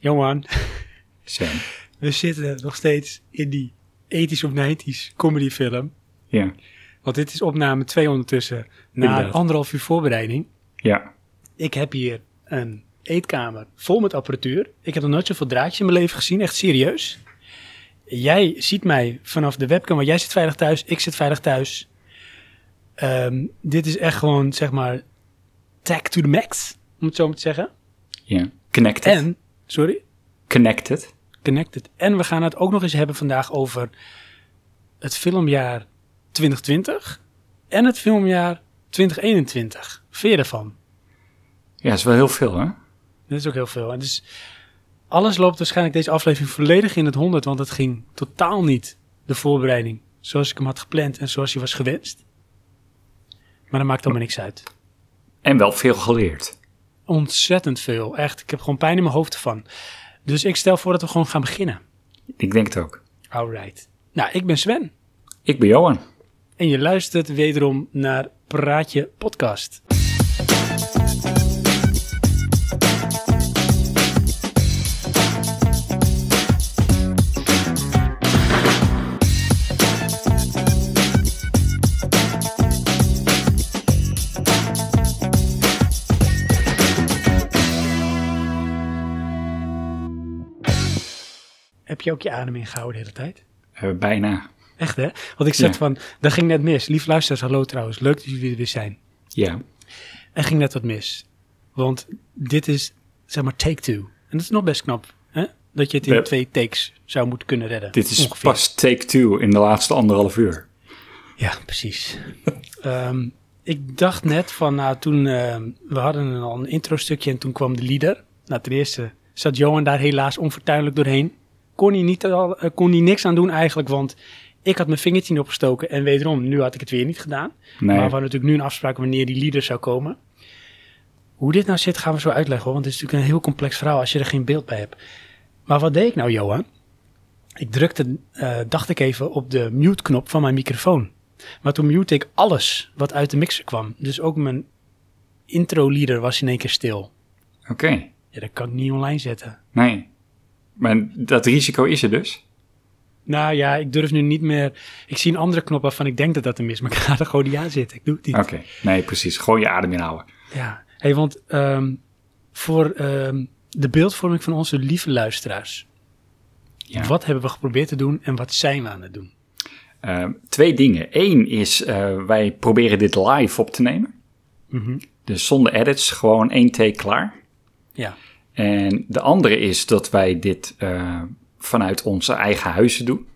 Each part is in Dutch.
Johan, Sam. we zitten nog steeds in die 80s of 90s comedyfilm. Ja. Want dit is opname 2 ondertussen. Na Inderdaad. anderhalf uur voorbereiding. Ja. Ik heb hier een eetkamer vol met apparatuur. Ik heb nog nooit zoveel draadjes in mijn leven gezien, echt serieus. Jij ziet mij vanaf de webcam, want jij zit veilig thuis, ik zit veilig thuis. Ehm, dit is echt gewoon, zeg maar, tag to the max, om het zo maar te zeggen. Ja. Connected. En, sorry, Connected. connected. En we gaan het ook nog eens hebben vandaag over het filmjaar 2020 en het filmjaar 2021. Vind je ervan? Ja, dat is wel heel veel, hè? Dat is ook heel veel. En dus alles loopt waarschijnlijk deze aflevering volledig in het honderd, want het ging totaal niet de voorbereiding zoals ik hem had gepland en zoals hij was gewenst. Maar dat maakt allemaal niks uit. En wel veel geleerd. Ontzettend veel, echt. Ik heb gewoon pijn in mijn hoofd ervan. Dus ik stel voor dat we gewoon gaan beginnen. Ik denk het ook. Alright. Nou, ik ben Sven. Ik ben Johan. En je luistert wederom naar Praatje Podcast. Heb je ook je adem ingehouden de hele tijd? Eh, bijna. Echt hè? Want ik zat Ja. van, dat ging net mis. Lief luisteraars, hallo trouwens. Leuk dat jullie er weer zijn. Ja. Er ging net wat mis. Want dit is, zeg maar, take two. En dat is nog best knap, hè? Dat je het in twee takes zou moeten kunnen redden. Dit is Ongeveer. pas take two in de laatste anderhalf uur. Ja, precies. Ehm, ik dacht net van, nou, toen, ehm, we hadden al een intro-stukje en toen kwam de leader. Nou, ten eerste zat Johan daar helaas onfortuinlijk doorheen. Kon hij, niet al, eh, kon hij niks aan doen eigenlijk, want ik had mijn vingertje niet opgestoken. En wederom, nu had ik het weer niet gedaan. Nee. Maar we hadden natuurlijk nu een afspraak wanneer die leader zou komen. Hoe dit nou zit, gaan we zo uitleggen hoor. Want het is natuurlijk een heel complex verhaal als je er geen beeld bij hebt. Maar wat deed ik nou, Johan? Ik drukte, eh, dacht ik even, op de mute-knop van mijn microfoon. Maar toen mute ik alles wat uit de mixer kwam. Dus ook mijn intro-leader was in één keer stil. Oké. Ja, dat kan ik niet online zetten. Nee. Maar dat risico is er dus. Nou ja, ik durf nu niet meer... Ik zie een andere knop waarvan ik denk dat dat hem is. Maar ik ga er gewoon niet aan zitten. Ik doe het niet. Oké. Nee, precies. Gewoon je adem inhouden. Ja, hey, want ehm, voor ehm, de beeldvorming van onze lieve luisteraars, Ja. wat hebben we geprobeerd te doen en wat zijn we aan het doen? Eh, twee dingen. Eén is, eh, wij proberen dit live op te nemen. Mhm. Dus zonder edits, gewoon één take klaar. Ja, En de andere is dat wij dit eh, vanuit onze eigen huizen doen.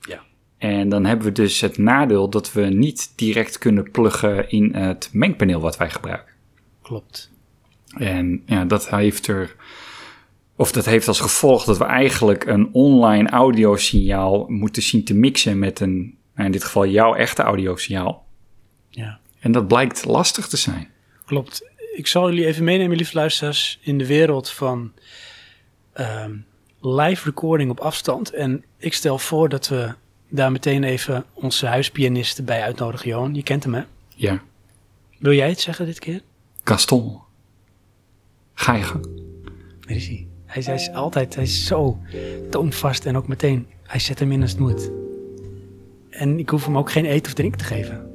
ja, En dan hebben we dus het nadeel dat we niet direct kunnen pluggen in het mengpaneel wat wij gebruiken. klopt. En ja, dat heeft er. Of dat heeft als gevolg dat we eigenlijk een online audiosignaal moeten zien te mixen met een, nou in dit geval jouw echte audiosignaal. Ja, En dat blijkt lastig te zijn. klopt. Ik zal jullie even meenemen, lieve luisteraars, in de wereld van ehm, live recording op afstand. En ik stel voor dat we daar meteen even onze huispianist bij uitnodigen, Johan. Je kent hem, hè? Ja, Wil jij het zeggen dit keer? Gaston. Ga je gang. Daar is hij. Hij is, hij is altijd hij is zo toonvast en ook meteen, hij zet hem in als het moet. En ik hoef hem ook geen eten of drinken te geven.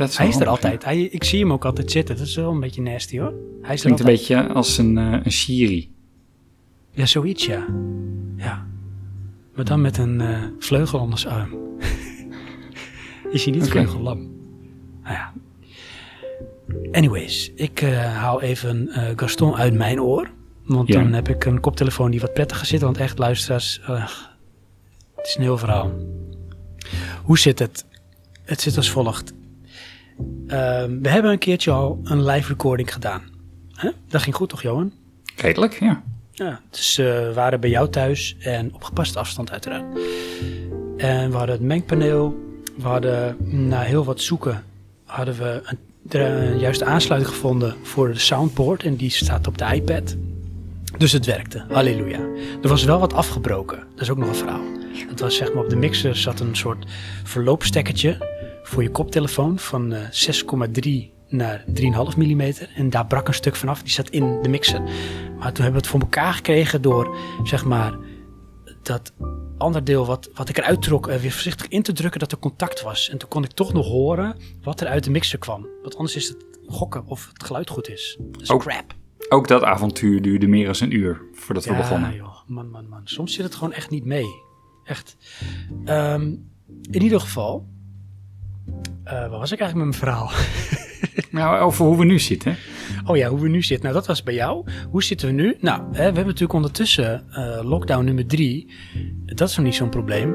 Dat is Hij is er handig, altijd. Hij, ik zie hem ook altijd zitten. Dat is wel een beetje nasty hoor. Hij is Klinkt een beetje als een, eh een Shiri. Ja, zoiets ja. Ja. Maar dan met een eh, vleugel onder zijn arm. is hij niet Oké. vleugellam? Nou ja. Anyways, ik eh, haal even eh, Gaston uit mijn oor. Want Ja. dan heb ik een koptelefoon die wat prettiger zit. Want echt, luisteraars, het is een heel verhaal. Hoe zit het? Het zit als volgt. Ehm, we hebben een keertje al een live recording gedaan. Dat ging goed toch, Johan? Redelijk, ja. Ja, dus eh, we waren bij jou thuis en op gepaste afstand uiteraard. En we hadden het mengpaneel. We hadden na heel wat zoeken hadden we een, de juiste aansluiting gevonden voor de soundboard. En die staat op de iPad. Dus het werkte. Halleluja. Er was wel wat afgebroken. Dat is ook nog een verhaal. Het was zeg maar op de mixer zat een soort verloopstekkertje voor je koptelefoon van eh, 6,3 naar 3,5 mm. En daar brak een stuk vanaf, die zat in de mixer. Maar toen hebben we het voor elkaar gekregen door, zeg maar, dat ander deel wat, wat ik eruit trok, uh, weer voorzichtig in te drukken dat er contact was. En toen kon ik toch nog horen wat er uit de mixer kwam. Want anders is het gokken of het geluid goed is. Dat is Ook- crap. Ook dat avontuur duurde meer dan een uur voordat we begonnen. joh, man, man, man. Soms zit het gewoon echt niet mee. Echt. Ehm, in ieder geval, eh waar was ik eigenlijk met mijn verhaal? Nou, over hoe we nu zitten. Oh ja, hoe we nu zitten. Nou, dat was bij jou. Hoe zitten we nu? Nou, hè, we hebben natuurlijk ondertussen eh, lockdown nummer drie. Dat is nog niet zo'n probleem.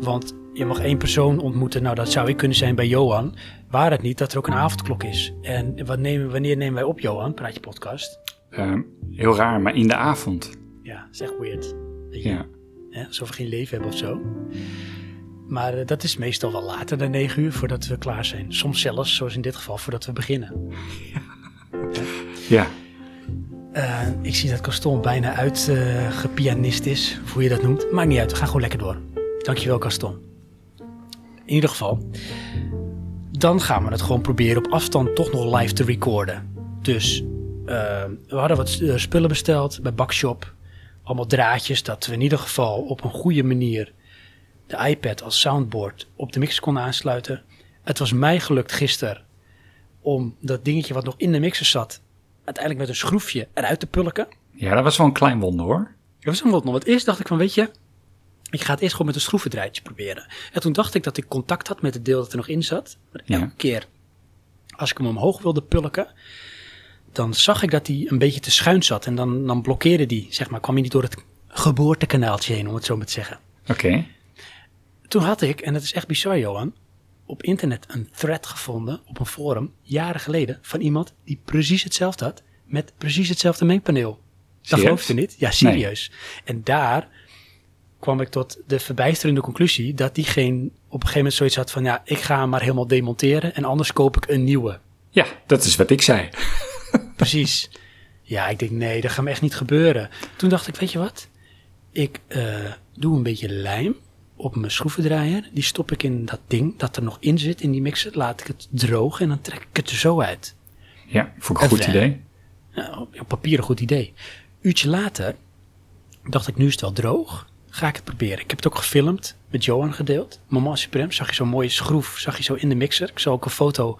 Want je mag één persoon ontmoeten. Nou, dat zou ik kunnen zijn bij Johan. Waar het niet dat er ook een avondklok is. En wat nemen, wanneer nemen wij op, Johan? Praat je podcast? Ehm, heel raar, maar in de avond. Ja, dat is echt weird. Je? Ja. Hè, alsof we geen leven hebben of zo. Maar eh, dat is meestal wel later dan 9 uur voordat we klaar zijn. Soms zelfs, zoals in dit geval, voordat we beginnen. Ja. Eh, ik zie dat Gaston bijna uitgepianist is, of hoe je dat noemt. Maakt niet uit, we gaan gewoon lekker door. Dankjewel, Gaston. In ieder geval, dan gaan we het gewoon proberen op afstand toch nog live te recorden. Dus eh, we hadden wat spullen besteld bij Bakshop. Allemaal draadjes, dat we in ieder geval op een goede manier de iPad als soundboard op de mixer konden aansluiten. Het was mij gelukt gisteren om dat dingetje wat nog in de mixer zat, uiteindelijk met een schroefje eruit te pulken. ja, dat was wel een klein wonder hoor. Dat was een wat nog. Want eerst dacht ik van, weet je, ik ga het eerst gewoon met een schroevendraadje proberen. En toen dacht ik dat ik contact had met het deel dat er nog in zat. Maar Ja. elke keer als ik hem omhoog wilde pulken, dan zag ik dat hij een beetje te schuin zat. En dan, dan blokkeerde die, zeg maar, kwam hij niet door het geboortekanaaltje heen, om het zo maar te zeggen. Oké. Toen had ik, en dat is echt bizar Johan, op internet een thread gevonden op een forum, jaren geleden, van iemand die precies hetzelfde had, met precies hetzelfde mengpaneel. Dat geloof je niet? Ja, serieus. En daar kwam ik tot de verbijsterende conclusie dat diegene op een gegeven moment zoiets had van, ja, ik ga hem maar helemaal demonteren en anders koop ik een nieuwe. Ja, dat is wat ik zei. Precies. Ja, ik denk, nee, dat gaat me echt niet gebeuren. Toen dacht ik, weet je wat? Ik eh, doe een beetje lijm op mijn schroevendraaier. Die stop ik in dat ding dat er nog in zit, in die mixer. Laat ik het drogen en dan trek ik het er zo uit. Ja, vond ik een goed idee. Nou, op papier een goed idee. Uurtje later dacht ik, nu is het wel droog. Ga ik het proberen. Ik heb het ook gefilmd, met Johan gedeeld. Moment Supreme, zag je zo'n mooie schroef, zag je zo in de mixer. Ik zal ook een foto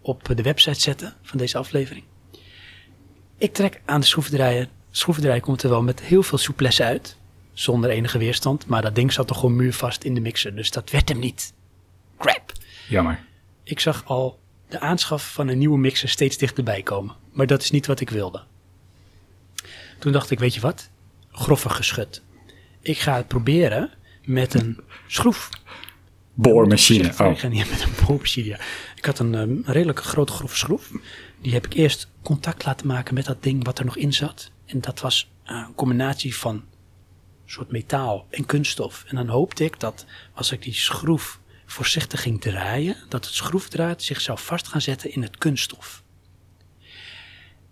op de website zetten van deze aflevering. Ik trek aan de schroevendraaier. De schroevendraaier komt er wel met heel veel souplesse uit. Zonder enige weerstand. Maar dat ding zat toch gewoon muurvast in de mixer. Dus dat werd hem niet. Crap. Jammer. Ik zag al de aanschaf van een nieuwe mixer steeds dichterbij komen. Maar dat is niet wat ik wilde. Toen dacht ik, weet je wat? Groffig geschud. Ik ga het proberen met een schroef. Boormachine. Oh, Ik ga niet met een boormachine. ja. Ik had een, een redelijk grote grove schroef. Die heb ik eerst contact laten maken met dat ding wat er nog in zat. En dat was eh, een combinatie van soort metaal en kunststof. En dan hoopte ik dat als ik die schroef voorzichtig ging draaien, dat het schroefdraad zich zou vast gaan zetten in het kunststof.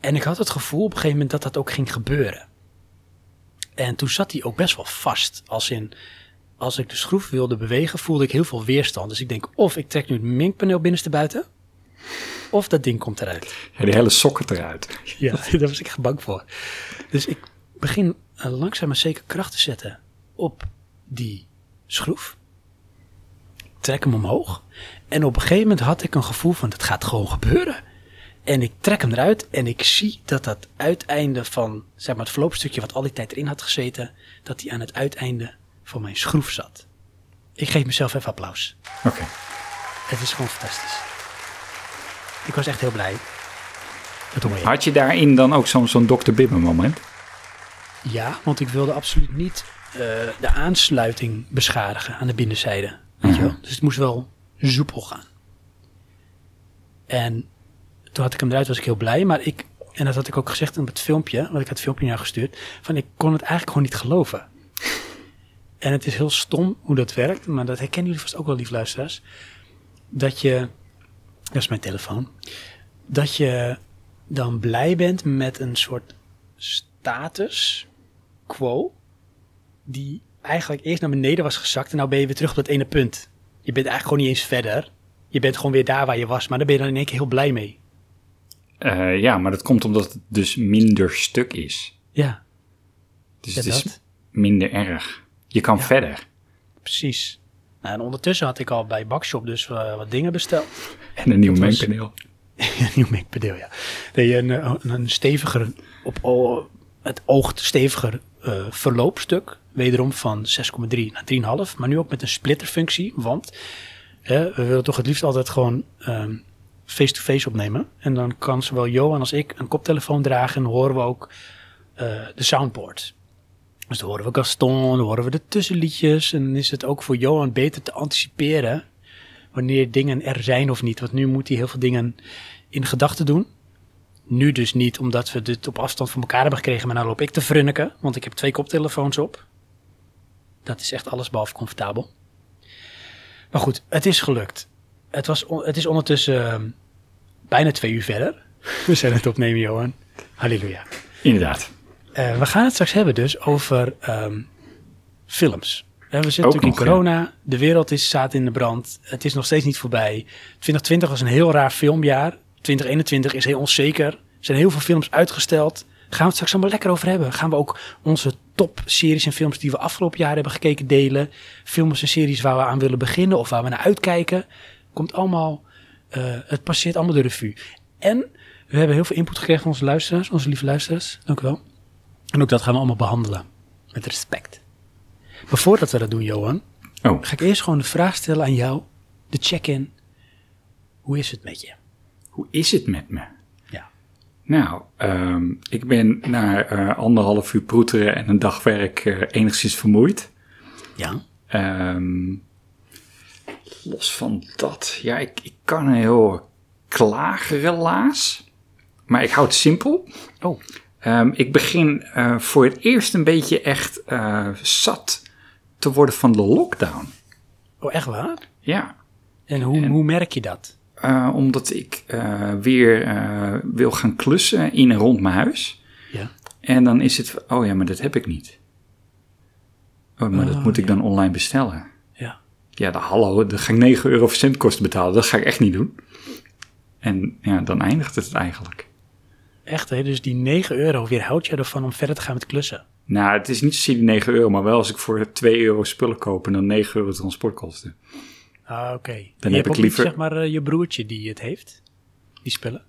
En ik had het gevoel op een gegeven moment dat dat ook ging gebeuren. En toen zat hij ook best wel vast. Als in, als ik de schroef wilde bewegen, voelde ik heel veel weerstand. Dus ik denk, of ik trek nu het minkpaneel binnenste buiten, of dat ding komt eruit. ja, die hele sokken eruit. Ja, daar was ik bang voor. Dus ik begin langzaam maar zeker kracht te zetten op die schroef. Trek hem omhoog. En op een gegeven moment had ik een gevoel van, het gaat gewoon gebeuren. En ik trek hem eruit en ik zie dat dat uiteinde van, zeg maar het verloopstukje wat al die tijd erin had gezeten, dat die aan het uiteinde van mijn schroef zat. Ik geef mezelf even applaus. Oké. Het is gewoon fantastisch. Ik was echt heel blij. Dat hoor je. Had je daarin dan ook zo'n zo'n Dr. Bibber moment? Ja, want ik wilde absoluut niet eh, de aansluiting beschadigen aan de binnenzijde. Weet je wel? Dus het moest wel soepel gaan. En toen had ik hem eruit, was ik heel blij. Maar ik, en dat had ik ook gezegd in het filmpje, want ik had het filmpje naar gestuurd, van ik kon het eigenlijk gewoon niet geloven. En het is heel stom hoe dat werkt, maar dat herkennen jullie vast ook wel, lief luisteraars. Dat je, dat is mijn telefoon, dat je dan blij bent met een soort status quo die eigenlijk eerst naar beneden was gezakt en nou ben je weer terug op dat ene punt. Je bent eigenlijk gewoon niet eens verder. Je bent gewoon weer daar waar je was, maar daar ben je dan in één keer heel blij mee. Eh, ja, maar dat komt omdat het dus minder stuk is. Ja, Dus Ja, het is dat. minder erg. Je kan Ja. verder. precies. Nou, en ondertussen had ik al bij Bakshop dus eh, wat dingen besteld. En een nieuw mengpaneel. Een nieuw mengpaneel, ja. Nee, een, eh, een steviger, op het oogt steviger eh, verloopstuk. Wederom van 6,3 naar 3,5. Maar nu ook met een splitterfunctie. Want we willen toch het liefst altijd gewoon ehm, face-to-face opnemen. En dan kan zowel Johan als ik een koptelefoon dragen. En horen we ook eh, de soundboard. Dus dan horen we Gaston, dan horen we de tussenliedjes. En dan is het ook voor Johan beter te anticiperen wanneer dingen er zijn of niet. Want nu moet hij heel veel dingen in gedachten doen. Nu dus niet, omdat we dit op afstand van elkaar hebben gekregen. Maar nou loop ik te frunniken, want ik heb twee koptelefoons op. Dat is echt alles behalve comfortabel. Maar goed, het is gelukt. Het, was, het is ondertussen ehm, bijna twee uur verder. We zijn het opnemen, Johan. Halleluja. Inderdaad. Eh, we gaan het straks hebben dus over ehm, films. Eh, we zitten Ook natuurlijk in ja. corona. De wereld is, staat in de brand. Het is nog steeds niet voorbij. 2020 was een heel raar filmjaar. 2021 is heel onzeker. Er zijn heel veel films uitgesteld. Gaan we het straks allemaal lekker over hebben. Gaan we ook onze top-series en films die we afgelopen jaar hebben gekeken delen. Films en series waar we aan willen beginnen of waar we naar uitkijken. Komt allemaal, eh, het passeert allemaal de revue. En we hebben heel veel input gekregen van onze luisteraars, onze lieve luisteraars. Dank u wel. En ook dat gaan we allemaal behandelen. Met respect. Maar voordat we dat doen, Johan, Oh, ga ik eerst gewoon de vraag stellen aan jou. De check-in. Hoe is het met je? Hoe is het met me? Ja. Nou, ehm, ik ben na eh, anderhalf uur proeteren en een dag werk eh, enigszins vermoeid. Ja? Ehm, los van dat, ja, ik, ik kan een heel klagerelaas. Maar ik hou het simpel. Oh, Ehm, ik begin eh, voor het eerst een beetje echt zat te worden van de lockdown. oh echt waar? Ja, En hoe, hoe merk je dat? Eh, omdat ik eh, weer eh, wil gaan klussen in en rond mijn huis. Ja. En dan is het, oh ja, maar dat heb ik niet. Oh, maar dat Oh, moet ik dan online bestellen. Ja. Ja, de, hallo, dan ga ik 9 euro verzendkosten betalen. Dat ga ik echt niet doen. En ja, dan eindigt het eigenlijk. Echt, hè? Dus die 9 euro weerhoudt je ervan om verder te gaan met klussen. Nou, het is niet zozeer die 9 euro, maar wel als ik voor 2 euro spullen koop en dan 9 euro transportkosten. Ah, oké. heb je hebt ik liever- niet, zeg maar, eh, je broertje die het heeft? Die spullen?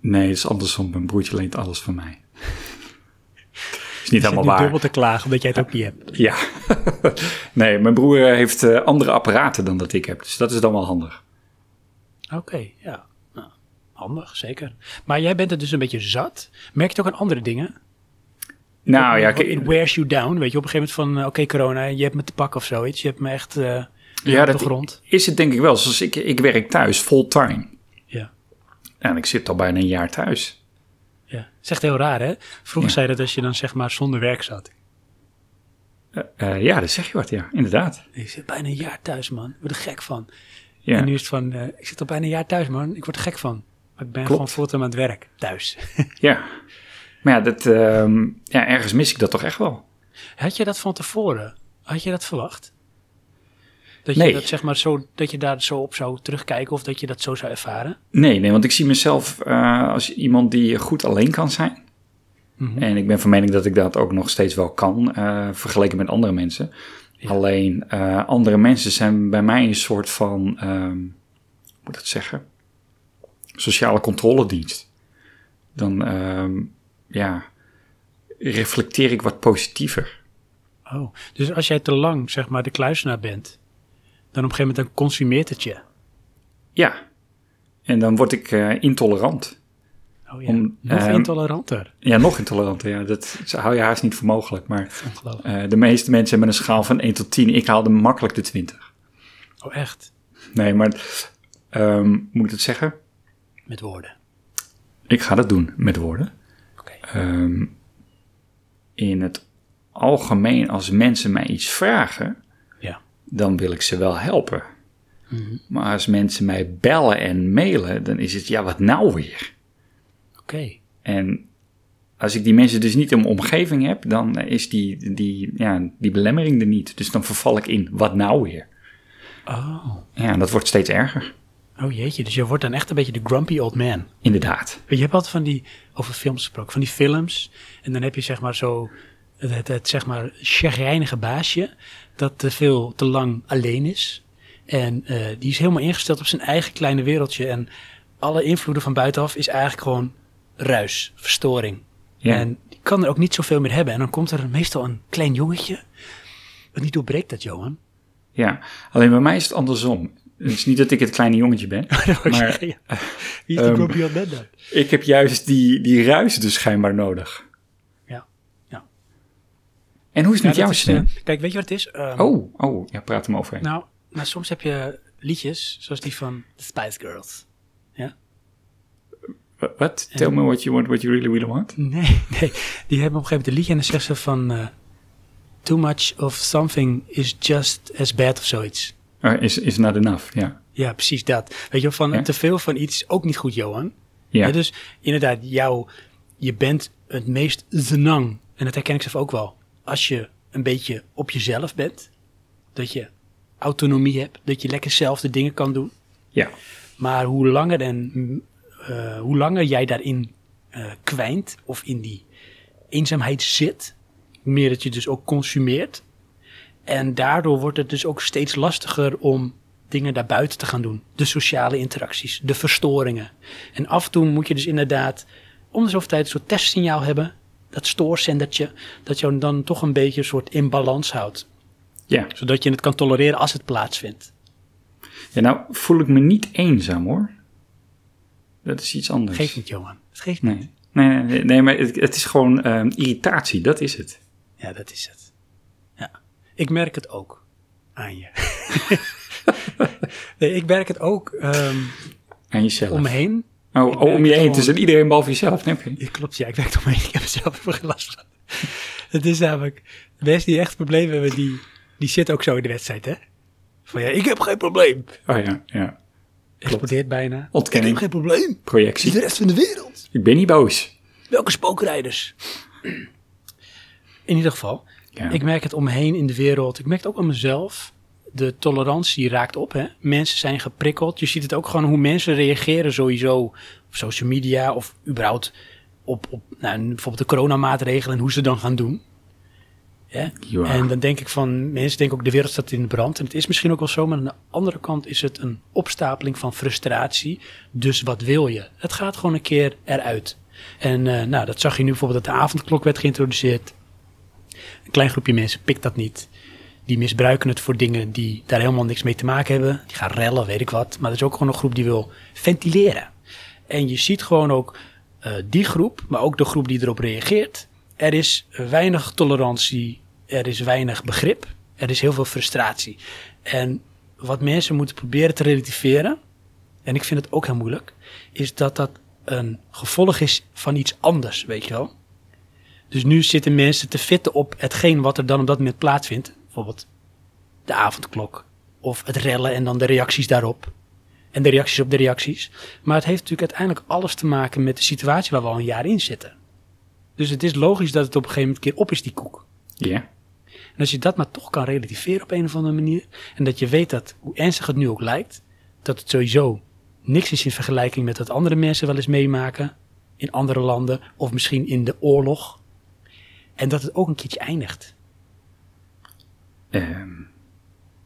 Nee, het is andersom. Mijn broertje leent alles van mij. is niet Je helemaal waar. dubbel te klagen omdat jij het ook niet hebt. Ja. nee, mijn broer eh, heeft eh, andere apparaten dan dat ik heb. Dus dat is dan wel handig. Oké, ja. Nou, handig, zeker. Maar jij bent het dus een beetje zat. Merk je het ook aan andere dingen? Nou ja, It wears you down, weet je. Op een gegeven moment van, oké corona, je hebt me te pakken of zoiets. Je hebt me echt ja, op de grond. is het denk ik wel. Zoals ik, ik werk thuis, fulltime. Ja. En ik zit al bijna een jaar thuis. ja. Het is echt heel raar, hè? Vroeger Ja. zei dat als je dan zeg maar zonder werk zat. Eh, eh, ja, dat zeg je wat, ja, inderdaad. Ik zit bijna een jaar thuis, man. Ik word er gek van. Ja. En nu is het van, eh, ik zit al bijna een jaar thuis, man. Ik word er gek van. Maar ik ben Klopt. gewoon fulltime aan het werk, thuis. ja. Maar ja, dat, ehm, ja, ergens mis ik dat toch echt wel. Had je dat van tevoren? Had je dat verwacht? Dat Nee. je dat zeg maar zo, dat je daar zo op zou terugkijken of dat je dat zo zou ervaren? Nee, nee, want ik zie mezelf eh, als iemand die goed alleen kan zijn. Mhm. En ik ben van mening dat ik dat ook nog steeds wel kan, eh, vergeleken met andere mensen. Ja. Alleen eh, andere mensen zijn bij mij een soort van, ehm, hoe moet ik dat zeggen, sociale controledienst. Dan, ehm, ja, reflecteer ik wat positiever. Oh, dus als jij te lang zeg maar de kluisenaar bent, dan op een gegeven moment dan consumeert het je. Ja, en dan word ik eh, intolerant. Oh ja, Om, nog ehm, intoleranter. Ja, nog intoleranter. Ja, dat hou je haast niet voor mogelijk. Maar eh, de meeste mensen hebben een schaal van 1 tot 10. Ik haalde makkelijk de 20. Oh echt? Nee, maar ehm, moet ik het zeggen? Met woorden. Ik ga dat doen met woorden. Oké. Ehm, in het algemeen, als mensen mij iets vragen. Dan wil ik ze wel helpen. Maar als mensen mij bellen en mailen, dan is het ja, wat nou weer? Oké. En als ik die mensen dus niet in mijn omgeving heb, dan is die, die, ja, die belemmering er niet. Dus dan verval ik in wat nou weer? Oh, Ja, en dat wordt steeds erger. Oh jeetje, dus je wordt dan echt een beetje de grumpy old man. Inderdaad. Je hebt altijd van die, over films gesproken, van die films. En dan heb je zeg maar zo, het, het, het zeg maar chagrijnige baasje, dat te veel, te lang alleen is. En eh, die is helemaal ingesteld op zijn eigen kleine wereldje. En alle invloeden van buitenaf is eigenlijk gewoon ruis, verstoring. Ja. En die kan er ook niet zoveel meer hebben. En dan komt er meestal een klein jongetje. Wat niet doorbreekt dat, Johan. Ja, alleen bij mij is het andersom. Het is niet dat ik het kleine jongetje ben, maar Wie is de ehm, dan? ik heb juist die, die ruis dus schijnbaar nodig. En hoe is het met Ja, jouw dat is, stem? eh, kijk, weet je wat het is? Ehm, oh, oh, ja, praat hem overheen. Nou, maar soms heb je liedjes, zoals die van The Spice Girls. Ja? Wha- What? Tell me what you want, what you really, really want? Nee, nee. Die hebben op een gegeven moment een liedje en dan zegt ze van... eh, Too much of something is just as bad of zoiets. Oh, is, is not enough, ja. Ja, precies dat. Weet je van Ja. te veel van iets is ook niet goed, Johan. Ja, Ja, dus inderdaad, jou, je bent het meest zenang. En dat herken ik zelf ook wel. Als je een beetje op jezelf bent. Dat je autonomie hebt. Dat je lekker zelf de dingen kan doen. ja. Maar hoe langer, en, eh, hoe langer jij daarin eh kwijnt of in die eenzaamheid zit, hoe meer dat je dus ook consumeert. En daardoor wordt het dus ook steeds lastiger om dingen daarbuiten te gaan doen. De sociale interacties, de verstoringen. En af en toe moet je dus inderdaad om de zoveel tijd een soort testsignaal hebben. Dat stoorzendertje, dat jou dan toch een beetje een soort in balans houdt. ja. Zodat je het kan tolereren als het plaatsvindt. Ja, nou voel ik me niet eenzaam hoor. Dat is iets anders. Geeft niet, Johan. Het geeft niet. Nee, nee, nee, nee, nee, maar het, het is gewoon ehm, irritatie, dat is het. Ja, dat is het. Ja. Ik merk het ook aan je. nee, ik merk het ook ehm, Aan jezelf. om me heen. Oh, oh, om je heen. Het is iedereen behalve jezelf, je? Ja, klopt, ja, ik werk om me heen. Ik heb er zelf even geen last van. het is namelijk, de mensen die echt problemen hebben, die, die zitten ook zo in de wedstrijd, hè? Van ja, ik heb geen probleem. Oh ja, ja. Explodeert bijna. Ontkenning. Ik heb geen probleem. Projectie. de rest van de wereld. Ik ben niet boos. Welke spookrijders? In ieder geval, Ja. ik merk het om me heen in de wereld. Ik merk het ook aan mezelf. De tolerantie raakt op. Hè? Mensen zijn geprikkeld. Je ziet het ook gewoon hoe mensen reageren sowieso op social media of überhaupt op, op nou, bijvoorbeeld de coronamaatregelen en hoe ze dan gaan doen. Ja? Ja. En dan denk ik van, mensen denken ook de wereld staat in de brand. En het is misschien ook wel zo, maar aan de andere kant is het een opstapeling van frustratie. Dus wat wil je? Het gaat gewoon een keer eruit. En eh, nou, dat zag je nu bijvoorbeeld dat de avondklok werd geïntroduceerd. Een klein groepje mensen pikt dat niet. Die misbruiken het voor dingen die daar helemaal niks mee te maken hebben. Die gaan rellen, weet ik wat. Maar er is ook gewoon een groep die wil ventileren. En je ziet gewoon ook eh, die groep, maar ook de groep die erop reageert. Er is weinig tolerantie, er is weinig begrip, er is heel veel frustratie. En wat mensen moeten proberen te relativeren, en ik vind het ook heel moeilijk, is dat dat een gevolg is van iets anders, weet je wel. Dus nu zitten mensen te fitten op hetgeen wat er dan op dat moment plaatsvindt. Bijvoorbeeld de avondklok of het rellen en dan de reacties daarop. En de reacties op de reacties. Maar het heeft natuurlijk uiteindelijk alles te maken met de situatie waar we al een jaar in zitten. Dus het is logisch dat het op een gegeven moment keer op is, die koek. Ja. En als je dat maar toch kan relativeren op een of andere manier. En dat je weet dat, hoe ernstig het nu ook lijkt, dat het sowieso niks is in vergelijking met wat andere mensen wel eens meemaken. In andere landen of misschien in de oorlog. En dat het ook een keertje eindigt. Ehm,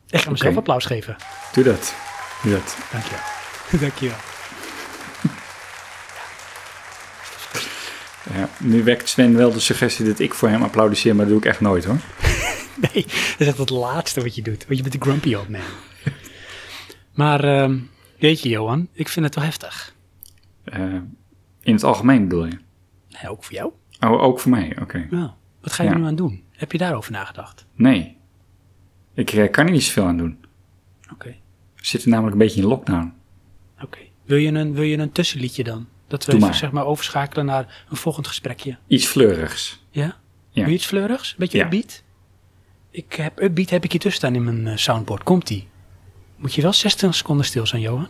Ik ga mezelf Oké. applaus geven. doe dat. Doe dat. Dankjewel. Dankjewel. Ja, nu wekt Sven wel de suggestie dat ik voor hem applaudisseer, maar dat doe ik echt nooit hoor. Nee, dat is echt het laatste wat je doet. Want je bent de grumpy old man. maar ehm, weet je Johan, ik vind het wel heftig. Eh, in het algemeen bedoel je? Nee, ook voor jou. Oh, ook voor mij, oké. Nou, wat ga je Ja. er nu aan doen? Heb je daarover nagedacht? Nee. Ik eh, kan er niet zoveel aan doen. Oké. We zitten namelijk een beetje in lockdown. Oké. Wil, je een, wil je een tussenliedje dan? Dat we maar. zeg maar overschakelen naar een volgend gesprekje. Iets fleurigs. Ja? Ja. Wil je iets fleurigs? Een beetje Ja. upbeat? Ik heb upbeat heb ik hier tussen staan in mijn eh, soundboard. Komt-ie. Moet je wel 60 seconden stil zijn, Johan?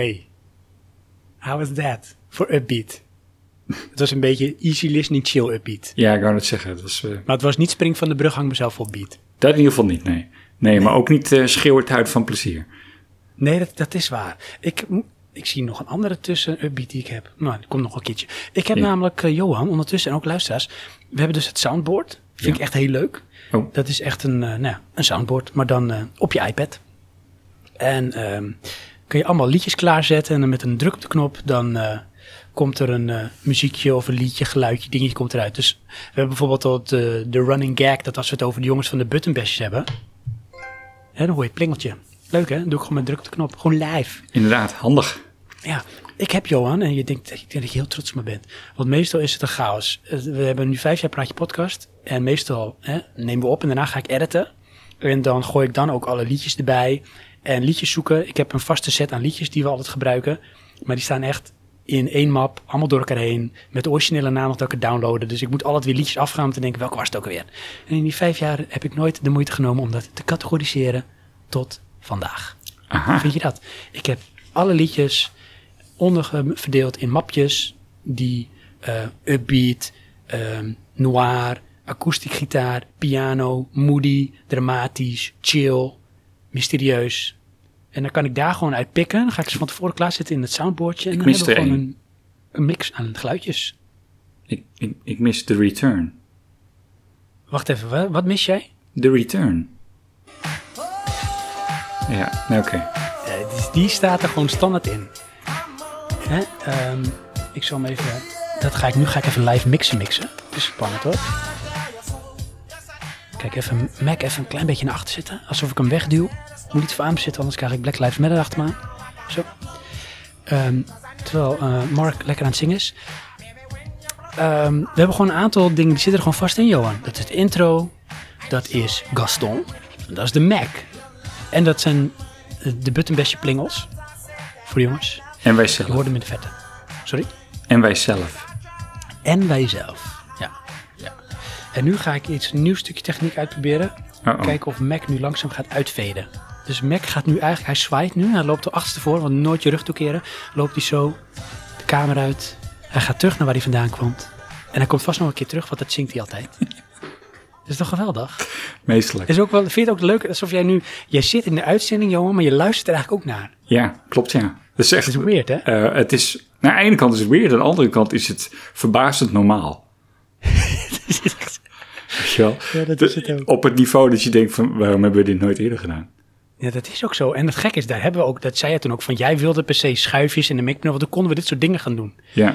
Hey, how was that for upbeat? het was een beetje easy listening, chill upbeat. Ja, ik wou het zeggen. Dat, was, eh, Maar het was niet spring van de brug, hang mezelf op beat. dat in ieder geval niet, nee. Nee, maar ook niet uh, schreeuwend uit van plezier. Nee, dat, dat is waar. Ik, ik zie nog een andere tussen upbeat die ik heb. Nou, die komt nog een keertje. Ik heb Ja. namelijk eh, Johan ondertussen en ook luisteraars. We hebben dus het soundboard. Vind Ja. ik echt heel leuk. Oh. Dat is echt een, eh, nou, een soundboard, maar dan eh, op je iPad. En ehm, kun je allemaal liedjes klaarzetten en dan met een druk op de knop dan eh, komt er een eh, muziekje of een liedje, geluidje, dingetje komt eruit. Dus we hebben bijvoorbeeld al de, de running gag dat als we het over de jongens van de buttonbashers hebben, hè, dan hoor je het plingeltje. Leuk hè? Dan doe ik gewoon met druk op de knop. Gewoon live. Inderdaad, handig. Ja, ik heb Johan en je denkt, ik denk dat je heel trots op me bent. Want meestal is het een chaos. Eh, We hebben nu vijf jaar Praatje podcast. En meestal hè, nemen we op en daarna ga ik editen. En dan gooi ik dan ook alle liedjes erbij. En liedjes zoeken. Ik heb een vaste set aan liedjes die we altijd gebruiken. Maar die staan echt in één map, allemaal door elkaar heen. Met de originele naam nog dat ik het downloaden. Dus ik moet altijd weer liedjes afgaan om te denken, welke was het ook alweer? En in die vijf jaar heb ik nooit de moeite genomen om dat te categoriseren tot vandaag. Aha. Vind je dat? Ik heb alle liedjes onderverdeeld in mapjes die eh, upbeat, ehm, noir, akoestiek gitaar, piano, moody, dramatisch, chill, mysterieus. En dan kan ik daar gewoon uit pikken. Dan ga ik ze van tevoren klaarzetten in het soundboardje. En Ik dan mis hebben we gewoon een, een mix aan geluidjes. Ik, ik, ik mis de return. Wacht even, wa- wat mis jij? De return. Ja, nee, oké. Die, die staat er gewoon standaard in. Hè? ehm, ik zal hem even. Dat ga ik nu ga ik even live mixen mixen. Dat is spannend hoor. Kijk, even Mac even een klein beetje naar achter zitten. Alsof ik hem wegduw. Moet niet voor aan zitten, anders krijg ik Black Lives Matter achter me aan. Zo. Ehm, terwijl eh, Mark lekker aan het zingen is. Ehm, we hebben gewoon een aantal dingen die zitten er gewoon vast in, Johan. Dat is het intro. Dat is Gaston. En dat is de Mac. En dat zijn eh, de buttonbestje plingels. Voor de jongens. En wij Je zelf. hoort hem in de vette. Sorry? En wij zelf. En wij zelf. En nu ga ik iets nieuw stukje techniek uitproberen. Uh-oh. Kijken of Mac nu langzaam gaat uitveden. Dus Mac gaat nu eigenlijk, hij zwaait nu. Hij loopt de achterstevoor, want nooit je rug toekeren. Loopt hij zo de kamer uit. Hij gaat terug naar waar hij vandaan kwam. En hij komt vast nog een keer terug, want dat zingt hij altijd. Dat is toch geweldig? Meestelijk. Is ook wel, vind je het ook leuk alsof jij nu... Jij zit in de uitzending, Johan, maar je luistert er eigenlijk ook naar. Ja, klopt ja. Dat is echt... Dat is weird, hè? eh, het is... Aan de ene kant is het weird, aan de andere kant is het verbazend normaal. Weet je wel? Ja, dat De- is het ook. Op het niveau dat je denkt van, waarom hebben we dit nooit eerder gedaan? Ja, dat is ook zo. En het gek is, daar hebben we ook, dat zei je toen ook, van jij wilde per se schuifjes in de micro, want dan konden we dit soort dingen gaan doen. Ja,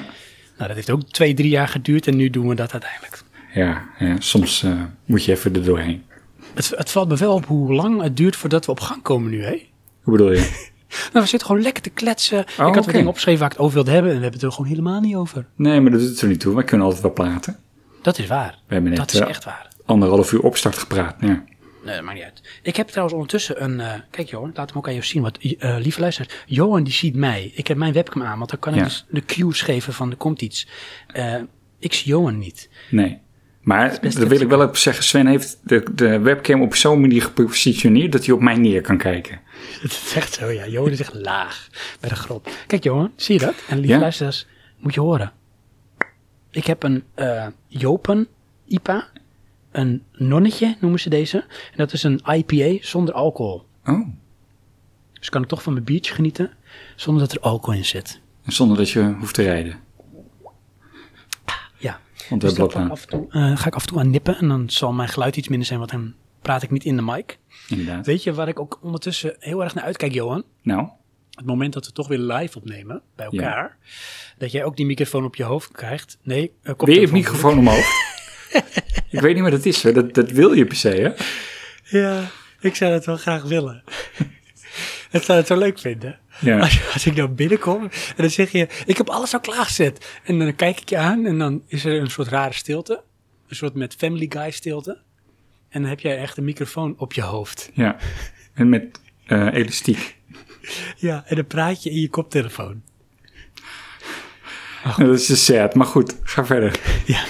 Nou, dat heeft ook twee, drie jaar geduurd en nu doen we dat uiteindelijk. ja, ja soms eh, moet je even er doorheen. Het, het valt me wel op hoe lang het duurt voordat we op gang komen nu, hè? Hoe bedoel je? Nou, we zitten gewoon lekker te kletsen. ik had oké. wat dingen opgeschreven waar ik het over wilde hebben en we hebben het er gewoon helemaal niet over. Nee, maar dat doet er niet toe. Wij kunnen altijd wel praten. Dat is waar. We hebben net dat is eh, echt waar. anderhalf uur opstart gepraat. Ja. Nee, dat maakt niet uit. Ik heb trouwens ondertussen een... eh, kijk Johan, laat hem ook aan jou zien. Want, eh lieve luisteraars, Johan die ziet mij. Ik heb mijn webcam aan, want dan kan ik Ja. dus de cues geven van er komt iets. Ik zie Johan niet. Nee. Maar dan wil ik wel even zeggen, Sven heeft de, de webcam op zo'n manier gepositioneerd dat hij op mij neer kan kijken. Het is echt zo, ja. Johan is echt laag bij de grond. Kijk Johan, zie je dat? En lieve Ja. luisteraars, moet je horen. Ik heb een eh Jopen IPA. Een nonnetje noemen ze deze. En dat is een IPA zonder alcohol. Oh, Dus kan ik toch van mijn biertje genieten zonder dat er alcohol in zit. en zonder dat je hoeft te rijden. Ja. Want Dus dat af en toe, eh, ga ik af en toe aan nippen. En dan zal mijn geluid iets minder zijn, want dan praat ik niet in de mic. Inderdaad. Weet je waar ik ook ondertussen heel erg naar uitkijk, Johan? Nou, Het moment dat we toch weer live opnemen bij elkaar. Dat jij ook die microfoon op je hoofd krijgt. Nee, uh, weer heeft microfoon omhoog. ik weet niet wat het is, hè. Dat, dat wil je per se, hè? Ja, ik zou dat wel graag willen. ik zou het zo leuk vinden. Ja. Als, als ik dan binnenkom en dan zeg je, ik heb alles al klaargezet. En dan kijk ik je aan en dan is er een soort rare stilte. Een soort met Family Guy stilte. En dan heb jij echt een microfoon op je hoofd. Ja. En met eh, elastiek. Ja, en dan praat je in je koptelefoon. Dat is dus sad, maar goed, ga verder. Ja.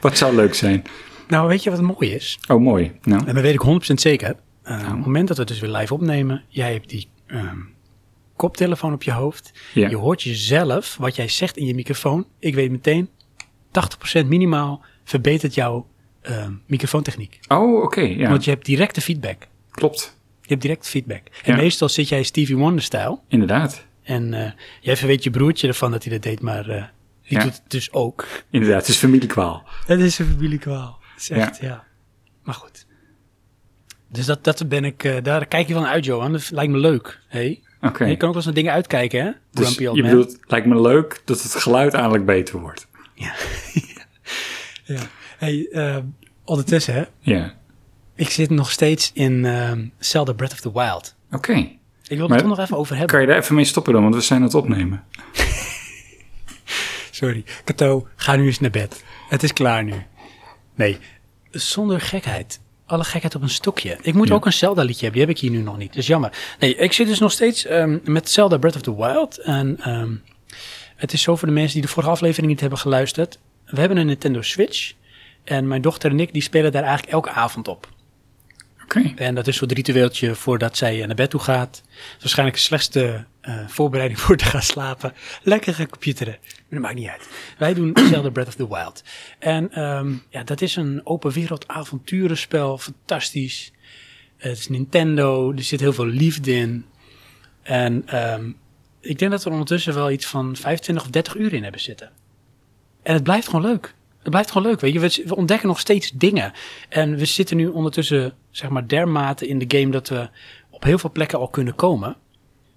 Wat zou leuk zijn? Nou, weet je wat mooi is? Oh, mooi. Nou, En dat weet ik 100% zeker. Uh, Op het moment dat we dus weer live opnemen, jij hebt die, ehm, koptelefoon op je hoofd. Ja. Je hoort jezelf, wat jij zegt in je microfoon. Ik weet meteen, 80% minimaal verbetert jouw ehm, microfoontechniek. Oh, oké. ja, Want je hebt directe feedback. klopt. Je hebt direct feedback. En Ja. meestal zit jij Stevie Wonder-stijl. Inderdaad. En eh, jij verweet je broertje ervan dat hij dat deed, maar die Ja. doet het dus ook. Inderdaad, het is familiekwaal. Het is een familiekwaal. Het is echt, ja. Maar goed. Dus dat, dat ben ik, eh, daar kijk je van uit, Johan. Dat lijkt me leuk. Hey? Oké. Je kan ook wel eens naar dingen uitkijken, hè? Dus je man. bedoelt, lijkt me leuk dat het geluid eigenlijk beter wordt. Ja. Hey, eh, ondertussen, hè? Ja. Ik zit nog steeds in ehm Zelda Breath of the Wild. Oké. Ik wil het toch nog even over hebben. Kan je daar even mee stoppen dan, want we zijn aan het opnemen. Sorry. Kato, ga nu eens naar bed. Het is klaar nu. Nee, zonder gekheid. Alle gekheid op een stokje. Ik moet Ja. ook een Zelda-liedje hebben. Die heb ik hier nu nog niet. Dus jammer. Nee, ik zit dus nog steeds ehm, met Zelda Breath of the Wild. En ehm, het is zo voor de mensen die de vorige aflevering niet hebben geluisterd. We hebben een Nintendo Switch. En mijn dochter en ik die spelen daar eigenlijk elke avond op. En dat is zo'n ritueeltje voordat zij naar bed toe gaat. Waarschijnlijk de slechtste eh, voorbereiding voor te gaan slapen. Lekker gaan computeren. Maar dat maakt niet uit. Wij doen Zelda Breath of the Wild. En ehm, ja, dat is een open wereld avonturenspel. Fantastisch. Het is Nintendo. Er zit heel veel liefde in. En ehm, ik denk dat we er ondertussen wel iets van 25 of 30 uur in hebben zitten. En het blijft gewoon leuk. Het blijft gewoon leuk, weet je. We, we ontdekken nog steeds dingen. En we zitten nu ondertussen, zeg maar, dermate in de game dat we op heel veel plekken al kunnen komen.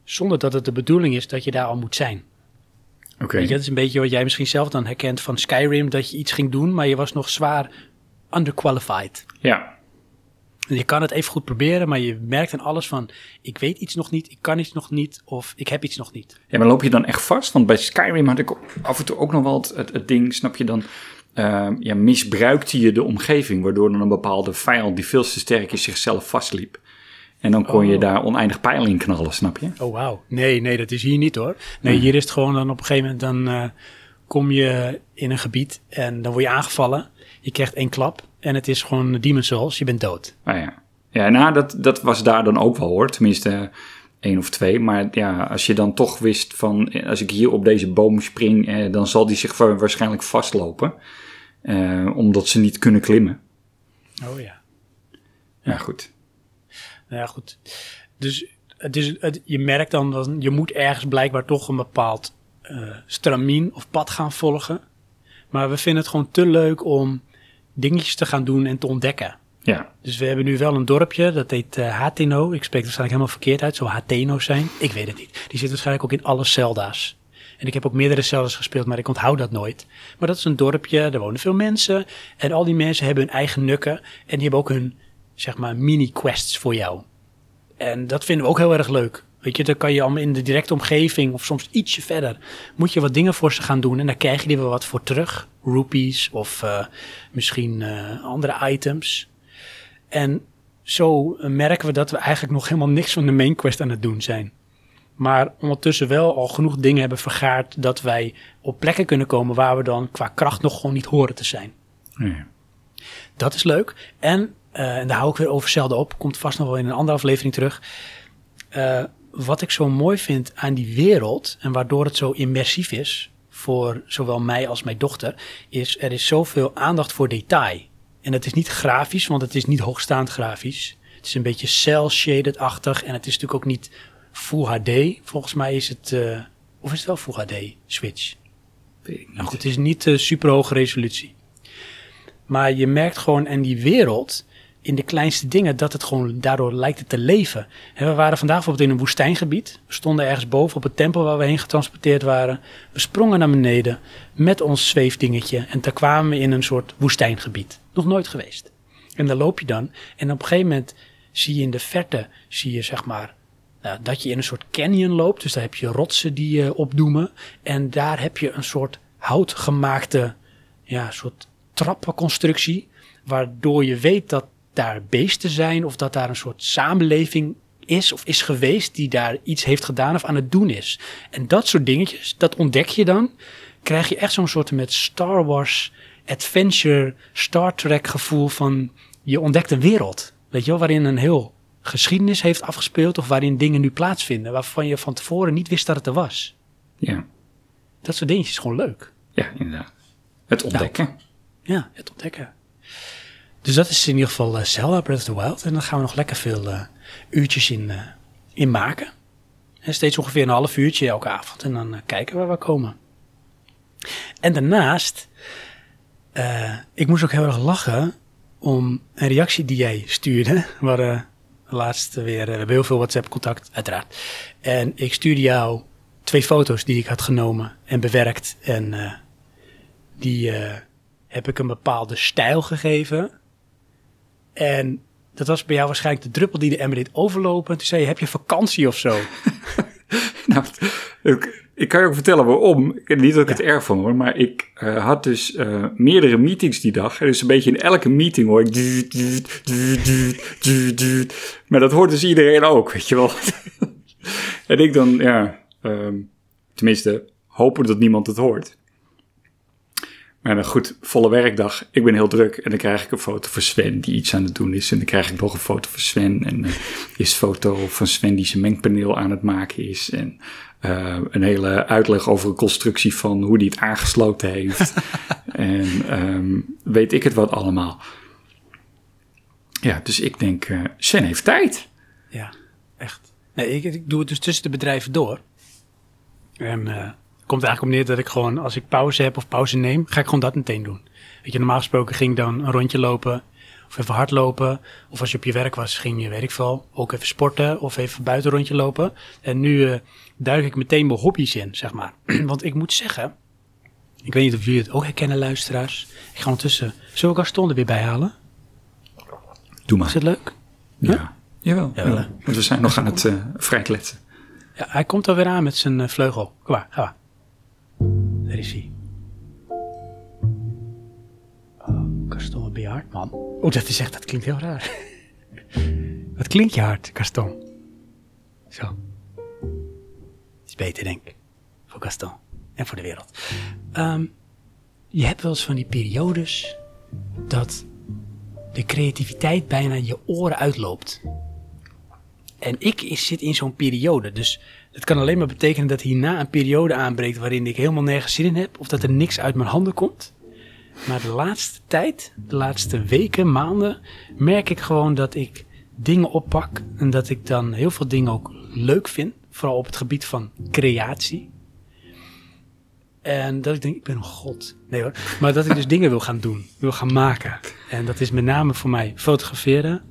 Zonder dat het de bedoeling is dat je daar al moet zijn. Oké. Dat is een beetje wat jij misschien zelf dan herkent van Skyrim, dat je iets ging doen, maar je was nog zwaar underqualified. Ja. Je kan het even goed proberen, maar je merkt aan alles van, ik weet iets nog niet, ik kan iets nog niet, of ik heb iets nog niet. Ja, maar loop je dan echt vast? Want bij Skyrim had ik af en toe ook nog wel het, het, het ding, snap je dan, ehm, ja, misbruikte je de omgeving, waardoor dan een bepaalde vijand die veel te sterk is zichzelf vastliep. En dan kon je Oh. daar oneindig pijlen in knallen, snap je? Oh, wauw. Nee, nee, dat is hier niet hoor. Nee, hier is het gewoon dan op een gegeven moment, dan eh, kom je in een gebied en dan word je aangevallen. Je krijgt één klap en het is gewoon Demon Souls, je bent dood. Ah ja. Ja, nou, dat, dat was daar dan ook wel hoor. Tenminste, één of twee. Maar ja, als je dan toch wist van, eh, als ik hier op deze boom spring, eh, dan zal die zich wa- waarschijnlijk vastlopen. Eh, omdat ze niet kunnen klimmen. Oh ja. Ja, goed. Nou ja, goed. Dus het is, het, je merkt dan dat je moet ergens blijkbaar toch een bepaald eh stramien of pad gaan volgen. Maar we vinden het gewoon te leuk om dingetjes te gaan doen en te ontdekken. Ja, Dus we hebben nu wel een dorpje, dat heet eh Hateno. Ik spreek het waarschijnlijk helemaal verkeerd uit, zou Hateno zijn. Ik weet het niet. Die zit waarschijnlijk ook in alle Zelda's. En ik heb ook meerdere Zelda's gespeeld, maar ik onthoud dat nooit. Maar dat is een dorpje, er wonen veel mensen. En al die mensen hebben hun eigen nukken. En die hebben ook hun, zeg maar, mini-quests voor jou. En dat vinden we ook heel erg leuk. Weet je, dan kan je allemaal in de directe omgeving of soms ietsje verder, moet je wat dingen voor ze gaan doen en dan krijg je er wat voor terug. Rupees of eh, misschien eh, andere items. En zo merken we dat we eigenlijk nog helemaal niks van de main quest aan het doen zijn. Maar ondertussen wel al genoeg dingen hebben vergaard dat wij op plekken kunnen komen waar we dan qua kracht nog gewoon niet horen te zijn. ja. Dat is leuk. En, eh, en daar hou ik weer over zelden op, komt vast nog wel in een andere aflevering terug. Eh, wat ik zo mooi vind aan die wereld en waardoor het zo immersief is voor zowel mij als mijn dochter, is er is zoveel aandacht voor detail. En het is niet grafisch, want het is niet hoogstaand grafisch. Het is een beetje cel-shaded-achtig en het is natuurlijk ook niet Full HD. Volgens mij is het, eh, of is het wel Full HD, Switch? Weet ik niet. Nou goed, het is niet uh, super hoge resolutie. Maar je merkt gewoon in die wereld, in de kleinste dingen, dat het gewoon daardoor lijkt het te leven. En we waren vandaag bijvoorbeeld in een woestijngebied. We stonden ergens boven op het tempel waar we heen getransporteerd waren. We sprongen naar beneden met ons zweefdingetje. En daar kwamen we in een soort woestijngebied. Nog nooit geweest. En daar loop je dan. En op een gegeven moment zie je in de verte, zie je zeg maar, nou, dat je in een soort canyon loopt. Dus daar heb je rotsen die je opdoemen. En daar heb je een soort houtgemaakte, ja, soort trappenconstructie. Waardoor je weet dat daar beesten zijn of dat daar een soort samenleving is of is geweest die daar iets heeft gedaan of aan het doen is. En dat soort dingetjes, dat ontdek je dan. Krijg je echt zo'n soort met Star Wars, adventure, Star Trek gevoel van je ontdekt een wereld. Weet je wel, waarin een heel geschiedenis heeft afgespeeld of waarin dingen nu plaatsvinden waarvan je van tevoren niet wist dat het er was. Ja, Dat soort dingetjes is gewoon leuk. ja inderdaad. Het ontdekken. Ja, het ontdekken. Dus dat is in ieder geval eh, Zelda Breath of the Wild. En daar gaan we nog lekker veel eh, uurtjes in, eh, in maken. En steeds ongeveer een half uurtje elke avond. En dan kijken waar we komen. En daarnaast, ik moest ook heel erg lachen om een reactie die jij stuurde. We hadden laatst weer, eh, we hebben heel veel WhatsApp-contact, uiteraard. En ik stuurde jou twee foto's die ik had genomen en bewerkt. En eh, die eh, heb ik een bepaalde stijl gegeven. En dat was bij jou waarschijnlijk de druppel die de emmer deed overlopen. En toen zei je, heb je vakantie of zo? Nou, ik kan je ook vertellen waarom. Ik- Niet dat ik het erg vond hoor, maar ik eh, had dus eh, meerdere meetings die dag. En dus een beetje in elke meeting hoor ik... duut, duut, duut. Maar dat hoort dus iedereen ook, weet je wel. en ik dan, ja... ehm, tenminste, hopen dat niemand het hoort. Maar dan goed, volle werkdag. Ik ben heel druk en dan krijg ik een foto van Sven die iets aan het doen is. En dan krijg ik nog een foto van Sven. En eh, is foto van Sven die zijn mengpaneel aan het maken is. En eh, een hele uitleg over een constructie van hoe die het aangesloten heeft. en ehm, weet ik het wat allemaal. Ja, dus ik denk, Sven heeft tijd. Ja, echt. Nee, ik, ik doe het dus tussen de bedrijven door. En het komt eigenlijk op neer dat ik gewoon, als ik pauze heb of pauze neem, ga ik gewoon dat meteen doen. Weet je, normaal gesproken ging ik dan een rondje lopen of even hardlopen. Of als je op je werk was, ging je, weet ik veel, ook even sporten of even buiten een rondje lopen. En nu eh, duik ik meteen mijn hobby's in, zeg maar. Want ik moet zeggen, ik weet niet of jullie het ook herkennen, luisteraars. Ik ga ondertussen, zullen we Gaston er weer bij halen? Doe maar. Is het leuk? Ja. Jawel. Jawel, jawel. Want we zijn nog aan het uh, vrijkletsen. Ja, hij komt alweer aan met zijn uh, vleugel. Kom maar, ga maar. Daar is hij. Gaston, hard, man. Oh, dat is echt, dat klinkt heel raar. wat klinkt je hard, Gaston? Zo. Is beter, denk ik. Voor Gaston. En voor de wereld. Um, je hebt wel eens van die periodes dat de creativiteit bijna je oren uitloopt. En ik zit in zo'n periode. Dus het kan alleen maar betekenen dat hierna een periode aanbreekt waarin ik helemaal nergens zin in heb. Of dat er niks uit mijn handen komt. Maar de laatste tijd, de laatste weken, maanden, merk ik gewoon dat ik dingen oppak. En dat ik dan heel veel dingen ook leuk vind. Vooral op het gebied van creatie. En dat ik denk, ik ben een god. Nee hoor. Maar dat ik dus dingen wil gaan doen. Wil gaan maken. En dat is met name voor mij fotograferen,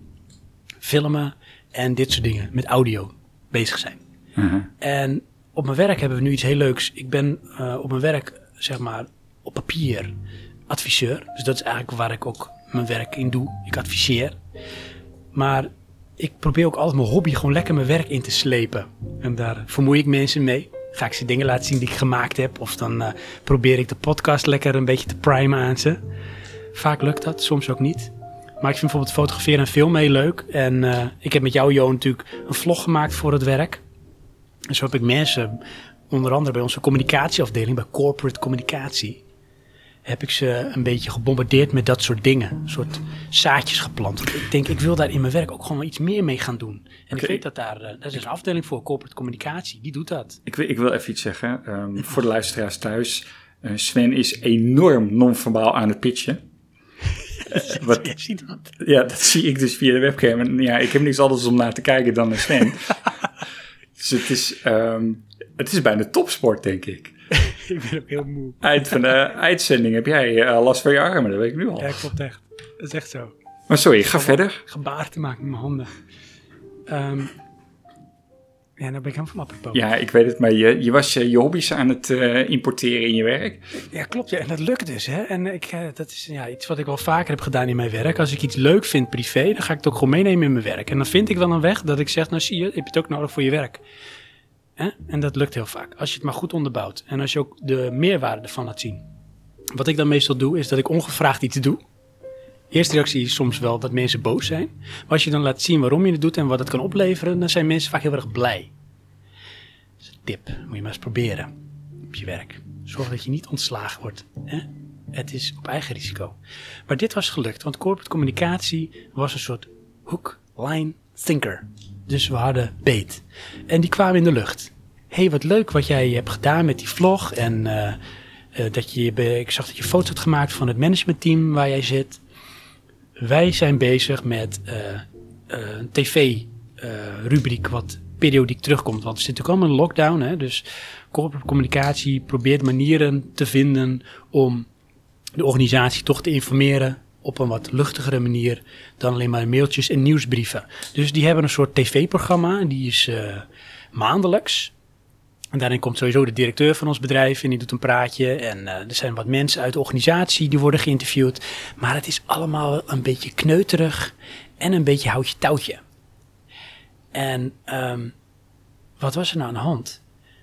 filmen en dit soort dingen. Met audio bezig zijn. Uh -huh. En op mijn werk hebben we nu iets heel leuks. Ik ben uh, op mijn werk, zeg maar, op papier adviseur. Dus dat is eigenlijk waar ik ook mijn werk in doe. Ik adviseer. Maar ik probeer ook altijd mijn hobby gewoon lekker mijn werk in te slepen. En daar vermoei ik mensen mee. Ga ik ze dingen laten zien die ik gemaakt heb. Of dan uh, probeer ik de podcast lekker een beetje te primen aan ze. Vaak lukt dat, soms ook niet. Maar ik vind bijvoorbeeld fotograferen en filmen heel leuk. En uh, ik heb met jou, Jo, natuurlijk een vlog gemaakt voor het werk. En zo heb ik mensen, onder andere bij onze communicatieafdeling, bij corporate communicatie, heb ik ze een beetje gebombardeerd met dat soort dingen. Een soort zaadjes geplant. Want ik denk, ik wil daar in mijn werk ook gewoon iets meer mee gaan doen. En okay. ik weet dat daar, uh, dat is een afdeling voor corporate communicatie, die doet dat. Ik, ik wil even iets zeggen, um, voor de luisteraars thuis. Uh, Sven is enorm non-verbaal aan het pitchen. Uh, wat, je ziet dat. Ja, dat zie ik dus via de webcam. En ja, ik heb niks anders om naar te kijken dan naar Sven. dus het is, um, het is bijna topsport, denk ik. ik ben ook heel moe. Eind van de uitzending heb jij uh, last van je armen, dat weet ik nu al. Ja, klopt echt. Dat is echt zo. Maar sorry, ga verder. Gebaar te maken met mijn handen. Um, ja, nou ben ik helemaal van apropos. Ja, ik weet het, maar je, je was je, je hobby's aan het uh, importeren in je werk. Ja, klopt. Ja, en dat lukt dus. Hè? En ik, uh, dat is ja, iets wat ik wel vaker heb gedaan in mijn werk. Als ik iets leuk vind privé, dan ga ik het ook gewoon meenemen in mijn werk. En dan vind ik wel een weg dat ik zeg, nou zie je, heb je het ook nodig voor je werk. Hè? En dat lukt heel vaak. Als je het maar goed onderbouwt. En als je ook de meerwaarde ervan laat zien. Wat ik dan meestal doe, is dat ik ongevraagd iets doe. Eerste reactie is soms wel dat mensen boos zijn. Maar als je dan laat zien waarom je het doet en wat het kan opleveren, dan zijn mensen vaak heel erg blij. Is een tip. Moet je maar eens proberen op je werk. Zorg dat je niet ontslagen wordt. Hè? Het is op eigen risico. Maar dit was gelukt, want corporate communicatie was een soort hook, line, thinker. Dus we hadden beet. En die kwamen in de lucht. hey, wat leuk wat jij hebt gedaan met die vlog. En eh, eh, dat je, ik zag dat je foto's had gemaakt van het managementteam waar jij zit. Wij zijn bezig met eh, een tv-rubriek wat periodiek terugkomt. Want we zitten ook allemaal in lockdown. Hè? Dus corporate communicatie probeert manieren te vinden om de organisatie toch te informeren op een wat luchtigere manier dan alleen maar mailtjes en nieuwsbrieven. Dus die hebben een soort tv-programma, die is eh, maandelijks. En daarin komt sowieso de directeur van ons bedrijf en die doet een praatje. En eh, er zijn wat mensen uit de organisatie die worden geïnterviewd. Maar het is allemaal een beetje kneuterig en een beetje houtje touwtje. En ehm, wat was er nou aan de hand?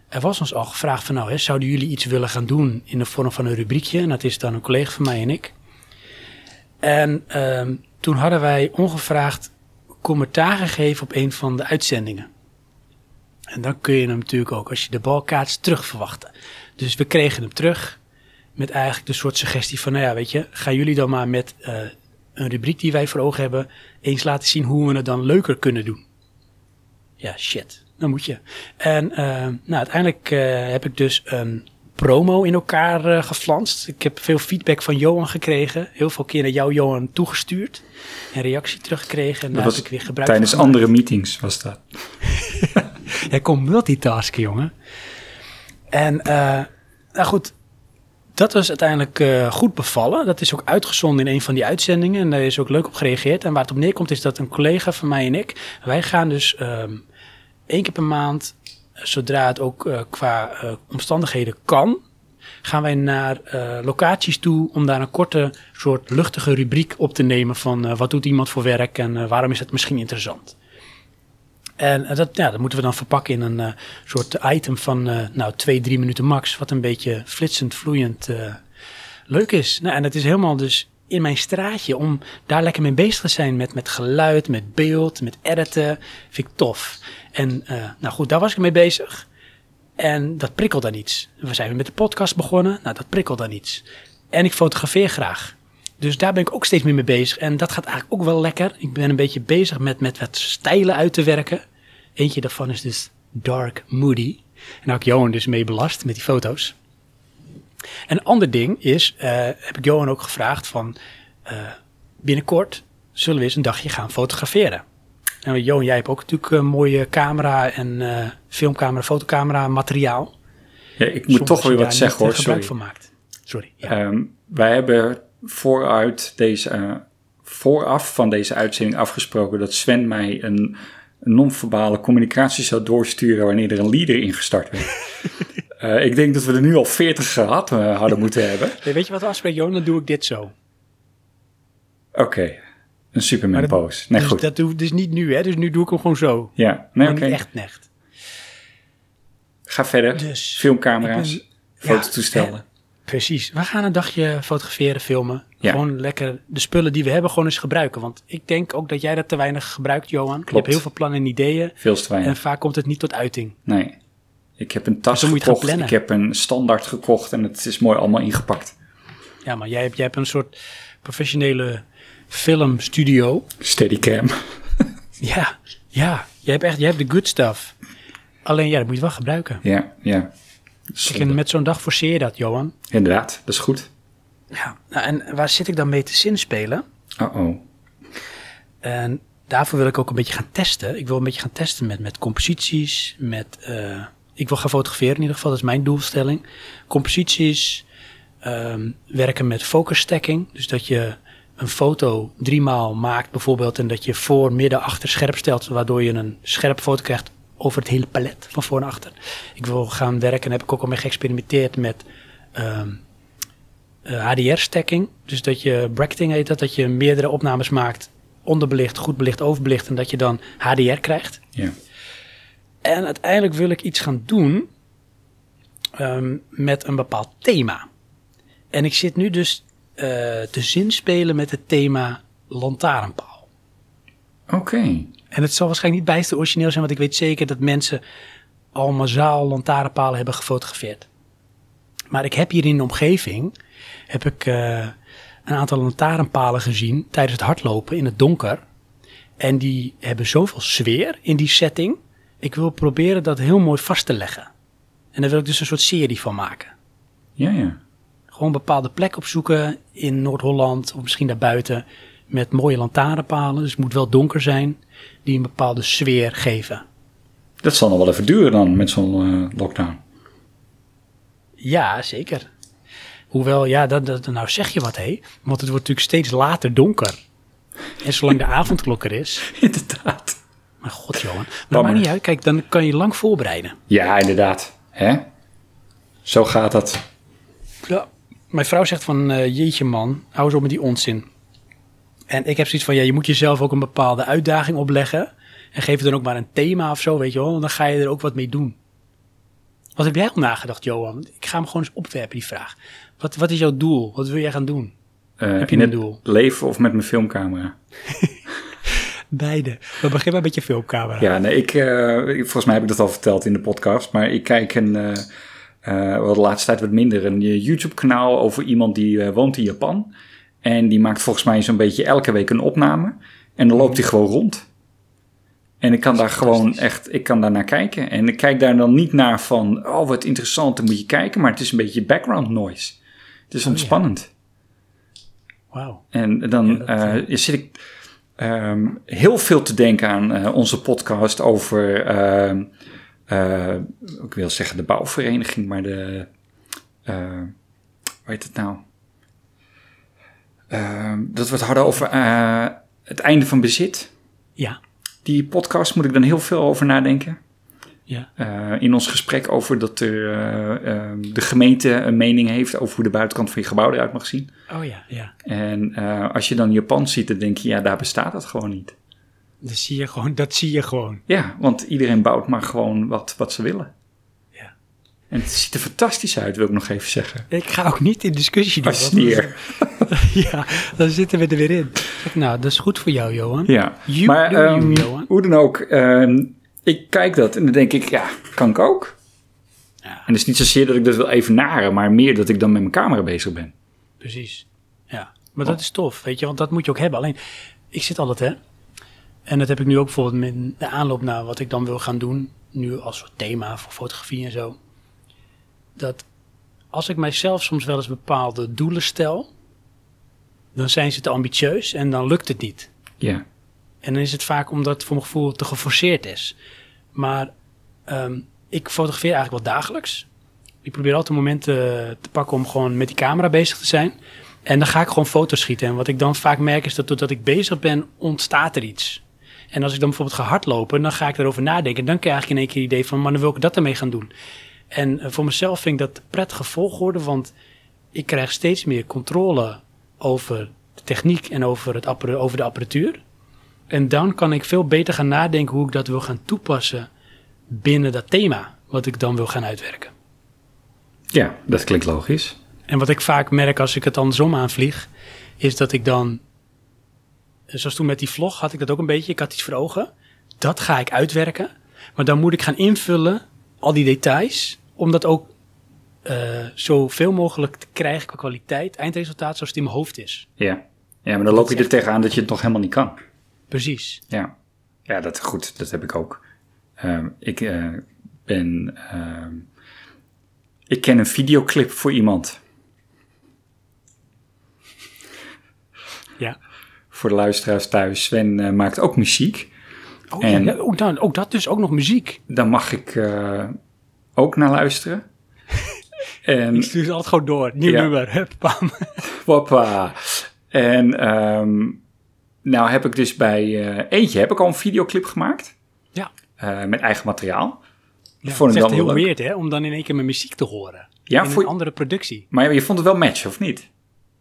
Er was ons al gevraagd van nou, hè, zouden jullie iets willen gaan doen in de vorm van een rubriekje? En dat is dan een collega van mij en ik. En ehm, toen hadden wij ongevraagd commentaar gegeven op een van de uitzendingen. En dan kun je hem natuurlijk ook, als je de bal terug verwachten. Dus we kregen hem terug met eigenlijk de soort suggestie van, nou ja, weet je, gaan jullie dan maar met eh, een rubriek die wij voor ogen hebben, eens laten zien hoe we het dan leuker kunnen doen. Ja, shit, dan moet je. En eh, nou, uiteindelijk eh, heb ik dus een promo in elkaar eh, geflanst. Ik heb veel feedback van Johan gekregen. Heel veel keer naar jou, Johan, toegestuurd. En reactie teruggekregen. En Dat was heb ik weer gebruikt Tijdens van andere meetings was dat. Hij kon multitasken, jongen. En eh, nou goed, dat was uiteindelijk eh, goed bevallen. Dat is ook uitgezonden in een van die uitzendingen. En daar is ook leuk op gereageerd. En waar het op neerkomt is dat een collega van mij en ik... wij gaan dus ehm één keer per maand, zodra het ook eh, qua eh, omstandigheden kan... gaan wij naar eh, locaties toe om daar een korte soort luchtige rubriek op te nemen... van wat doet iemand voor werk en waarom is het misschien interessant. En dat, ja, dat moeten we dan verpakken in een soort item van nou, twee, drie minuten max. Wat een beetje flitsend, vloeiend leuk is. Nou, en het is helemaal dus in mijn straatje om daar lekker mee bezig te zijn. Met, met geluid, met beeld, met editen. Vind ik tof. En eh, nou goed, daar was ik mee bezig. En dat prikkelt dan iets. We zijn weer met de podcast begonnen. Nou, dat prikkelt dan iets. En ik fotografeer graag. Dus daar ben ik ook steeds meer mee bezig. En dat gaat eigenlijk ook wel lekker. Ik ben een beetje bezig met, met wat stijlen uit te werken. Eentje daarvan is dus Dark Moody. En daar heb ik Johan dus mee belast met die foto's. Een ander ding is, eh, heb ik Johan ook gevraagd van... eh, binnenkort zullen we eens een dagje gaan fotograferen. Nou, Johan, jij hebt ook natuurlijk een mooie camera en eh, filmcamera, fotocamera, materiaal. Ja, ik moet toch weer wat zeggen hoor, eh, gebruik sorry. van maakt. Sorry. Ja. Ehm, wij hebben vooruit deze, eh, vooraf van deze uitzending afgesproken dat Sven mij een, een non-verbale communicatie zou doorsturen wanneer er een leader ingestart werd. Eh, ik denk dat we er nu al 40 gehad eh, hadden moeten hebben. Nee, weet je wat we afspreken, Johan? Dan doe ik dit zo. Oké, een Superman dat- pose. Nee, dus goed. dat doe dus niet nu, hè? Dus nu doe ik hem gewoon zo. Ja, nee, oké. niet echt echt. Ga verder. Dus, Filmcamera's, ben- ja. Precies. We gaan een dagje fotograferen, filmen. Ja. Gewoon lekker de spullen die we hebben gewoon eens gebruiken. Want ik denk ook dat jij dat te weinig gebruikt, Johan. Je Klopt. hebt heel veel plannen en ideeën. Veel te weinig. En vaak komt het niet tot uiting. Nee. Ik heb een tas Dus je gekocht, ik heb een standaard gekocht en het is mooi allemaal ingepakt. Ja, maar jij hebt, jij hebt een soort professionele filmstudio. Steadycam. Ja, ja. Jij hebt echt jij hebt de good stuff. Alleen ja, dat moet je wel gebruiken. Ja, ja. Kijk, met zo'n dag forceer je dat, Johan. Inderdaad, dat is goed. Ja. Nou, en waar zit ik dan mee te zinspelen? Oh-oh. En daarvoor wil ik ook een beetje gaan testen. Ik wil een beetje gaan testen met, met composities, met... eh, ik wil gaan fotograferen in ieder geval, dat is mijn doelstelling. Composities, ehm, werken met focus stacking. Dus dat je een foto driemaal maakt bijvoorbeeld... en dat je voor, midden, achter scherp stelt... waardoor je een scherp foto krijgt over het hele palet van voor en achter. Ik wil gaan werken, en heb ik ook al mee geëxperimenteerd met... ehm, HDR-stacking. Dus dat je bracketing heet dat, dat je meerdere opnames maakt, onderbelicht, goed belicht, overbelicht en dat je dan HDR krijgt. Ja. En uiteindelijk wil ik iets gaan doen ehm, met een bepaald thema. En ik zit nu dus eh, te zinspelen met het thema lantaarnpaal. Oké. En het zal waarschijnlijk niet bijster origineel zijn, want ik weet zeker dat mensen al massaal lantaarnpalen hebben gefotografeerd. Maar ik heb hier in de omgeving heb ik, eh, een aantal lantaarnpalen gezien tijdens het hardlopen in het donker. En die hebben zoveel sfeer in die setting. Ik wil proberen dat heel mooi vast te leggen. En daar wil ik dus een soort serie van maken. Ja, ja. Gewoon een bepaalde plek opzoeken in Noord-Holland of misschien daarbuiten. Met mooie lantaarnpalen, dus het moet wel donker zijn. Die een bepaalde sfeer geven. Dat zal nog wel even duren dan met zo'n eh, lockdown. Ja, zeker. Hoewel, ja, dat, dat, nou zeg je wat, hé. Want het wordt natuurlijk steeds later donker. En zolang de avondklok er is. Inderdaad. Maar god, Johan. Maar dat maakt niet uit. Kijk, dan kan je lang voorbereiden. Ja, inderdaad. Hè? Zo gaat dat. Ja. Mijn vrouw zegt van, eh, jeetje man, hou eens op met die onzin. En ik heb zoiets van, ja, je moet jezelf ook een bepaalde uitdaging opleggen. En geef het dan ook maar een thema of zo, weet je wel. Want dan ga je er ook wat mee doen. Wat heb jij al nagedacht, Johan? Ik ga hem gewoon eens opwerpen, die vraag. Wat, wat is jouw doel? Wat wil jij gaan doen? Eh, Heb je een doel? leven of met mijn filmcamera? Beide. We beginnen maar met je filmcamera. Ja, nee, ik, eh, volgens mij heb ik dat al verteld in de podcast, maar ik kijk een, wel de laatste tijd wat minder, een eh, YouTube-kanaal over iemand die eh, woont in Japan. En die maakt volgens mij zo'n beetje elke week een opname. En dan loopt hij gewoon rond. En ik kan daar gewoon echt, ik kan daar naar kijken. En ik kijk daar dan niet naar van, oh wat interessant, dan moet je kijken. Maar het is een beetje background noise. Het is ontspannend. Wauw. En dan Ja, dat, eh, zit ik ehm, heel veel te denken aan eh, onze podcast over, ehm, eh, ik wil zeggen de bouwvereniging, maar de, eh hoe heet het nou? Ehm, dat we het hadden over eh, het einde van bezit. Ja. Die podcast moet ik dan heel veel over nadenken. Ja. Eh, in ons gesprek over dat er, eh, ehm, de gemeente een mening heeft over hoe de buitenkant van je gebouw eruit mag zien. Oh ja, ja. En eh, als je dan Japan ziet, dan denk je, ja, daar bestaat dat gewoon niet. Dat zie je gewoon. Dat zie je gewoon. Ja, want iedereen bouwt maar gewoon wat, wat ze willen. Ja. En het ziet er fantastisch uit, wil ik nog even zeggen. Ik ga ook niet in discussie doen. Sneer. dan- ja, dan zitten we er weer in. Nou, dat is goed voor jou, Johan. Ja, You maar you, ehm, Johan. hoe dan ook, ehm, ik kijk dat en dan denk ik, ja, kan ik ook. Ja. En het is niet zozeer dat ik dat wil evenaren, maar meer dat ik dan met mijn camera bezig ben. Precies. Ja, maar dat is tof, weet je, want dat moet je ook hebben. Alleen, ik zit altijd, hè. En dat heb ik nu ook bijvoorbeeld met de aanloop naar wat ik dan wil gaan doen. Nu als soort thema voor fotografie en zo. Dat als ik mijzelf soms wel eens bepaalde doelen stel, dan zijn ze te ambitieus en dan lukt het niet. Ja, En dan is het vaak omdat het voor mijn gevoel te geforceerd is. Maar ehm, ik fotografeer eigenlijk wel dagelijks. Ik probeer altijd momenten te pakken om gewoon met die camera bezig te zijn. En dan ga ik gewoon foto's schieten. En wat ik dan vaak merk is dat doordat ik bezig ben, ontstaat er iets. En als ik dan bijvoorbeeld ga hardlopen, dan ga ik erover nadenken. En dan krijg ik in één keer het idee van, maar dan wil ik dat ermee gaan doen. En eh, voor mezelf vind ik dat prettige volgorde, want ik krijg steeds meer controle over de techniek en over, het over de apparatuur. En dan kan ik veel beter gaan nadenken hoe ik dat wil gaan toepassen binnen dat thema wat ik dan wil gaan uitwerken. ja dat klinkt logisch. En wat ik vaak merk als ik het andersom aanvlieg, is dat ik dan, zoals toen met die vlog had ik dat ook een beetje, ik had iets voor ogen. Dat ga ik uitwerken, maar dan moet ik gaan invullen, al die details, om dat ook eh zoveel mogelijk te krijgen qua kwaliteit, eindresultaat zoals het in mijn hoofd is. Ja, ja maar dan loop je er tegenaan dat je het nog helemaal niet kan. Precies. Ja, ja dat, goed, dat heb ik ook. Ehm, ik eh, ben. ehm, ik ken een videoclip voor iemand. Ja. Voor de luisteraars thuis. Sven eh, maakt ook muziek. Oh, En- ja, ja, ook, dan, ook dat dus, ook nog muziek. Daar mag ik eh, ook naar luisteren. en Ik stuur ze altijd gewoon door. Nieuw Ja. nummer, hup, bam. En ehm, nou heb ik dus bij eh, eentje heb ik al een videoclip gemaakt. Ja. Met eigen materiaal. Ja, vond het is echt dan heel leuk. weird, hè, om dan in één keer mijn muziek te horen. Ja, in voor- een andere productie. Maar je vond het wel match, of niet?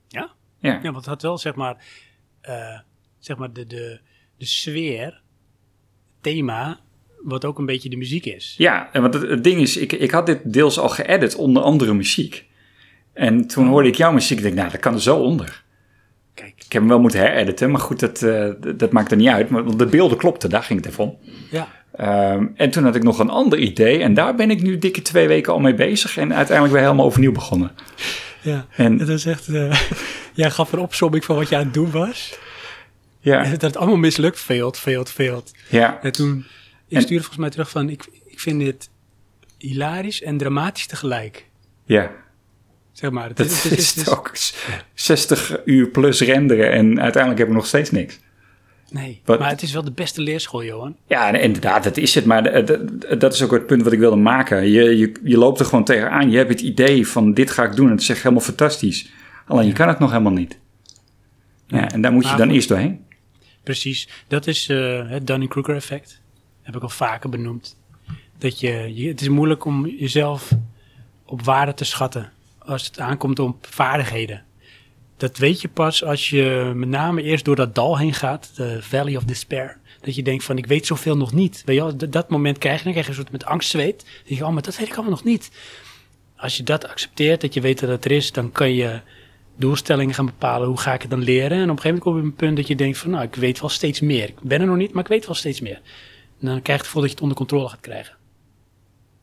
Ja? Ja. Ja, want het had wel, zeg maar, eh, zeg maar de, de, de sfeer, thema, wat ook een beetje de muziek is. Ja, en want het, het ding is, ik, ik had dit deels al geëdit onder andere muziek. En toen hoorde ik jouw muziek, ik denk, nou, dat kan er zo onder. Kijk, Ik heb hem wel moeten herediten, maar goed, dat, eh, dat- maakt er niet uit. Maar want de beelden klopten, daar ging het even om. ja. Ehm, en toen had ik nog een ander idee en daar ben ik nu dikke twee weken al mee bezig. En uiteindelijk weer helemaal overnieuw begonnen. Ja, En- het was echt, eh, jij gaf een opzomming van wat je aan het doen was. Ja, Dat het allemaal mislukt. Failed, failed, failed. ja. En toen, ik En- stuurde volgens mij terug van, ik, ik vind dit hilarisch en dramatisch tegelijk. ja. Zeg maar. Het Dat is, het is- het is- ook 60 uur plus renderen en uiteindelijk heb ik nog steeds niks. Nee, maar het is wel de beste leerschool, Johan. Ja, inderdaad, dat is het. Maar eh, dat- dat is ook het punt wat ik wilde maken. Je, je, je loopt er gewoon tegenaan. Je hebt het idee van dit ga ik doen. En het is echt helemaal fantastisch. Alleen je kan het nog helemaal niet. Ja, en daar moet je Maar dan goed. eerst doorheen. Precies. Dat is eh, het Dunning-Kruger effect. Heb ik al vaker benoemd. Dat je, je, het is moeilijk om jezelf op waarde te schatten als het aankomt op vaardigheden. Dat weet je pas als je met name eerst door dat dal heen gaat, de Valley of Despair. Dat je denkt van, ik weet zoveel nog niet. Weet je wel, dat, dat moment krijg je, dan krijg je een soort met angstzweet. Dan denk je, oh, maar dat weet ik allemaal nog niet. Als je dat accepteert, dat je weet dat het er is, dan kan je doelstellingen gaan bepalen. Hoe ga ik het dan leren? En op een gegeven moment kom je op een punt dat je denkt van, nou, ik weet wel steeds meer. Ik ben er nog niet, maar ik weet wel steeds meer. Dan krijg je het gevoel dat je het onder controle gaat krijgen.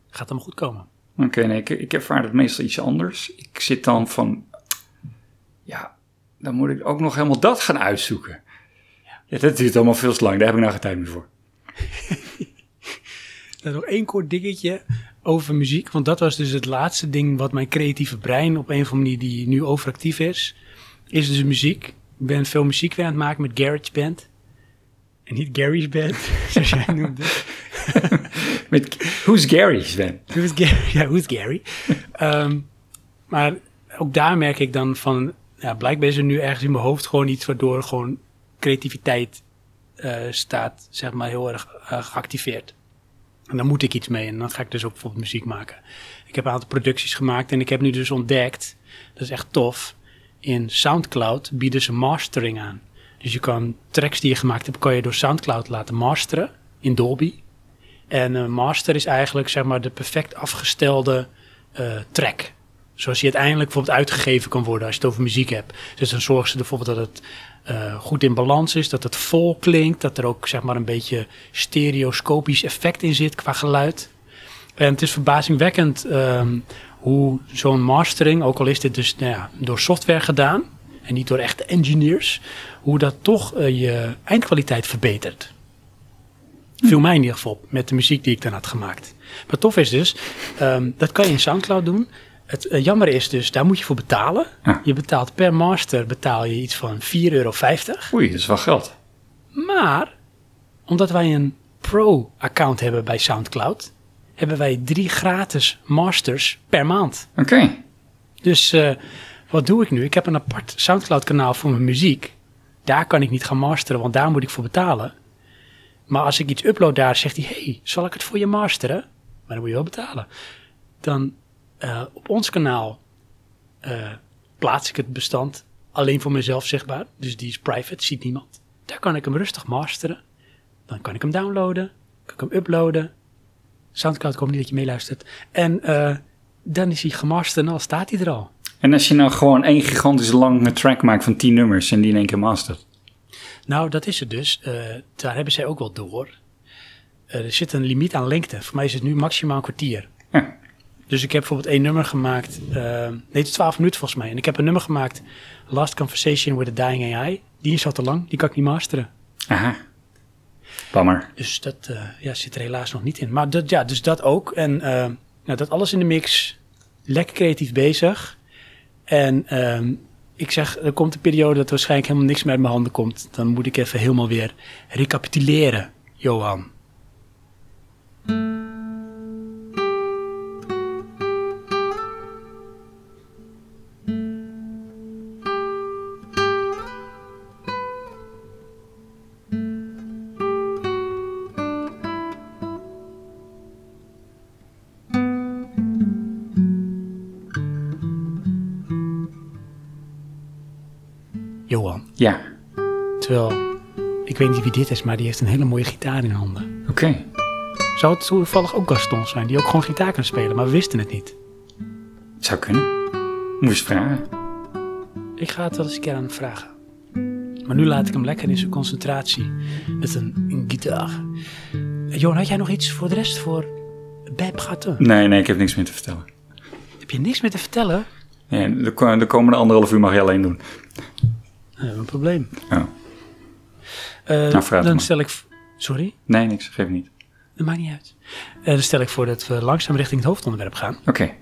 Gaat allemaal goed komen. Oké, nee, ik, ik ervaar het meestal iets anders. Ik zit dan van, dan moet ik ook nog helemaal dat gaan uitzoeken. Ja, dat duurt allemaal veel te lang. Daar heb ik nou geen tijd meer voor. Dan nog één kort dingetje over muziek. Want dat was dus het laatste ding wat mijn creatieve brein op een of andere manier die nu overactief is. Is dus muziek. Ik ben veel muziek weer aan het maken met GarageBand. En niet Gary's Band, zoals jij noemde. Met, who's Gary, Sven? Who's Gary? Ja, who's Gary? Ehm, maar ook daar merk ik dan van... Ja, blijkbaar is er nu ergens in mijn hoofd gewoon iets waardoor gewoon creativiteit eh, staat, zeg maar, heel erg eh, geactiveerd. En dan moet ik iets mee en dan ga ik dus ook bijvoorbeeld muziek maken. Ik heb een aantal producties gemaakt en ik heb nu dus ontdekt, dat is echt tof, in Soundcloud bieden ze mastering aan. Dus je kan tracks die je gemaakt hebt, kan je door Soundcloud laten masteren in Dolby. En een master is eigenlijk zeg maar de perfect afgestelde eh, track. Zoals die uiteindelijk bijvoorbeeld uitgegeven kan worden als je het over muziek hebt. Dus dan zorgen ze bijvoorbeeld dat het eh, goed in balans is, dat het vol klinkt, dat er ook zeg maar een beetje stereoscopisch effect in zit qua geluid. En het is verbazingwekkend ehm, hoe zo'n mastering, ook al is dit dus nou ja, door software gedaan en niet door echte engineers, hoe dat toch eh, je eindkwaliteit verbetert. Viel mij in ieder geval op met de muziek die ik dan had gemaakt. Maar tof is dus, ehm, dat kan je in Soundcloud doen. Het eh, jammer is dus, daar moet je voor betalen. Ja. Je betaalt per master betaal je iets van 4,50 euro. Oei, dat is wel geld. Maar omdat wij een pro-account hebben bij Soundcloud, hebben wij drie gratis masters per maand. Oké. Dus eh, wat doe ik nu? Ik heb een apart Soundcloud-kanaal voor mijn muziek. Daar kan ik niet gaan masteren, want daar moet ik voor betalen. Maar als ik iets upload daar, zegt hij: hey, zal ik het voor je masteren? Maar dan moet je wel betalen. Dan eh, op ons kanaal eh, plaats ik het bestand alleen voor mezelf zichtbaar. Dus die is private, ziet niemand. Daar kan ik hem rustig masteren. Dan kan ik hem downloaden, kan ik hem uploaden. Soundcloud komt niet dat je meeluistert. En eh, dan is hij gemasterd en dan staat hij er al. En als je nou gewoon één gigantisch lange track maakt van 10 nummers en die in één keer mastert. Nou, dat is het dus. Daar hebben zij ook wel door. Er zit een limiet aan lengte. Voor mij is het nu maximaal een kwartier. Ja. Dus ik heb bijvoorbeeld één nummer gemaakt. eh, nee, het is 12 minuten volgens mij. En ik heb een nummer gemaakt. Last Conversation with a Dying AI. Die is al te lang. Die kan ik niet masteren. Aha. Bammer. Dus dat eh, ja, zit er helaas nog niet in. Maar dat, ja, dus dat ook. En eh, nou, dat alles in de mix. Lekker creatief bezig. En ehm, ik zeg, er komt een periode dat waarschijnlijk helemaal niks meer uit mijn handen komt. Dan moet ik even helemaal weer recapituleren, Johan. Ja. Terwijl, ik weet niet wie dit is, maar die heeft een hele mooie gitaar in handen. Oké. Zou het toevallig ook Gaston zijn, die ook gewoon gitaar kan spelen, maar we wisten het niet. Het zou kunnen. Moet je eens vragen. Ik ga het wel eens een keer aan hem vragen. Maar nu laat ik hem lekker in zijn concentratie met een, een gitaar. Johan, had jij nog iets voor de rest voor Beb Gatten? Nee, nee, ik heb niks meer te vertellen. Heb je niks meer te vertellen? Nee, de, de komende anderhalf uur mag je alleen doen. Hebben we een probleem. Eh, Nou, dan maar. stel ik... Sorry? Nee, niks, geef niet. Dat maakt niet uit. Eh, dan stel ik voor dat we langzaam richting het hoofdonderwerp gaan. Oké,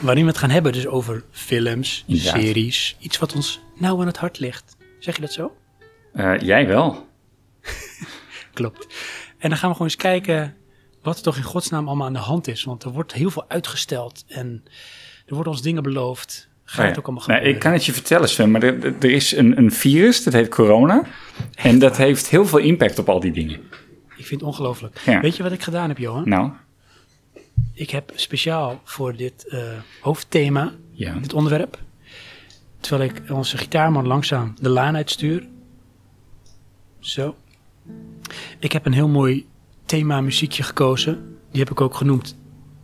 Waarin we het gaan hebben dus over films, series. Iets wat ons nauw aan het hart ligt. Zeg je dat zo? Eh, jij wel. Klopt. En dan gaan we gewoon eens kijken wat er toch in godsnaam allemaal aan de hand is. Want er wordt heel veel uitgesteld en er worden ons dingen beloofd. Gaat Oh ja. het ook allemaal Nou, ik kan het je vertellen, Sven, maar er, er is een, een virus, dat heet corona. En dat heeft heel veel impact op al die dingen. Ik vind het ongelooflijk. Ja. Weet je wat ik gedaan heb, Johan? Nou, Ik heb speciaal voor dit eh, hoofdthema, ja. dit onderwerp, terwijl ik onze gitaarman langzaam de laan uitstuur. Zo. Ik heb een heel mooi thema muziekje gekozen. Die heb ik ook genoemd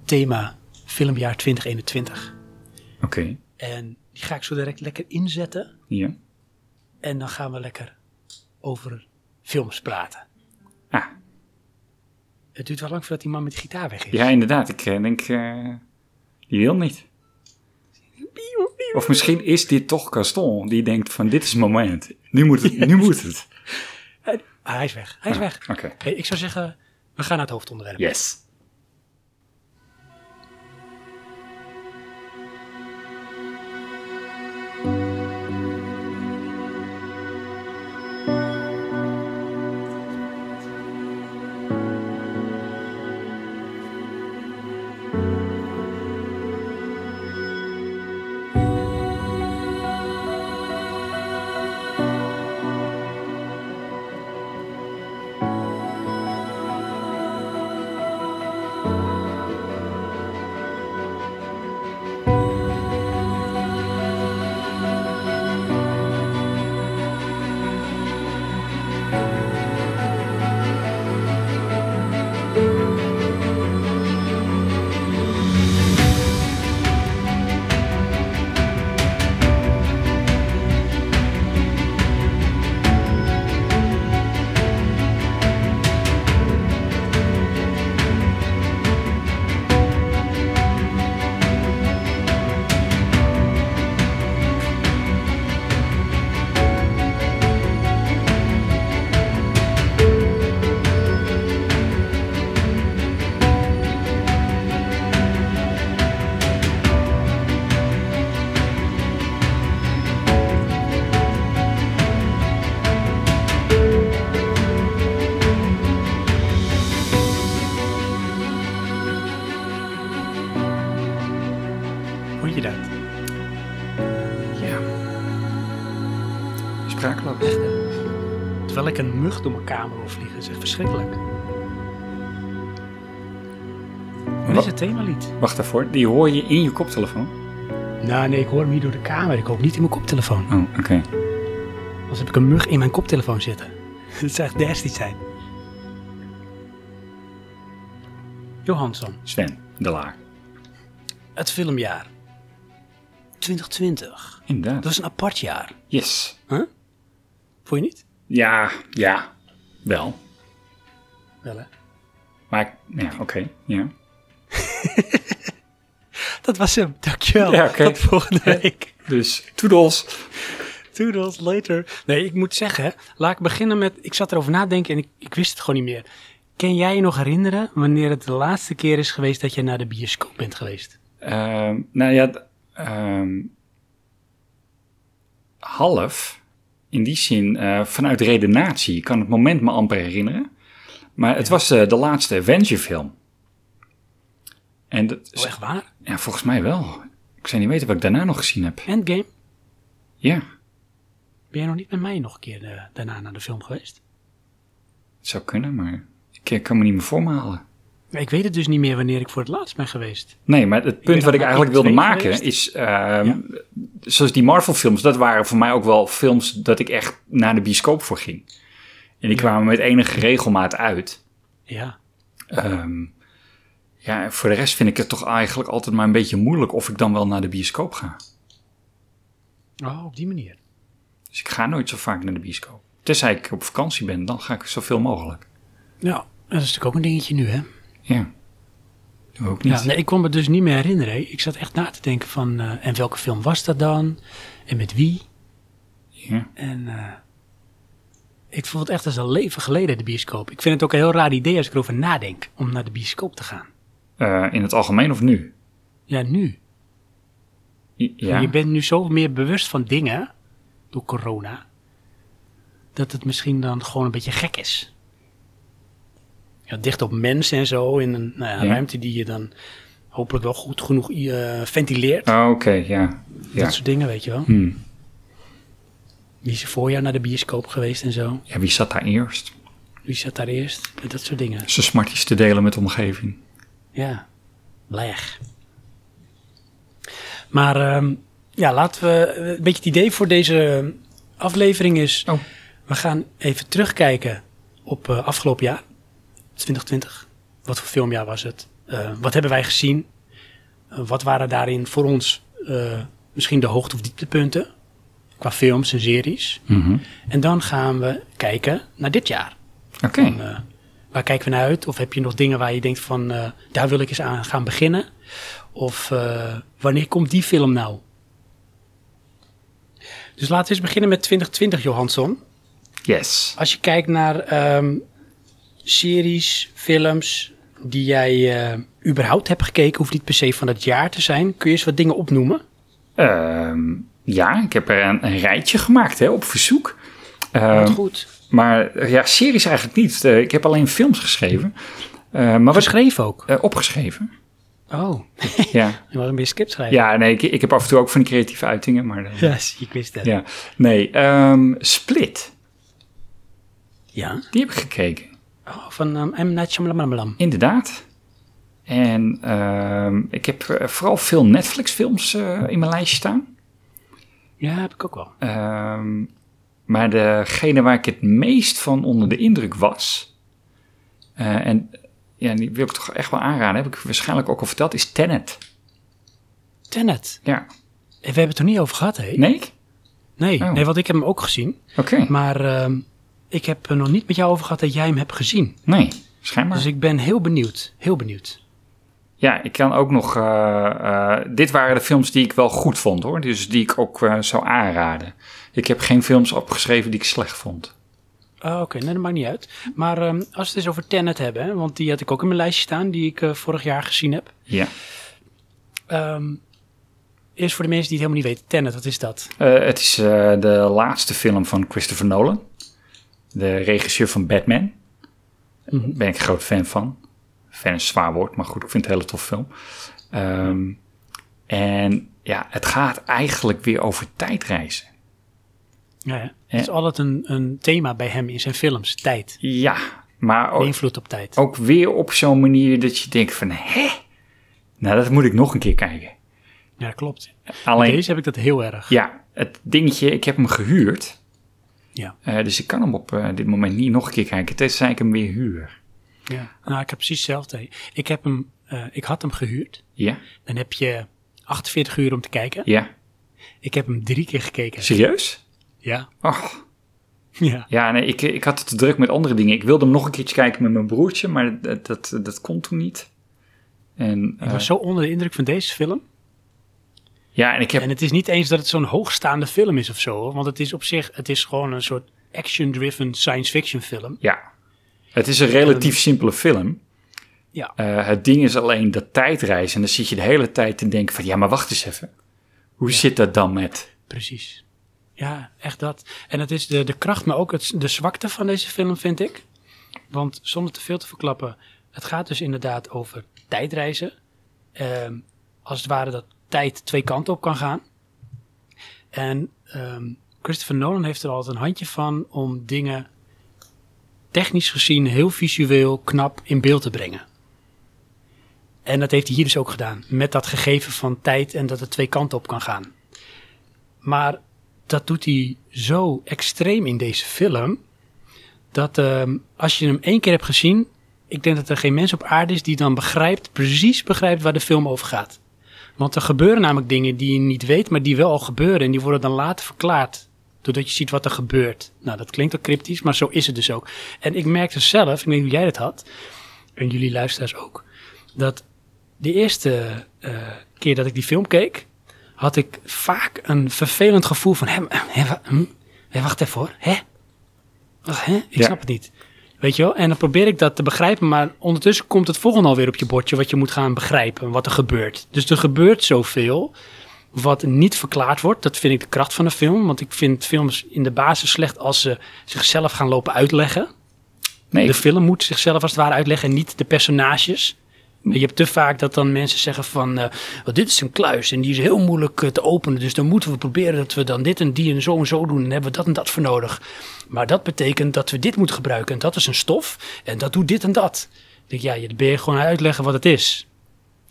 thema filmjaar 2021. Oké, En die ga ik zo direct lekker inzetten. ja. En dan gaan we lekker over films praten. Ah, Het duurt wel lang voordat die man met die gitaar weg is. ja, inderdaad. Ik eh, denk, eh, die wil niet. Of misschien is dit toch Gaston, die denkt van, dit is het moment. Nu moet het, nu moet het. Ah, hij is weg. Hij is weg. Oké, Hey, ik zou zeggen, we gaan naar het hoofdonderwerp. yes. Kamer hoor vliegen. Dat is echt verschrikkelijk. Wat is het themalied? Wacht daarvoor, die hoor je in je koptelefoon? Nou, nee, ik hoor hem hier door de kamer. Ik hoop niet in mijn koptelefoon. Oh, oké. Anders heb ik een mug in mijn koptelefoon zitten. Dat zou echt nasty zijn. Johansson, Sven, de laar. het filmjaar. 2020. Inderdaad. Dat was een apart jaar. Yes. Huh? Vond je niet? Ja, ja. Wel. Wel hè? Maar, ja, oké. Ja. Dat was hem. Dankjewel. Ja, oké. Tot volgende week. Dus, toedels. Toodles, later. Nee, ik moet zeggen, laat ik beginnen met... Ik zat erover nadenken en ik, ik wist het gewoon niet meer. Kan jij je nog herinneren wanneer het de laatste keer is geweest dat je naar de bioscoop bent geweest? Ehm, nou ja, ehm, half. In die zin, eh, vanuit redenatie. Ik kan het moment me amper herinneren. Maar het was eh, de laatste Avenger film. En dat, is- Oh, echt waar? ja, volgens mij wel. Ik zou niet weten wat ik daarna nog gezien heb. Endgame? Ja, Ben jij nog niet met mij nog een keer eh, daarna naar de film geweest? het zou kunnen, maar ik kan me niet meer voor me halen. Ik weet het dus niet meer wanneer ik voor het laatst ben geweest. Nee, maar het punt wat ik eigenlijk wilde 2 maken geweest. is... ehm, Zoals die Marvel-films, dat waren voor mij ook wel films dat ik echt naar de bioscoop voor ging. En die Ja. kwamen met enige regelmaat uit. Ja. Ehm, ja, voor de rest vind ik het toch eigenlijk altijd maar een beetje moeilijk of ik dan wel naar de bioscoop ga. Oh, op die manier. Dus ik ga nooit zo vaak naar de bioscoop. Tenzij ik op vakantie ben, dan ga ik zoveel mogelijk. Nou, dat is natuurlijk ook een dingetje nu, hè? Ja, ook niet. Ja, nee, ik kon me dus niet meer herinneren. hè. Ik zat echt na te denken van, eh, en welke film was dat dan? En met wie? Ja. En eh, ik voel het echt als een leven geleden, de bioscoop. Ik vind het ook een heel raar idee als ik erover nadenk om naar de bioscoop te gaan. Eh, in het algemeen of nu? Ja, nu. I- Ja. Je bent nu zo meer bewust van dingen door corona, dat het misschien dan gewoon een beetje gek is. Ja, dicht op mensen en zo, in een nou ja, Ja. ruimte die je dan hopelijk wel goed genoeg eh, ventileert. Oh, Oké, ja. ja. Dat soort dingen, weet je wel. Hmm. Wie is er voor jou naar de bioscoop geweest en zo? ja, wie zat daar eerst? Wie zat daar eerst? Dat soort dingen. Zijn smarties te delen met de omgeving. Ja, leg. Maar ehm, ja, laten we... Een beetje het idee voor deze aflevering is... Oh. We gaan even terugkijken op eh, afgelopen jaar. 2020. Wat voor filmjaar was het? Eh, wat hebben wij gezien? Eh, wat waren daarin voor ons eh, misschien de hoogte- of dieptepunten? Qua films en series. Mhm. En dan gaan we kijken naar dit jaar. Oké. Waar kijken we naar uit? Of heb je nog dingen waar je denkt van, daar wil ik eens aan gaan beginnen? Of wanneer komt die film nou? Dus laten we eens beginnen met 2020, Johansson. Yes. Als je kijkt naar ehm, series, films die jij eh, überhaupt hebt gekeken, hoeft niet per se van het jaar te zijn. Kun je eens wat dingen opnoemen? Ehm, ja, ik heb er een, een rijtje gemaakt hè, op verzoek. Wat goed. maar ja, series eigenlijk niet. Eh, ik heb alleen films geschreven. Eh, maar wat Geschreven ook. opgeschreven. Oh, ja. je mag een beetje script schrijven. ja, nee, ik, ik heb af en toe ook van die creatieve uitingen. Maar Ja, ik wist het. ja. Nee, ehm, Split. Ja? Die heb ik gekeken. Oh, van um, M. Night Shyamalan. Inderdaad. En ehm, ik heb eh, vooral veel Netflix-films eh, in mijn lijstje staan. Ja, heb ik ook wel. Ehm, maar degene waar ik het meest van onder de indruk was, eh, en ja, die wil ik toch echt wel aanraden, heb ik waarschijnlijk ook al verteld, is Tenet. Tenet. Ja, We hebben het er niet over gehad, hè? nee? Nee, Oh. nee, want ik heb hem ook gezien. Oké, Maar ik heb er nog niet met jou over gehad dat jij hem hebt gezien. nee, schijnbaar. Dus ik ben heel benieuwd. Heel benieuwd. Ja, ik kan ook nog. eh, eh, dit waren de films die ik wel goed vond hoor. Dus die ik ook eh, zou aanraden. Ik heb geen films opgeschreven die ik slecht vond. Ah, Oké, nee, dat maakt niet uit. Maar ehm, als we het eens over Tenet hebben, hè, want die had ik ook in mijn lijstje staan, die ik vorig jaar gezien heb. Ja. Ehm, eerst voor de mensen die het helemaal niet weten, Tenet, wat is dat? Het is de laatste film van Christopher Nolan. De regisseur van Batman. Mhm. Ben ik een groot fan van. Fan is zwaar woord, maar goed, ik vind het een hele tof film. Ehm, en ja, het gaat eigenlijk weer over tijdreizen. Ja, ja. Het is altijd een, een thema bij hem in zijn films, tijd. Ja, maar ook, invloed op tijd. ook weer op zo'n manier dat je denkt van, hè? Nou, dat moet ik nog een keer kijken. Ja, klopt. Alleen, Deze heb ik dat heel erg. ja, het dingetje, ik heb hem gehuurd. Ja. Eh, dus ik kan hem op eh, dit moment niet nog een keer kijken. Tenzij ik hem weer huur. ja. Nou, ik heb precies hetzelfde. Ik, heb hem, eh, ik had hem gehuurd. Ja? Dan heb je 48 uur om te kijken. Ja? Ik heb hem drie keer gekeken. Serieus? Ja. Oh, Ja. ja, nee, ik, ik had het te druk met andere dingen. Ik wilde hem nog een keertje kijken met mijn broertje, maar dat, dat, dat kon toen niet. En, Ik was zo onder de indruk van deze film. Ja, en ik heb... En het is niet eens dat het zo'n hoogstaande film is of zo. hoor. Want het is op zich, het is gewoon een soort action-driven science fiction film. Ja, het is een relatief simpele film. Ja. Eh, het ding is alleen dat tijdreizen. En dan zit je de hele tijd te denken van... Ja, maar wacht eens even. Hoe zit dat dan met... Precies. Ja, echt dat. En het is de, de kracht, maar ook het, de zwakte van deze film, vind ik. Want zonder te veel te verklappen, het gaat dus inderdaad over tijdreizen. Ehm, als het ware dat tijd twee kanten op kan gaan. En ehm, Christopher Nolan heeft er altijd een handje van om dingen technisch gezien heel visueel knap in beeld te brengen. En dat heeft hij hier dus ook gedaan. Met dat gegeven van tijd en dat het twee kanten op kan gaan. Maar dat doet hij zo extreem in deze film. Dat ehm, als je hem één keer hebt gezien. Ik denk dat er geen mens op aarde is die dan begrijpt, precies begrijpt waar de film over gaat. Want er gebeuren namelijk dingen die je niet weet, maar die wel al gebeuren. En die worden dan later verklaard. Doordat je ziet wat er gebeurt. Nou, dat klinkt ook cryptisch, maar zo is het dus ook. En ik merkte zelf, ik weet niet hoe jij dat had. En jullie luisteraars ook. Dat de eerste eh, keer dat ik die film keek, had ik vaak een vervelend gevoel van, wa- hm, wacht even hoor, hè? Ach, hè? Ik Ja. snap het niet. Weet je wel? En dan probeer ik dat te begrijpen, maar ondertussen komt het volgende alweer op je bordje wat je moet gaan begrijpen, wat er gebeurt. Dus er gebeurt zoveel wat niet verklaard wordt. Dat vind ik de kracht van een film, want ik vind films in de basis slecht als ze zichzelf gaan lopen uitleggen. Nee, De film moet zichzelf als het ware uitleggen en niet de personages. Je hebt te vaak dat dan mensen zeggen van, "Wel, dit is een kluis en die is heel moeilijk eh, te openen. Dus dan moeten we proberen dat we dan dit en die en zo en zo doen. En dan hebben we dat en dat voor nodig. Maar dat betekent dat we dit moeten gebruiken. En dat is een stof en dat doet dit en dat. Ik denk, ja, je ben je gewoon uitleggen wat het is.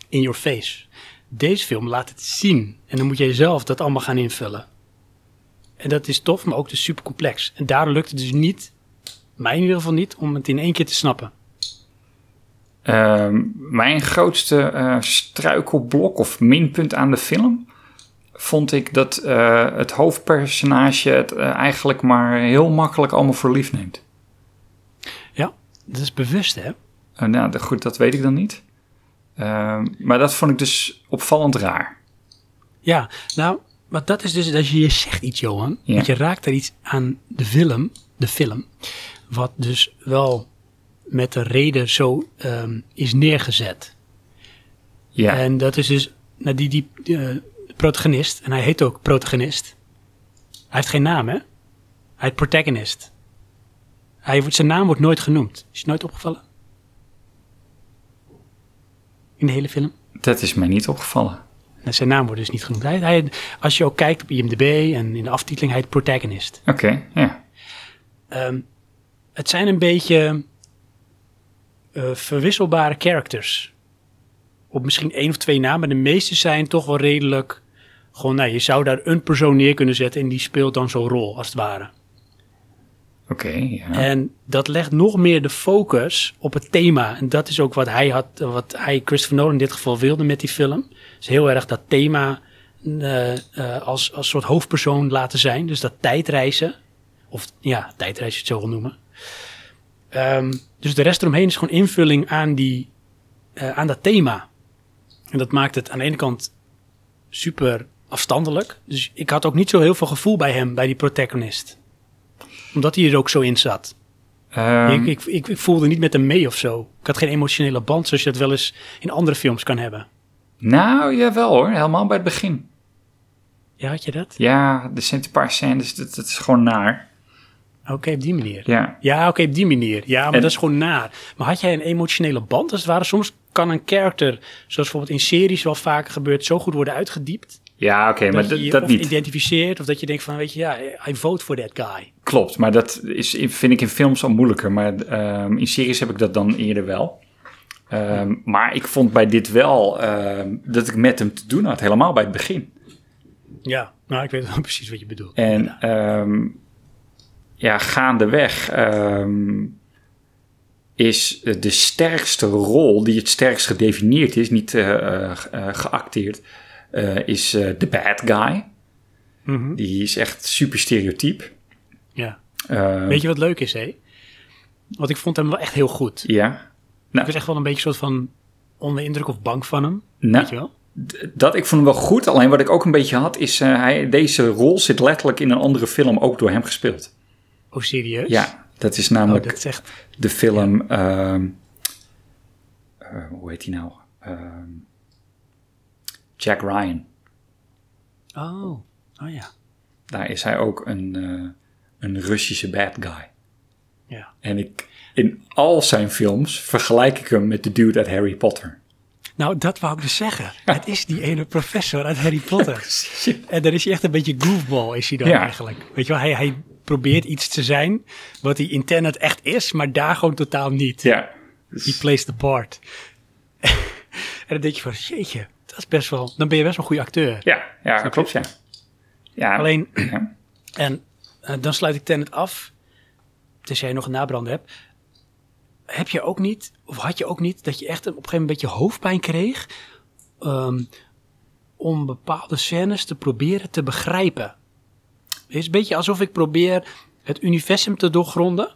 In your face. Deze film laat het zien. En dan moet jij zelf dat allemaal gaan invullen. En dat is tof, maar ook dus super complex. En daardoor lukt het dus niet, mij in ieder geval niet, om het in één keer te snappen. Ehm, mijn grootste eh, struikelblok of minpunt aan de film vond ik dat eh, het hoofdpersonage het eh, eigenlijk maar heel makkelijk allemaal voor lief neemt. Ja, dat is bewust, hè? Nou, goed, dat weet ik dan niet. Ehm, maar dat vond ik dus opvallend raar. Ja, nou, maar dat is dus, dat je, je zegt iets, Johan. Ja. Want je raakt er iets aan de film, de film, wat dus wel met de reden zo ehm, is neergezet. Ja, En dat is dus, nou, die, die eh, protagonist, en hij heet ook protagonist. Hij heeft geen naam, hè? Hij heet protagonist. Hij wordt, zijn naam wordt nooit genoemd. Is je nooit opgevallen? In de hele film? dat is mij niet opgevallen. Nou, zijn naam wordt dus niet genoemd. Hij, hij, als je ook kijkt op IMDb en in de aftiteling, hij heet protagonist. Oké, ja. Ehm, het zijn een beetje eh, verwisselbare characters. Op misschien één of twee namen. De meeste zijn toch wel redelijk... Gewoon, nou, je zou daar een persoon neer kunnen zetten... en die speelt dan zo'n rol, als het ware. Oké, ja. En dat legt nog meer de focus op het thema. En dat is ook wat hij had, wat hij, Christopher Nolan in dit geval wilde met die film. Dus heel erg dat thema eh, eh, als, als soort hoofdpersoon laten zijn. Dus dat tijdreizen. Of ja, tijdreizen het zo wil noemen. Ehm, dus de rest eromheen is gewoon invulling aan, die, eh, aan dat thema. En dat maakt het aan de ene kant super afstandelijk. Dus ik had ook niet zo heel veel gevoel bij hem, bij die protagonist. Omdat hij er ook zo in zat. Ehm, ik, ik, ik, ik voelde niet met hem mee of zo. Ik had geen emotionele band zoals je dat wel eens in andere films kan hebben. Nou, jawel hoor, helemaal bij het begin. Ja, had je dat? Ja, er zijn een paar scènes, dat, dat is gewoon naar. Oké, op die manier. Ja, Ja, oké, op die manier. Ja, maar En- dat is gewoon naar. Maar had jij een emotionele band als het ware? Soms kan een character, zoals bijvoorbeeld in series wel vaker gebeurt, zo goed worden uitgediept. ja oké, maar dat je dat, niet. identificeert of dat je denkt van, weet je, ja, I vote for that guy. Klopt, maar dat is, vind ik in films al moeilijker. Maar ehm, in series heb ik dat dan eerder wel. Ehm, maar ik vond bij dit wel ehm, dat ik met hem te doen had, helemaal bij het begin. Ja, nou, ik weet wel precies wat je bedoelt. En ja, gaandeweg ehm, is de sterkste rol, die het sterkst gedefinieerd is, niet eh, eh, eh, geacteerd, is de bad guy. Mhm. Die is echt super stereotyp. Ja. Ehm, Weet je wat leuk is, hè? Want ik vond hem wel echt heel goed. Ja. Ik was echt wel een beetje soort van onder indruk of bang van hem. Nou, Weet je wel? dat, ik vond hem wel goed. Alleen wat ik ook een beetje had, is hij, deze rol zit letterlijk in een andere film ook door hem gespeeld. Oh, serieus? Ja, dat is Oh, namelijk dat is echt... de film, ehm, uh, hoe heet die nou? Ehm, Jack Ryan. Oh, oh ja. Daar is hij ook een, uh, een Russische bad guy. Ja. En ik, in al zijn films vergelijk ik hem met de dude uit Harry Potter. Nou, dat wou ik dus zeggen. Het is die ene professor uit Harry Potter. en dan is hij echt een beetje goofball, is hij dan Ja. eigenlijk. Weet je wel, hij, hij probeert iets te zijn wat hij intern het echt is, maar daar gewoon totaal niet. Ja. He plays the part. en dan denk je van, jeetje, dat is best wel... Dan ben je best wel een goede acteur. Ja, ja Snap klopt, ja. ja. Alleen, ja. en eh, dan sluit ik Tenet af, tenzij je nog een nabrander hebt. Heb je ook niet, of had je ook niet, dat je echt op een gegeven moment een beetje hoofdpijn kreeg... ehm, om bepaalde scènes te proberen te begrijpen? Het is een beetje alsof ik probeer het universum te doorgronden.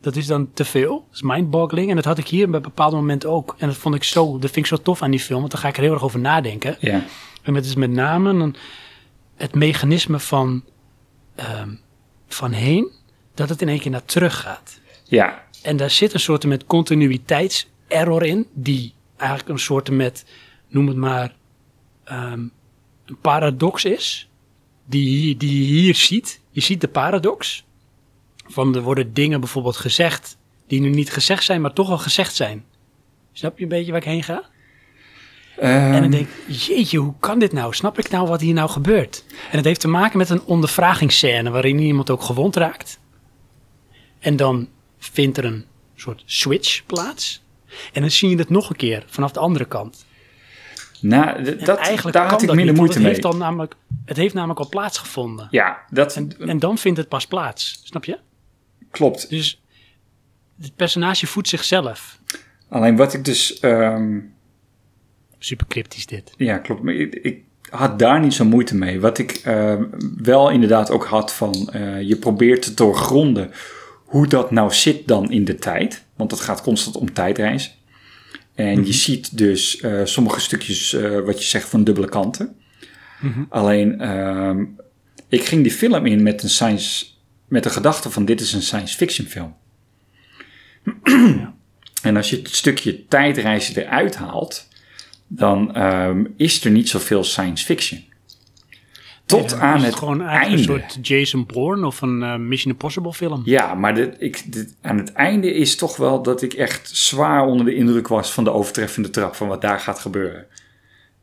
Dat is dan te veel. Dat is mindboggling. En dat had ik hier bij bepaalde momenten ook. En dat vond ik zo, dat vind ik zo tof aan die film. Want dan ga ik er heel erg over nadenken. ja. En het is met name een, het mechanisme van, van heen. dat het in één keer naar terug gaat. Ja, En daar zit een soort met continuïteitserror in, die eigenlijk een soort met, noem het maar, ehm, een paradox is, die, je- die je hier ziet. Je ziet de paradox, van er worden dingen bijvoorbeeld gezegd, die nu niet gezegd zijn, maar toch al gezegd zijn. Snap je een beetje waar ik heen ga? En Ehm, dan denk ik, jeetje, hoe kan dit nou? Snap ik nou wat hier nou gebeurt? En het heeft te maken met een ondervragingsscène waarin iemand ook gewond raakt. En dan vindt er een soort switch plaats. En dan zie je het nog een keer vanaf de andere kant. Nou, dat, eigenlijk daar had ik minder moeite mee. heeft, dan namelijk, het heeft namelijk al plaatsgevonden. Ja, dat En, en dan vindt het pas plaats, snap je? klopt. Dus het personage voedt zichzelf. Alleen wat ik dus... ehm, Super cryptisch dit. Ja, klopt. Maar ik, ik had daar niet zo moeite mee. Wat ik eh, wel inderdaad ook had van... eh, je probeert te doorgronden hoe dat nou zit dan in de tijd. Want het gaat constant om tijdreizen. En je ziet dus eh, sommige stukjes, eh, wat je zegt, van dubbele kanten. Alleen, ehm, ik ging die film in met een science... met de gedachte van dit is een science fiction film. En als je het stukje tijdreizen eruit haalt, dan ehm, is er niet zoveel science fiction. Tot aan is het, gewoon einde. een soort Jason Bourne of een eh, Mission Impossible film. Ja, maar dit, ik, dit, aan het einde is toch wel dat ik echt zwaar onder de indruk was van de overtreffende trap, van wat daar gaat gebeuren.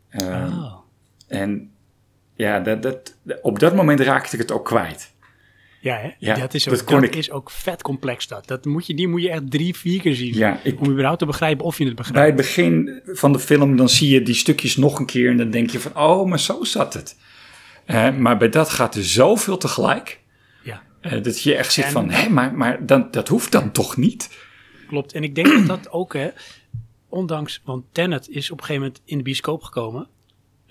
Ehm, Oh. En ja, dat, dat, op dat moment raakte ik het ook kwijt. Ja, hè? Ja, dat, is ook, dat dat, kon ik- is ook vet complex dat. dat moet je, die moet je echt drie, vier keer zien. Ja, ik, Om überhaupt te begrijpen of je het bij begrijpt. het begin van de film, dan zie je die stukjes nog een keer en dan denk je van, oh, maar zo zat het. Maar bij dat gaat er zoveel tegelijk. Ja, Eh, dat je echt zit En- van, hé, maar, maar dan, dat hoeft dan toch niet? klopt. En ik denk dat dat ook, hè, ondanks, want Tenet is op een gegeven moment in de bioscoop gekomen.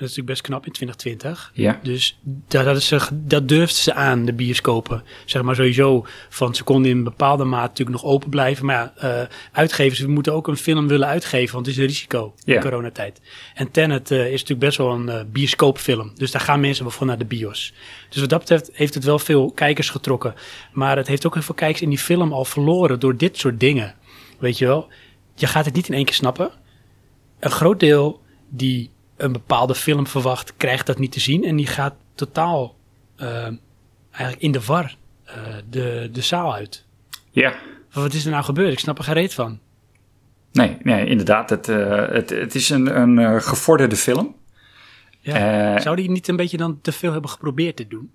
Dat is natuurlijk best knap in 2020. Ja. Dus dat, dat, is, ze- dat durfden ze aan, de bioscopen. Zeg maar sowieso, van ze konden in een bepaalde mate natuurlijk nog open blijven. Maar ja, eh, uitgevers moeten ook een film willen uitgeven, want het is een risico Ja. in coronatijd. En Tenet eh, is natuurlijk best wel een eh, bioscoopfilm. Dus daar gaan mensen wel voor naar de bios. Dus wat dat betreft heeft het wel veel kijkers getrokken. Maar het heeft ook heel veel kijkers in die film al verloren door dit soort dingen. Weet je wel, je gaat het niet in één keer snappen. Een groot deel die een bepaalde film verwacht, krijgt dat niet te zien. En die gaat totaal eh, eigenlijk in de war eh, de, de zaal uit. Ja, Wat is er nou gebeurd? Ik snap er geen reet van. nee, nee inderdaad. Het, eh, het, het is een, een gevorderde film. Ja. Zou die niet een beetje dan te veel hebben geprobeerd te doen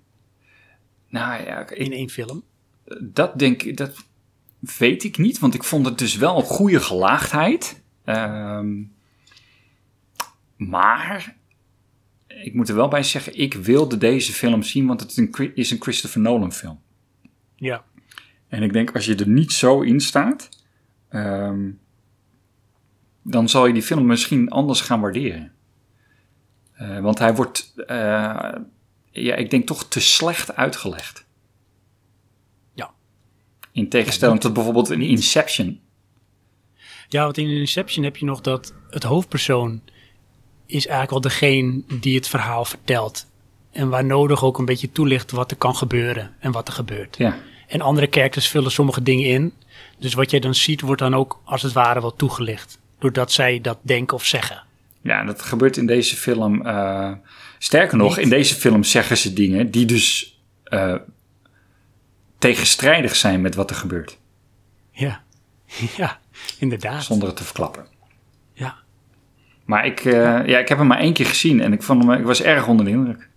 nou ja, in één film? dat denk ik, dat weet ik niet, want ik vond het dus wel een goede gelaagdheid. Ehm, maar ik moet er wel bij zeggen, ik wilde deze film zien, want het is een, Chri- is een Christopher Nolan film. Ja. En ik denk, als je er niet zo in staat, ehm, dan zal je die film misschien anders gaan waarderen. Eh, want hij wordt, eh, ja, ik denk toch te slecht uitgelegd. Ja. In tegenstelling tot bijvoorbeeld een Inception. Ja, want in Inception heb je nog dat het hoofdpersoon is eigenlijk wel degene die het verhaal vertelt. En waar nodig ook een beetje toelicht wat er kan gebeuren en wat er gebeurt. Ja, En andere characters vullen sommige dingen in. Dus wat jij dan ziet wordt dan ook als het ware wel toegelicht. Doordat zij dat denken of zeggen. ja dat gebeurt in deze film. eh, sterker nog, Niet. in deze film zeggen ze dingen die dus eh, tegenstrijdig zijn met wat er gebeurt. Ja, ja inderdaad. Zonder het te verklappen. Maar ik, eh, ja, ik heb hem maar één keer gezien en ik, vond hem, ik was erg onder de indruk.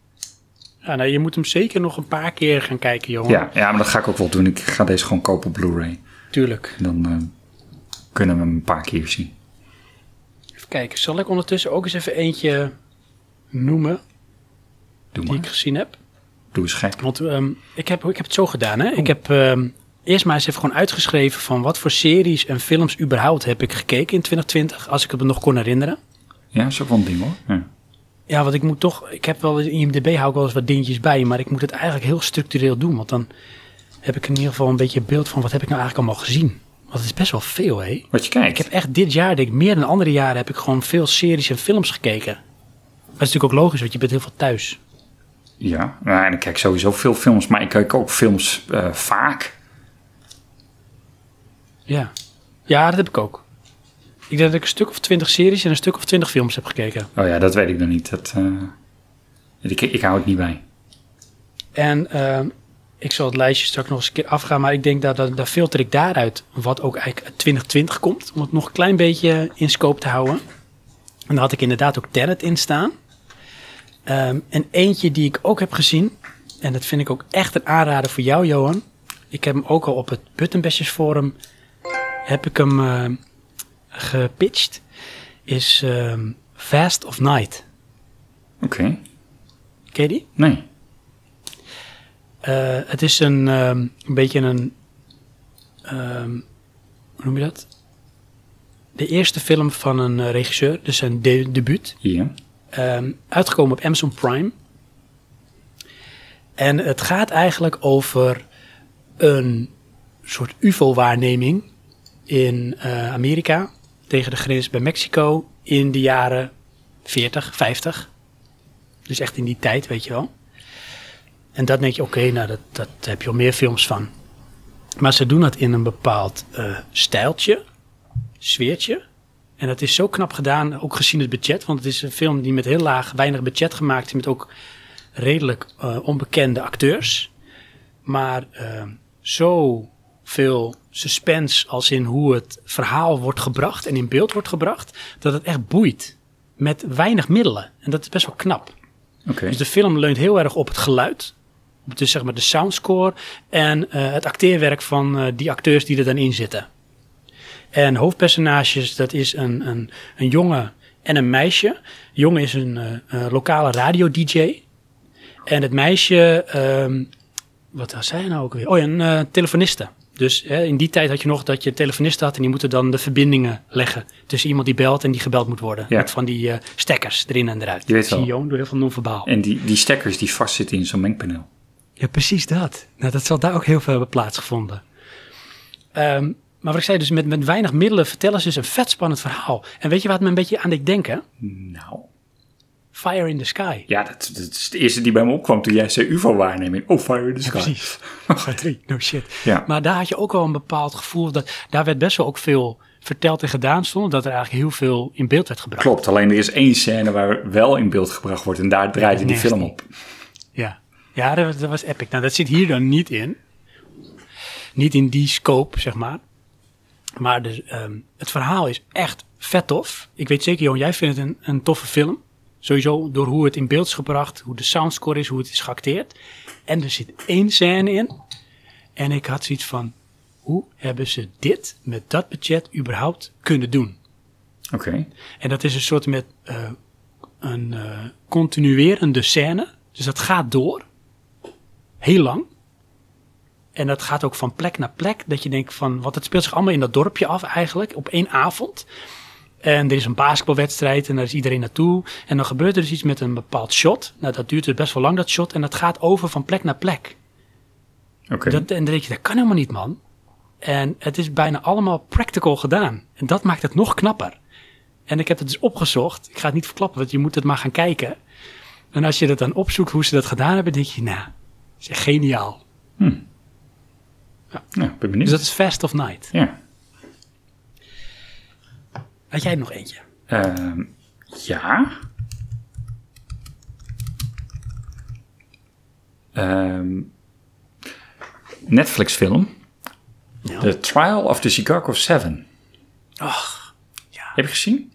ja, nou je moet hem zeker nog een paar keer gaan kijken, jongen. Ja, ja, maar dat ga ik ook wel doen. Ik ga deze gewoon kopen op Blu-ray. Tuurlijk. Dan eh, kunnen we hem een paar keer zien. Even kijken, zal ik ondertussen ook eens even eentje noemen Doe die ik gezien heb? Doe eens gek. Want ehm, ik, heb, ik heb het zo gedaan, hè. Ik heb ehm, eerst maar eens even gewoon uitgeschreven van wat voor series en films überhaupt heb ik gekeken in 2020, als ik het me nog kon herinneren. Ja, is ook wel een ding hoor. Ja. Ja, want ik moet toch, ik heb wel in IMDb hou ik wel eens wat dingetjes bij, maar ik moet het eigenlijk heel structureel doen, want dan heb ik in ieder geval een beetje een beeld van wat heb ik nou eigenlijk allemaal gezien. Want het is best wel veel, hè. Wat je kijkt. Ik heb echt dit jaar, denk ik, meer dan andere jaren heb ik gewoon veel series en films gekeken. Dat is natuurlijk ook logisch, want je bent heel veel thuis. Ja, nou, en ik kijk sowieso veel films, maar ik kijk ook films eh, vaak. Ja. ja, dat heb ik ook. Ik denk dat ik een stuk of twintig series en een stuk of twintig films heb gekeken. Oh ja, dat weet ik nog niet. Dat, eh, ik, ik hou het niet bij. En ehm, ik zal het lijstje straks nog eens een keer afgaan, maar ik denk dat, dat, dat filter ik daaruit wat ook eigenlijk uit 2020 komt, om het nog een klein beetje in scope te houden. En daar had ik inderdaad ook Tenet in staan. Ehm, en eentje die ik ook heb gezien, en dat vind ik ook echt een aanrader voor jou, Johan. Ik heb hem ook al op het Buttonbashers Forum heb ik hem eh, gepitcht. Is ehm, Fast of Night. Oké. Ken je die? Nee. Eh, het is een, ehm, een beetje een. ehm, hoe noem je dat? De eerste film van een eh, regisseur, dus zijn de debuut. Ja. Uitgekomen op Amazon Prime. En het gaat eigenlijk over een soort UFO-waarneming in eh, Amerika tegen de grens bij Mexico in de jaren 40, 50. Dus echt in die tijd, weet je wel. En dat denk je, oké, nou, dat, dat heb je al meer films van. Maar ze doen dat in een bepaald eh, stijltje, sfeertje. En dat is zo knap gedaan, ook gezien het budget. Want het is een film die met heel laag, weinig budget gemaakt is. Met ook redelijk eh, onbekende acteurs. Maar uh, zo veel suspense als in hoe het verhaal wordt gebracht en in beeld wordt gebracht. Dat het echt boeit. Met weinig middelen. En dat is best wel knap. Dus de film leunt heel erg op het geluid. Dus zeg maar de soundscore en eh, het acteerwerk van eh, die acteurs die er dan in zitten. En hoofdpersonages, dat is een, een, een jongen en een meisje. De jongen is een eh, lokale radio-dj. En het meisje, ehm, wat was zij nou ook weer? Oh ja, een telefoniste. Dus hè, in die tijd had je nog dat je telefonisten had en die moeten dan de verbindingen leggen tussen iemand die belt en die gebeld moet worden. Ja. Met van die eh, stekkers erin en eruit. Je weet wel. door heel veel non-verbaal. En die, die stekkers die vastzitten in zo'n mengpaneel. Ja, precies dat. Nou, dat zal daar ook heel veel hebben plaatsgevonden. Ehm, maar wat ik zei, dus met, met weinig middelen vertellen ze dus een vet spannend verhaal. En weet je wat me een beetje aan deed denken? Nou. Fire in the Sky. Ja, dat, dat is de eerste die bij me opkwam toen jij zei UFO-waarneming. Oh, fire in the sky. Precies. Oh, drie. No shit. Ja. Maar daar had je ook wel een bepaald gevoel. Dat, daar werd best wel ook veel verteld en gedaan zonder dat er eigenlijk heel veel in beeld werd gebracht. Klopt, alleen er is één scène waar wel in beeld gebracht wordt en daar draaide die nergens film op. Ja, ja dat, was- dat was epic. Nou, dat zit hier dan niet in. Niet in die scope, zeg maar. Maar dus, ehm, het verhaal is echt vet tof. Ik weet zeker, Johan, jij vindt het een, een toffe film. Sowieso door hoe het in beeld is gebracht, hoe de soundscore is, hoe het is geacteerd. En er zit één scène in. En ik had zoiets van, hoe hebben ze dit met dat budget überhaupt kunnen doen? Oké. En dat is een soort met eh, een eh, continuerende scène. Dus dat gaat door. Heel lang. En dat gaat ook van plek naar plek. Dat je denkt van, wat het speelt zich allemaal in dat dorpje af eigenlijk. Op één avond. En er is een basketbalwedstrijd en daar is iedereen naartoe. En dan gebeurt er dus iets met een bepaald shot. Nou, dat duurt dus best wel lang, dat shot. En dat gaat over van plek naar plek. Oké. Dat, en dan denk je, dat kan helemaal niet, man. En het is bijna allemaal practical gedaan. En dat maakt het nog knapper. En ik heb het dus opgezocht. Ik ga het niet verklappen, want je moet het maar gaan kijken. En als je dat dan opzoekt hoe ze dat gedaan hebben, denk je, nou, dat is echt geniaal. Ja, ben benieuwd. Dus dat is Fast of Night. Ja. Had jij nog eentje? Ehm, ja. Ehm, Netflix film. Ja. The Trial of the Chicago Seven. Ach, Heb je gezien?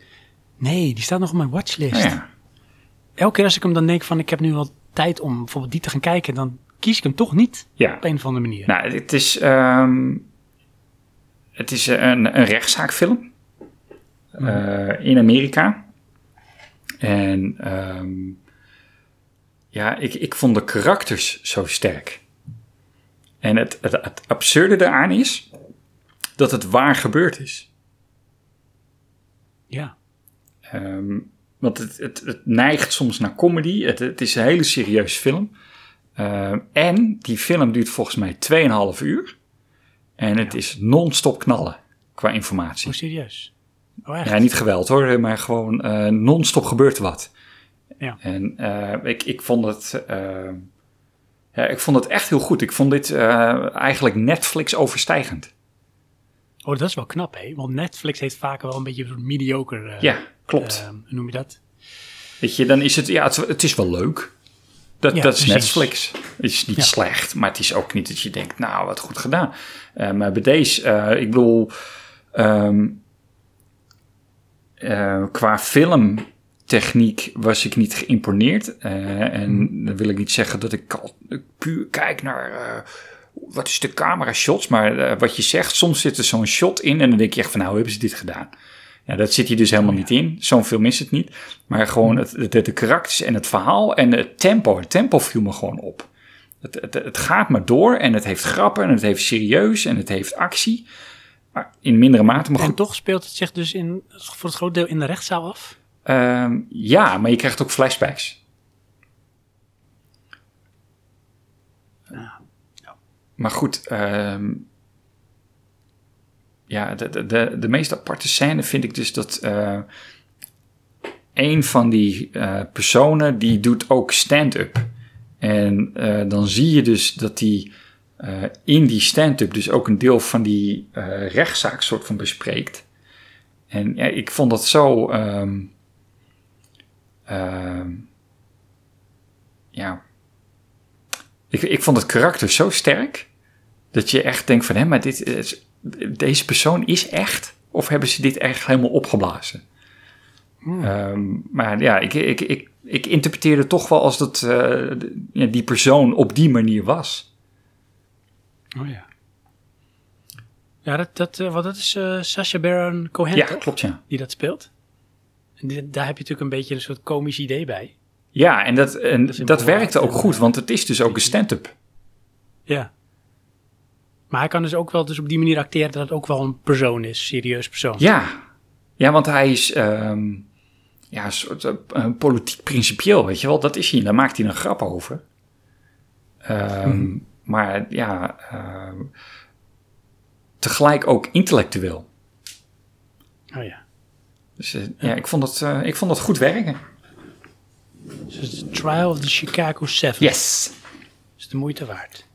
nee, die staat nog op mijn watchlist. Oh, ja. Elke keer als ik hem dan denk van, ik heb nu wel tijd om bijvoorbeeld die te gaan kijken, dan kies ik hem toch niet Ja. op een of andere manier. Nou, het is, ehm, het is een, een rechtszaakfilm eh, in Amerika. En ehm, ja, ik, ik vond de karakters zo sterk. En het, het, het absurde daaraan is dat het waar gebeurd is. Ja. Ehm, want het, het, het neigt soms naar comedy. Het, het is een hele serieuze film. Ehm, en die film duurt volgens mij 2,5 uur. En het is non-stop knallen qua informatie. Oh, serieus? Oh, echt? Ja, niet geweld hoor, maar gewoon eh, non-stop gebeurt er wat. Ja. En eh, ik, ik, vond het, eh, ja, ik vond het echt heel goed. Ik vond dit eigenlijk Netflix overstijgend. Oh, dat is wel knap, hè? Want Netflix heeft vaak wel een beetje een mediocre... Ja, klopt. hoe noem je dat? Weet je, dan is het, ja, het, het is wel leuk. Dat, Ja, dat is precies. Netflix. Het is niet Ja. slecht, maar het is ook niet dat je denkt, nou, wat goed gedaan. Maar bij deze, ik bedoel, ehm, eh, qua filmtechniek was ik niet geïmponeerd. Eh, en dan wil ik niet zeggen dat ik al puur kijk naar... eh, wat is de camera shots? Maar wat je zegt, soms zit er zo'n shot in en dan denk je echt van, nou, hebben ze dit gedaan? Ja, dat zit hier dus helemaal niet in. Zo'n film is het niet. Maar gewoon het, het, de karakters en het verhaal en het tempo. Het tempo viel me gewoon op. Het, het, het gaat maar door en het heeft grappen en het heeft serieus en het heeft actie. Maar in mindere mate. Maar En goed, toch speelt het zich dus in, voor het groot deel in de rechtszaal af? ehm, ja, maar je krijgt ook flashbacks. Ja. Ja. Maar goed, ehm, ja, de, de, de, de meest aparte scène vind ik dus dat eh, een van die eh, personen die doet ook stand-up. En eh, dan zie je dus dat die eh, in die stand-up dus ook een deel van die eh, rechtszaak soort van bespreekt. En ja, ik vond dat zo. ehm, ehm, ja. Ik, ik vond het karakter zo sterk. Dat je echt denkt van, hé, maar dit is, deze persoon is echt? Of hebben ze dit echt helemaal opgeblazen? Ehm, maar ja, ik, ik, ik, ik interpreteerde toch wel als dat eh, die persoon op die manier was. Oh ja. Ja, dat, dat, eh, wat dat is Sacha Baron Cohen, Ja, toch? klopt, ja. Die dat speelt. En daar heb je natuurlijk een beetje een soort komisch idee bij. Ja, en dat, en Dat werkte ook goed, want het is dus ook een stand-up. Ja. Maar hij kan dus ook wel dus op die manier acteren dat het ook wel een persoon is, een serieus persoon. Ja, ja want hij is ehm, ja, een soort eh, een politiek principieel, weet je wel. Dat is hij, daar maakt hij een grap over. Ehm, Maar ja, ehm, tegelijk ook intellectueel. Oh ja. Dus eh, ja, ik vond, het, eh, ik vond het goed werken. Dus het is Trial of the Chicago 7. Yes! is de moeite waard.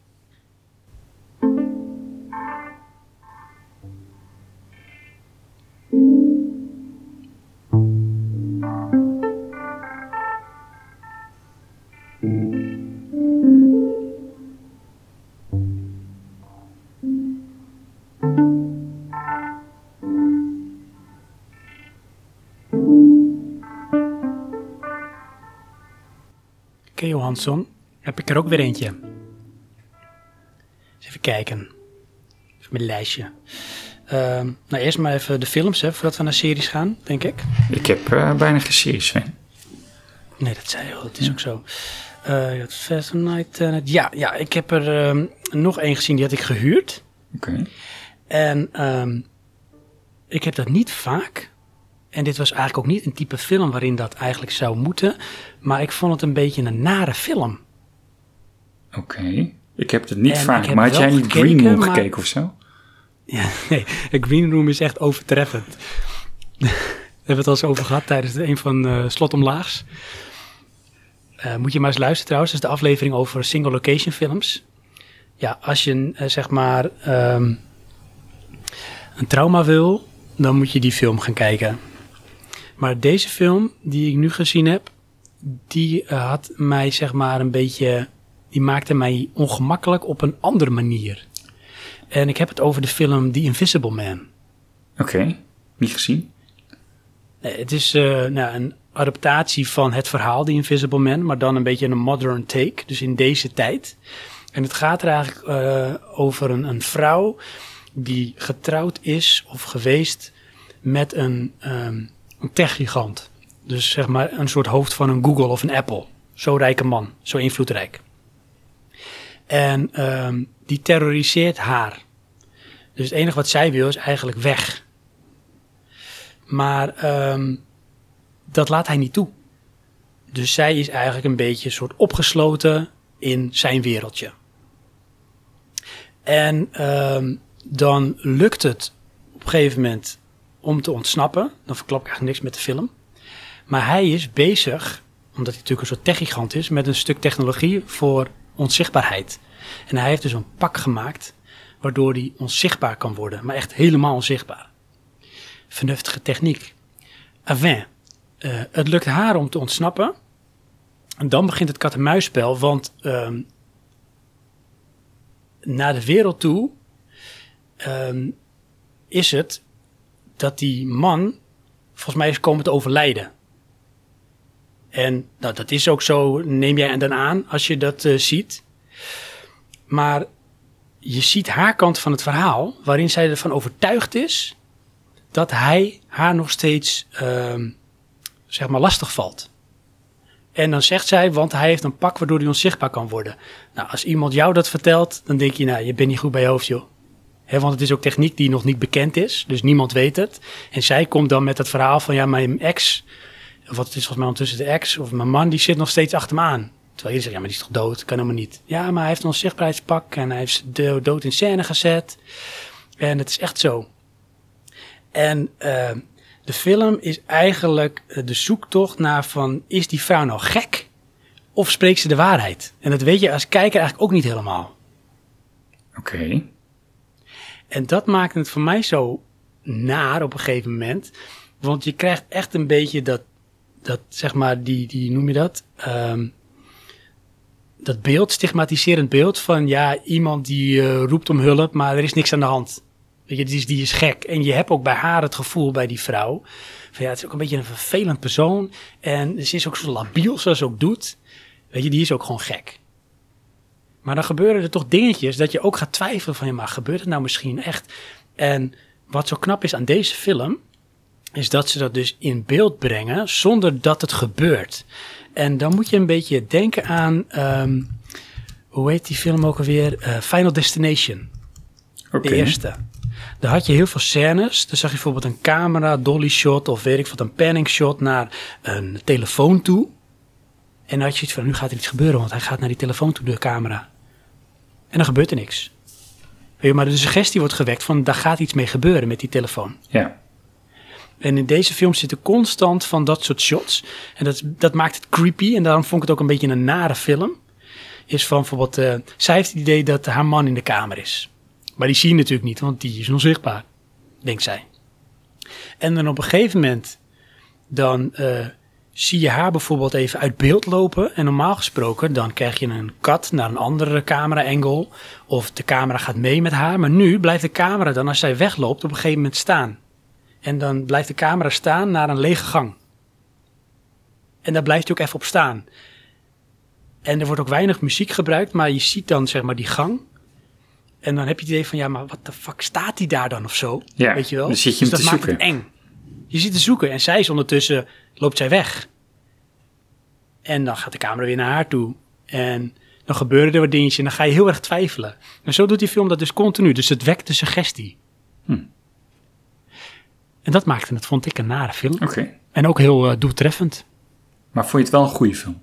Oké, Johansson. Heb ik er ook weer eentje. Even kijken. Even mijn lijstje. Ehm, nou, eerst maar even de films, hè, voordat we naar series gaan, denk ik. Ik heb eh, bijna geen series, Sven. Nee, dat zei je al. Het is ook zo. Eh, Fast Night. eh, ja, ja, ik heb er ehm, nog één gezien. Die had ik gehuurd. Oké. En ehm, ik heb dat niet vaak. En dit was eigenlijk ook niet een type film waarin dat eigenlijk zou moeten. Maar ik vond het een beetje een nare film. Oké. Ik heb het niet En vaak, maar had jij niet gekeken, Green Room maar- gekeken of zo? Ja, nee, Green Room is echt overtreffend. We hebben het al eens over gehad tijdens de- een van eh Slot Omlaags. Eh, moet je maar eens luisteren trouwens. Dat is de aflevering over single location films. Ja, als je eh, zeg maar ehm, een trauma wil, dan moet je die film gaan kijken. Maar deze film die ik nu gezien heb, die eh, had mij zeg maar een beetje, die maakte mij ongemakkelijk op een andere manier. En ik heb het over de film The Invisible Man. Oké. Niet gezien? Nee, het is eh, nou, een adaptatie van het verhaal The Invisible Man, maar dan een beetje een modern take, dus in deze tijd. En het gaat er eigenlijk eh, over een, een vrouw die getrouwd is of geweest met een, ehm een techgigant. Dus zeg maar een soort hoofd van een Google of een Apple. Zo rijke man, zo invloedrijk. En ehm, die terroriseert haar. Dus het enige wat zij wil is eigenlijk weg. Maar ehm, dat laat hij niet toe. Dus zij is eigenlijk een beetje een soort opgesloten in zijn wereldje. En ehm, dan lukt het op een gegeven moment om te ontsnappen. Dan verklap ik eigenlijk niks met de film. Maar hij is bezig, omdat hij natuurlijk een soort techgigant is, met een stuk technologie voor onzichtbaarheid. En hij heeft dus een pak gemaakt waardoor hij onzichtbaar kan worden, maar echt helemaal onzichtbaar. Vernuftige techniek. Enfin, eh, het lukt haar om te ontsnappen. En dan begint het kat-en-muisspel, want ehm, naar de wereld toe ehm, is het dat die man volgens mij is komen te overlijden. En nou, dat is ook zo, neem jij dan aan als je dat eh, ziet. Maar je ziet haar kant van het verhaal, waarin zij ervan overtuigd is dat hij haar nog steeds, ehm, zeg maar, lastig valt. En dan zegt zij, want hij heeft een pak waardoor hij onzichtbaar kan worden. Nou, als iemand jou dat vertelt, dan denk je, nou, je bent niet goed bij je hoofd, joh. Want het is ook techniek die nog niet bekend is, dus niemand weet het. En zij komt dan met het verhaal van, ja, mijn ex, of wat het is volgens mij ondertussen de ex, of mijn man, die zit nog steeds achter me aan. Terwijl je zegt, ja, maar die is toch dood? Kan helemaal niet. Ja, maar hij heeft een onzichtbaarheidspak en hij heeft de dood in scène gezet. En het is echt zo. En uh, de film is eigenlijk eh, de zoektocht naar van, is die vrouw nou gek? Of spreekt ze de waarheid? En dat weet je als kijker eigenlijk ook niet helemaal. Oké. En dat maakt het voor mij zo naar op een gegeven moment. Want je krijgt echt een beetje dat, dat zeg maar, die, die noem je dat? Um, dat beeld, stigmatiserend beeld van ja, iemand die uh, roept om hulp, maar er is niks aan de hand. Weet je, die is, die is gek. En je hebt ook bij haar het gevoel, bij die vrouw, van ja, het is ook een beetje een vervelend persoon. En ze is ook zo labiel zoals ze ook doet. Weet je, die is ook gewoon gek. Maar dan gebeuren er toch dingetjes dat je ook gaat twijfelen van ja, maar gebeurt het nou misschien echt? En wat zo knap is aan deze film, is dat ze dat dus in beeld brengen zonder dat het gebeurt. En dan moet je een beetje denken aan, um, hoe heet die film ook alweer? Uh, Final Destination. De eerste. Daar had je heel veel scènes. Dan zag je bijvoorbeeld een camera, dolly shot of weet ik wat, een panning shot naar een telefoon toe. En dan had je iets van, nu gaat er iets gebeuren, want hij gaat naar die telefoon toe, de camera. En dan gebeurt er niks. Weet je, maar de suggestie wordt gewekt van, daar gaat iets mee gebeuren met die telefoon. Ja. En in deze film zitten constant van dat soort shots. En dat, dat maakt het creepy. En daarom vond ik het ook een beetje een nare film. Is van bijvoorbeeld, uh, zij heeft het idee dat haar man in de kamer is. Maar die zie je natuurlijk niet, want die is onzichtbaar, denkt zij. En dan op een gegeven moment, dan uh, zie je haar bijvoorbeeld even uit beeld lopen. En normaal gesproken, dan krijg je een kat naar een andere camera-angle. Of de camera gaat mee met haar. Maar nu blijft de camera dan, als zij wegloopt, op een gegeven moment staan. En dan blijft de camera staan naar een lege gang. En daar blijft hij ook even op staan. En er wordt ook weinig muziek gebruikt, maar je ziet dan zeg maar die gang. En dan heb je het idee van, ja, maar wat de fuck staat die daar dan of zo? Ja, Weet je wel? dan zit je dus dat te maakt zoeken. het eng. Je zit te zoeken en zij is ondertussen, loopt zij weg. En dan gaat de camera weer naar haar toe. En dan gebeuren er wat dingetjes en dan ga je heel erg twijfelen. En zo doet die film dat dus continu. Dus het wekt de suggestie. Hm. En dat maakte het, vond ik, een nare film. Oké. En ook heel uh, doeltreffend. Maar vond je het wel een goede film?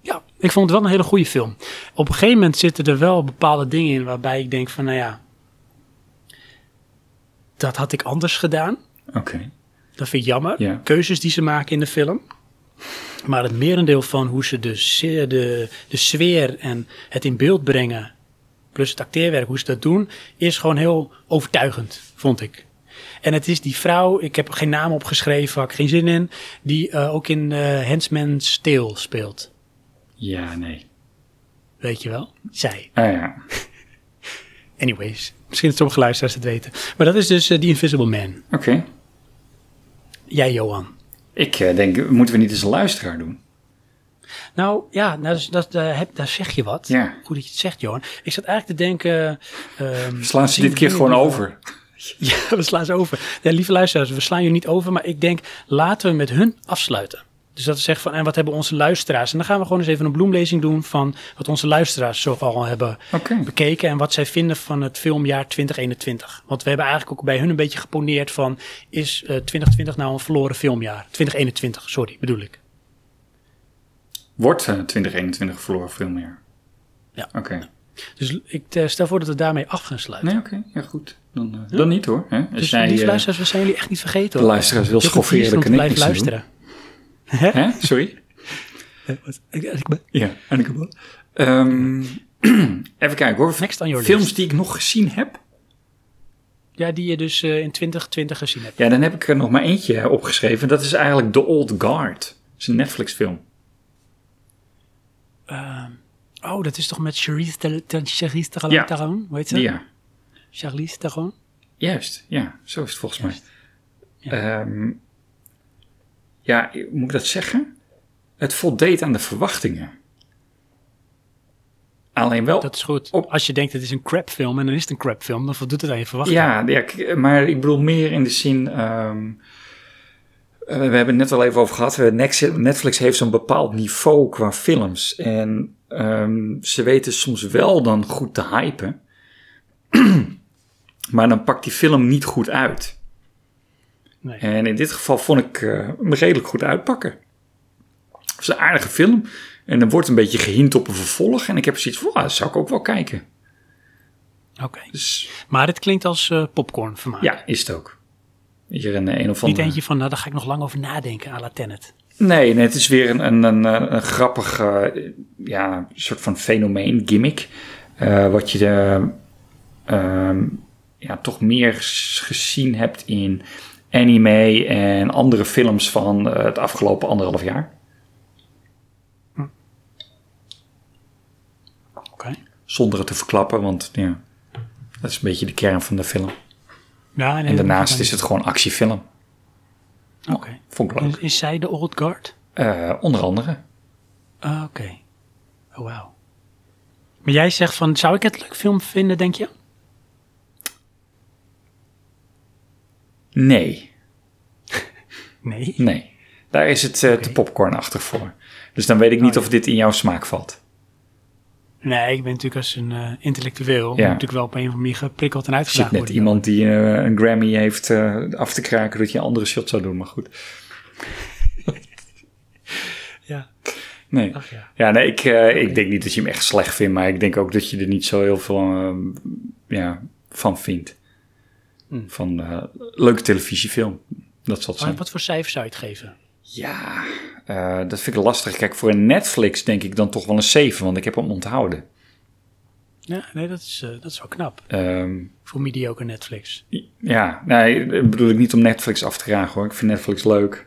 Ja, ik vond het wel een hele goede film. Op een gegeven moment zitten er wel bepaalde dingen in waarbij ik denk van, nou ja, dat had ik anders gedaan. Oké. Dat vind ik jammer. Ja. Keuzes die ze maken in de film. Maar het merendeel van hoe ze de, de, de sfeer en het in beeld brengen, plus het acteerwerk, hoe ze dat doen, is gewoon heel overtuigend, vond ik. En het is die vrouw, ik heb geen naam opgeschreven, had ik geen zin in, die uh, ook in uh, Handsman's Tale speelt. Ja, nee. Weet je wel? Zij. Ah ja. Anyways, misschien dat sommige luisteraars het weten. Maar dat is dus uh, The Invisible Man. Oké. Jij, Johan. Ik uh, denk, moeten we niet eens een luisteraar doen? Nou ja, dat, dat, uh, heb, daar zeg je wat. Ja. Goed dat je het zegt, Johan. Ik zat eigenlijk te denken... Um, Slaan ze dit keer gewoon over? Ja, we slaan ze over. Ja, lieve luisteraars, we slaan je niet over, maar ik denk, laten we met hun afsluiten. Dus dat we zeggen van, en wat hebben onze luisteraars? En dan gaan we gewoon eens even een bloemlezing doen van wat onze luisteraars zo al hebben okay. bekeken. En wat zij vinden van het filmjaar 2021. Want we hebben eigenlijk ook bij hun een beetje geponeerd van, is uh, 2020 nou een verloren filmjaar? 2021, sorry, bedoel ik. Wordt uh, 2021 een verloren filmjaar? Ja. Oké. Okay. Dus ik uh, stel voor dat we daarmee af gaan sluiten. Nee, oké. Okay. Ja, goed. Dan, uh, ja. dan niet hoor. Hè? Als dus jij, lieve luisteraars, we zijn jullie echt niet vergeten hoor. De luisteraars wil schofferen, kan ik niks luisteren. Hè? Sorry? Ja, en ik um, Even kijken hoor. Next on your Films list. die ik nog gezien heb. Ja, die je dus eh, in 2020 gezien hebt. Ja, dan heb ik er nog maar eentje opgeschreven. Dat is eigenlijk The Old Guard. Dat is een Netflix film. Oh, dat is toch met Charlize Theron? Charlize Theron? Ja. Theron? Hoe heet ze? Ja, Charlize Theron? juist. Ja, zo is het volgens mij. Ja. Ehm, ja, moet ik dat zeggen? Het voldeed aan de verwachtingen. Alleen wel... Dat is goed. Op- Als je denkt het is een crapfilm en dan is het een crapfilm, dan voldoet het aan je verwachting. Ja, ja, maar ik bedoel meer in de zin. ehm, eh, we hebben het net al even over gehad. Netflix heeft zo'n bepaald niveau qua films. En ehm, ze weten soms wel dan goed te hypen. maar dan pakt die film niet goed uit. Nee. En in dit geval vond ik hem redelijk goed uitpakken. Het is een aardige film. En er wordt een beetje gehint op een vervolg. En ik heb zoiets van, "Wauw, dat zou ik ook wel kijken. Oké. Dus Maar het klinkt als eh popcorn vermaak. ja, is het ook. Hier een, een of Niet andere... eentje van, nou, daar ga ik nog lang over nadenken, à la Tenet. Nee, nee, het is weer een, een, een, eh, een grappig ja, soort van fenomeen, gimmick. wat je de, ehm, ja, toch meer gezien hebt in anime en andere films van eh, het afgelopen anderhalf jaar. Oké. Zonder het te verklappen, want ja, dat is een beetje de kern van de film. Ja, nee, En daarnaast is het gewoon actiefilm. Oké. Vond ik leuk. Is, zij de old guard? Eh, onder andere. Ah, Oké. Oh, wauw. Maar jij zegt van, zou ik het leuk film vinden, denk je? Nee. Nee. Nee, daar is het eh, te popcornachtig voor. Dus dan weet ik niet Oh, ja. of dit in jouw smaak valt. Nee, ik ben natuurlijk als een eh, intellectueel Ja. natuurlijk wel op een of andere manier geprikkeld en uitgedaagd net worden. iemand die eh, een Grammy heeft af te kraken dat je een andere shot zou doen, maar goed. Ja. Nee. Ach ja. Ja, nee, ik, ik denk niet dat je hem echt slecht vindt, maar ik denk ook dat je er niet zo heel veel ja, van vindt. Hm. Van eh, leuke televisiefilm, dat zal het Maar zijn. wat voor cijfer zou je het geven? Ja, eh, dat vind ik lastig. Kijk, voor een Netflix denk ik dan toch wel een 7, want ik heb hem onthouden. Ja, nee, dat is, eh, dat is wel knap. Ehm, Voor mediocre Netflix. Ja, nee, dat bedoel ik niet om Netflix af te gragen hoor. Ik vind Netflix leuk.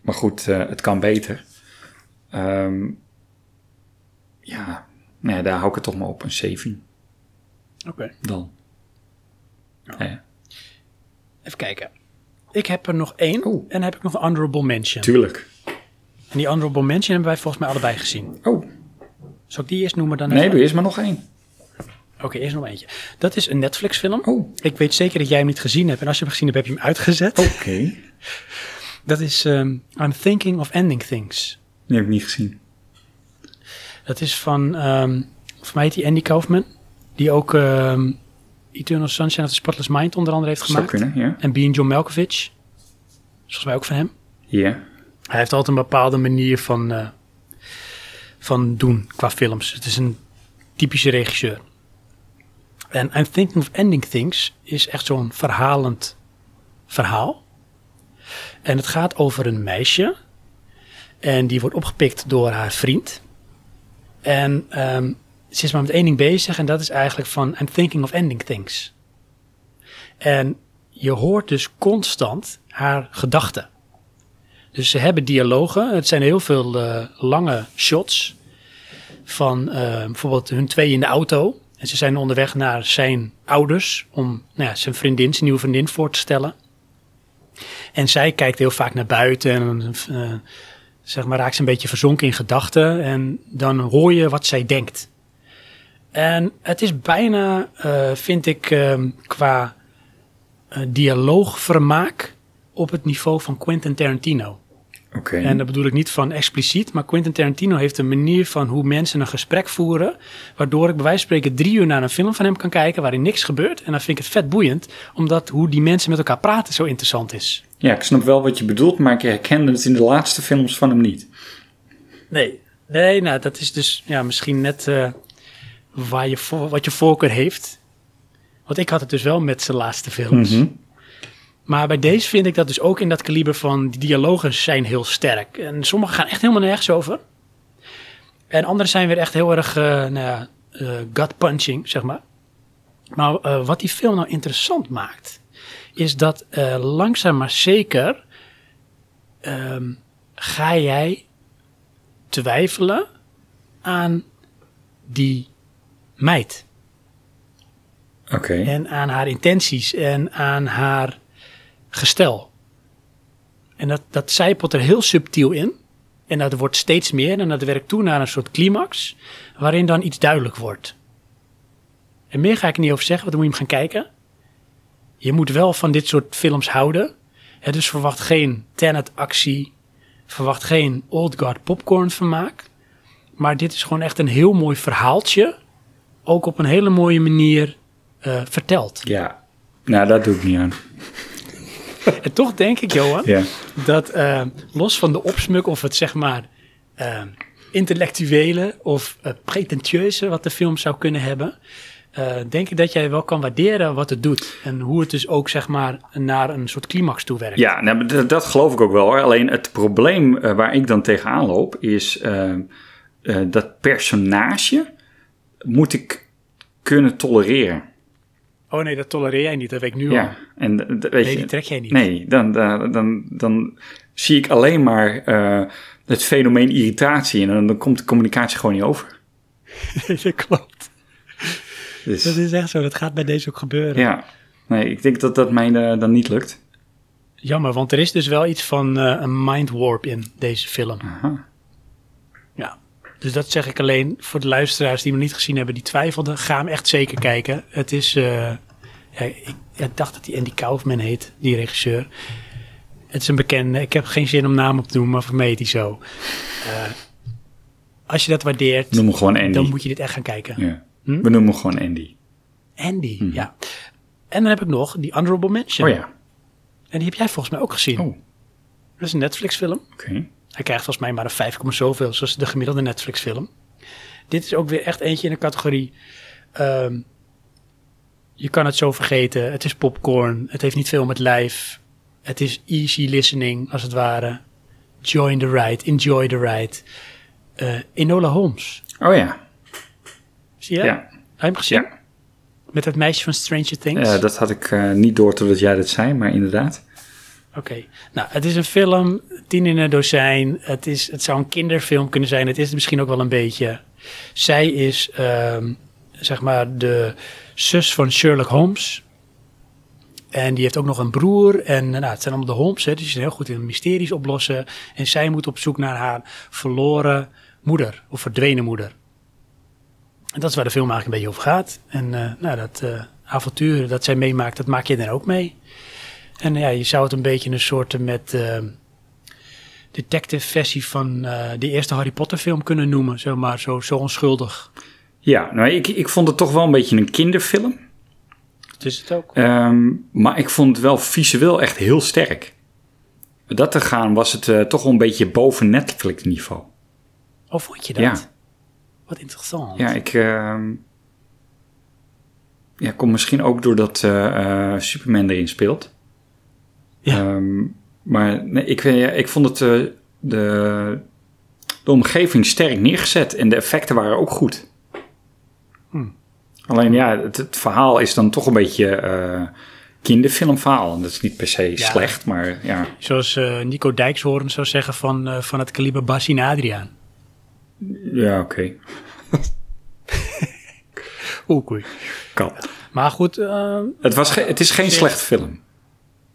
Maar goed, het kan beter. Ehm, ja, nee, daar hou ik het toch maar op. Een 7 Oké. dan. Ja, Even kijken. Ik heb er nog één Oeh. en dan heb ik nog een honorable mention. tuurlijk. En die honorable mention hebben wij volgens mij allebei gezien. Oh, Zal ik die eerst noemen dan? nee, doe eerst maar nog één. Oké, eerst nog eentje. Dat is een Netflix film. Oh, Ik weet zeker dat jij hem niet gezien hebt. En als je hem gezien hebt, heb je hem uitgezet. oké. Dat is ehm, I'm Thinking of Ending Things. Die heb ik niet gezien. Dat is van, voor mij heet die Andy Kaufman. Die ook ehm, Eternal Sunshine of the Spotless Mind onder andere heeft Zou gemaakt. kunnen, ja. En Being John Malkovich. Is volgens mij ook van hem. Ja. Hij heeft altijd een bepaalde manier van, eh, van doen qua films. Het is een typische regisseur. En I'm Thinking of Ending Things is echt zo'n verhalend verhaal. En het gaat over een meisje. En die wordt opgepikt door haar vriend. En ehm, ze is maar met één ding bezig. En dat is eigenlijk van I'm thinking of ending things. En je hoort dus constant haar gedachten. Dus ze hebben dialogen. Het zijn heel veel eh, lange shots. Van eh, bijvoorbeeld hun twee in de auto. En ze zijn onderweg naar zijn ouders. Om nou ja, zijn vriendin, zijn nieuwe vriendin voor te stellen. En zij kijkt heel vaak naar buiten. En eh, zeg maar, raakt ze een beetje verzonken in gedachten. En dan hoor je wat zij denkt. En het is bijna, eh, vind ik, eh, qua eh, dialoogvermaak op het niveau van Quentin Tarantino. Oké. En dat bedoel ik niet van expliciet, maar Quentin Tarantino heeft een manier van hoe mensen een gesprek voeren, waardoor ik bij wijze van spreken drie uur naar een film van hem kan kijken waarin niks gebeurt. En dan vind ik het vet boeiend, omdat hoe die mensen met elkaar praten zo interessant is. Ja, ik snap wel wat je bedoelt, maar ik herkende het in de laatste films van hem niet. Nee, nee, nou dat is dus ja, misschien net eh, waar je voor, wat je voorkeur heeft. Want ik had het dus wel met zijn laatste films. Mhm. Maar bij deze vind ik dat dus ook in dat kaliber van die dialogen zijn heel sterk. En sommige gaan echt helemaal nergens over. En andere zijn weer echt heel erg, eh, nou ja, eh, gut-punching, zeg maar. Maar eh, wat die film nou interessant maakt, is dat langzaam maar zeker ehm, ga jij twijfelen aan die meid. Oké. En aan haar intenties en aan haar gestel. En dat, dat zijpelt er heel subtiel in. En dat wordt steeds meer en dat werkt toe naar een soort climax, waarin dan iets duidelijk wordt. En meer ga ik niet over zeggen, want dan moet je hem gaan kijken. Je moet wel van dit soort films houden. Hè, dus verwacht geen Tenet actie, verwacht geen Old Guard popcorn vermaak. Maar dit is gewoon echt een heel mooi verhaaltje, ook op een hele mooie manier eh, verteld. Ja. Nou, dat doe ik niet aan. En toch denk ik, Johan, Ja. dat eh, los van de opsmuk of het zeg maar eh, intellectuele of pretentieuze wat de film zou kunnen hebben, denk ik dat jij wel kan waarderen wat het doet. En hoe het dus ook zeg maar naar een soort climax toe werkt. Ja, nou, dat, dat geloof ik ook wel hoor. Alleen het probleem waar ik dan tegenaan loop is dat personage moet ik kunnen tolereren. Oh nee, dat tolereer jij niet, dat weet ik nu al. Ja, en eh, d- weet Nee, je, die trek jij niet. Nee, dan, dan, dan, dan zie ik alleen maar eh, het fenomeen irritatie en dan, dan komt de communicatie gewoon niet over. dat klopt. Dus, Dat is echt zo, dat gaat bij deze ook gebeuren. ja, nee, ik denk dat dat mij eh, dan niet lukt. Jammer, want er is dus wel iets van eh, een mind warp in deze film. Aha. Dus dat zeg ik alleen voor de luisteraars die hem niet gezien hebben, die twijfelden. Ga hem echt zeker kijken. Het is, eh, ja, ik, ik dacht dat hij Andy Kaufman heet, die regisseur. Het is een bekende, ik heb geen zin om naam op te noemen, maar voor mij heet hij zo. Eh, als je dat waardeert, Noem hem gewoon Andy. dan moet je dit echt gaan kijken. Ja. Hm? We noemen hem gewoon Andy. Andy, ja. En dan heb ik nog die Honorable Mention. Oh ja, En die heb jij volgens mij ook gezien. oh, Dat is een Netflix film. oké. Hij krijgt volgens mij maar een 5, zoveel, zoals de gemiddelde Netflix film. Dit is ook weer echt eentje in de categorie. ehm, je kan het zo vergeten. Het is popcorn. Het heeft niet veel met lijf. Het is easy listening, als het ware. Join the ride. Enjoy the ride. Eh Enola Holmes. Oh ja, Zie je? ja. Heb je hem gezien? ja. Met het meisje van Stranger Things? Eh, dat had ik eh, niet door totdat jij dat zei, maar inderdaad. Oké. Nou, het is een film, tien in een dozijn. Het, is, het zou een kinderfilm kunnen zijn. Het is het misschien ook wel een beetje. Zij is, ehm, zeg maar, de zus van Sherlock Holmes. En die heeft ook nog een broer. En nou, het zijn allemaal de Holmes, hè, dus die zijn heel goed in mysteries oplossen. En zij moet op zoek naar haar verloren moeder, of verdwenen moeder. En dat is waar de film eigenlijk een beetje over gaat. En eh, nou, dat eh, avontuur dat zij meemaakt, dat maak je dan ook mee. En ja, je zou het een beetje een soort met eh, detective versie van eh, de eerste Harry Potter film kunnen noemen. Zeg maar, zo, zo onschuldig. Ja, nou, ik, ik vond het toch wel een beetje een kinderfilm. Dat is het ook. Ehm, maar ik vond het wel visueel echt heel sterk. Dat te gaan was het eh, toch wel een beetje boven Netflix niveau. Oh, vond je dat? Ja. Wat interessant. Ja, ik... ehm ja, komt misschien ook doordat eh, eh, Superman erin speelt. Ja. Ehm, maar nee, ik, ik vond het... eh, de, de omgeving sterk neergezet en de effecten waren ook goed. Hmm. Alleen ja, het, het verhaal is dan toch een beetje eh kinderfilmverhaal. En dat is niet per se Ja. slecht, maar ja. Zoals eh, Nico Dijkshoorn zou zeggen van, van het kaliber Bassie en Adriaan. Ja, oké. Oeh, koei. Kan. Maar goed, Het, was het is geen slecht film.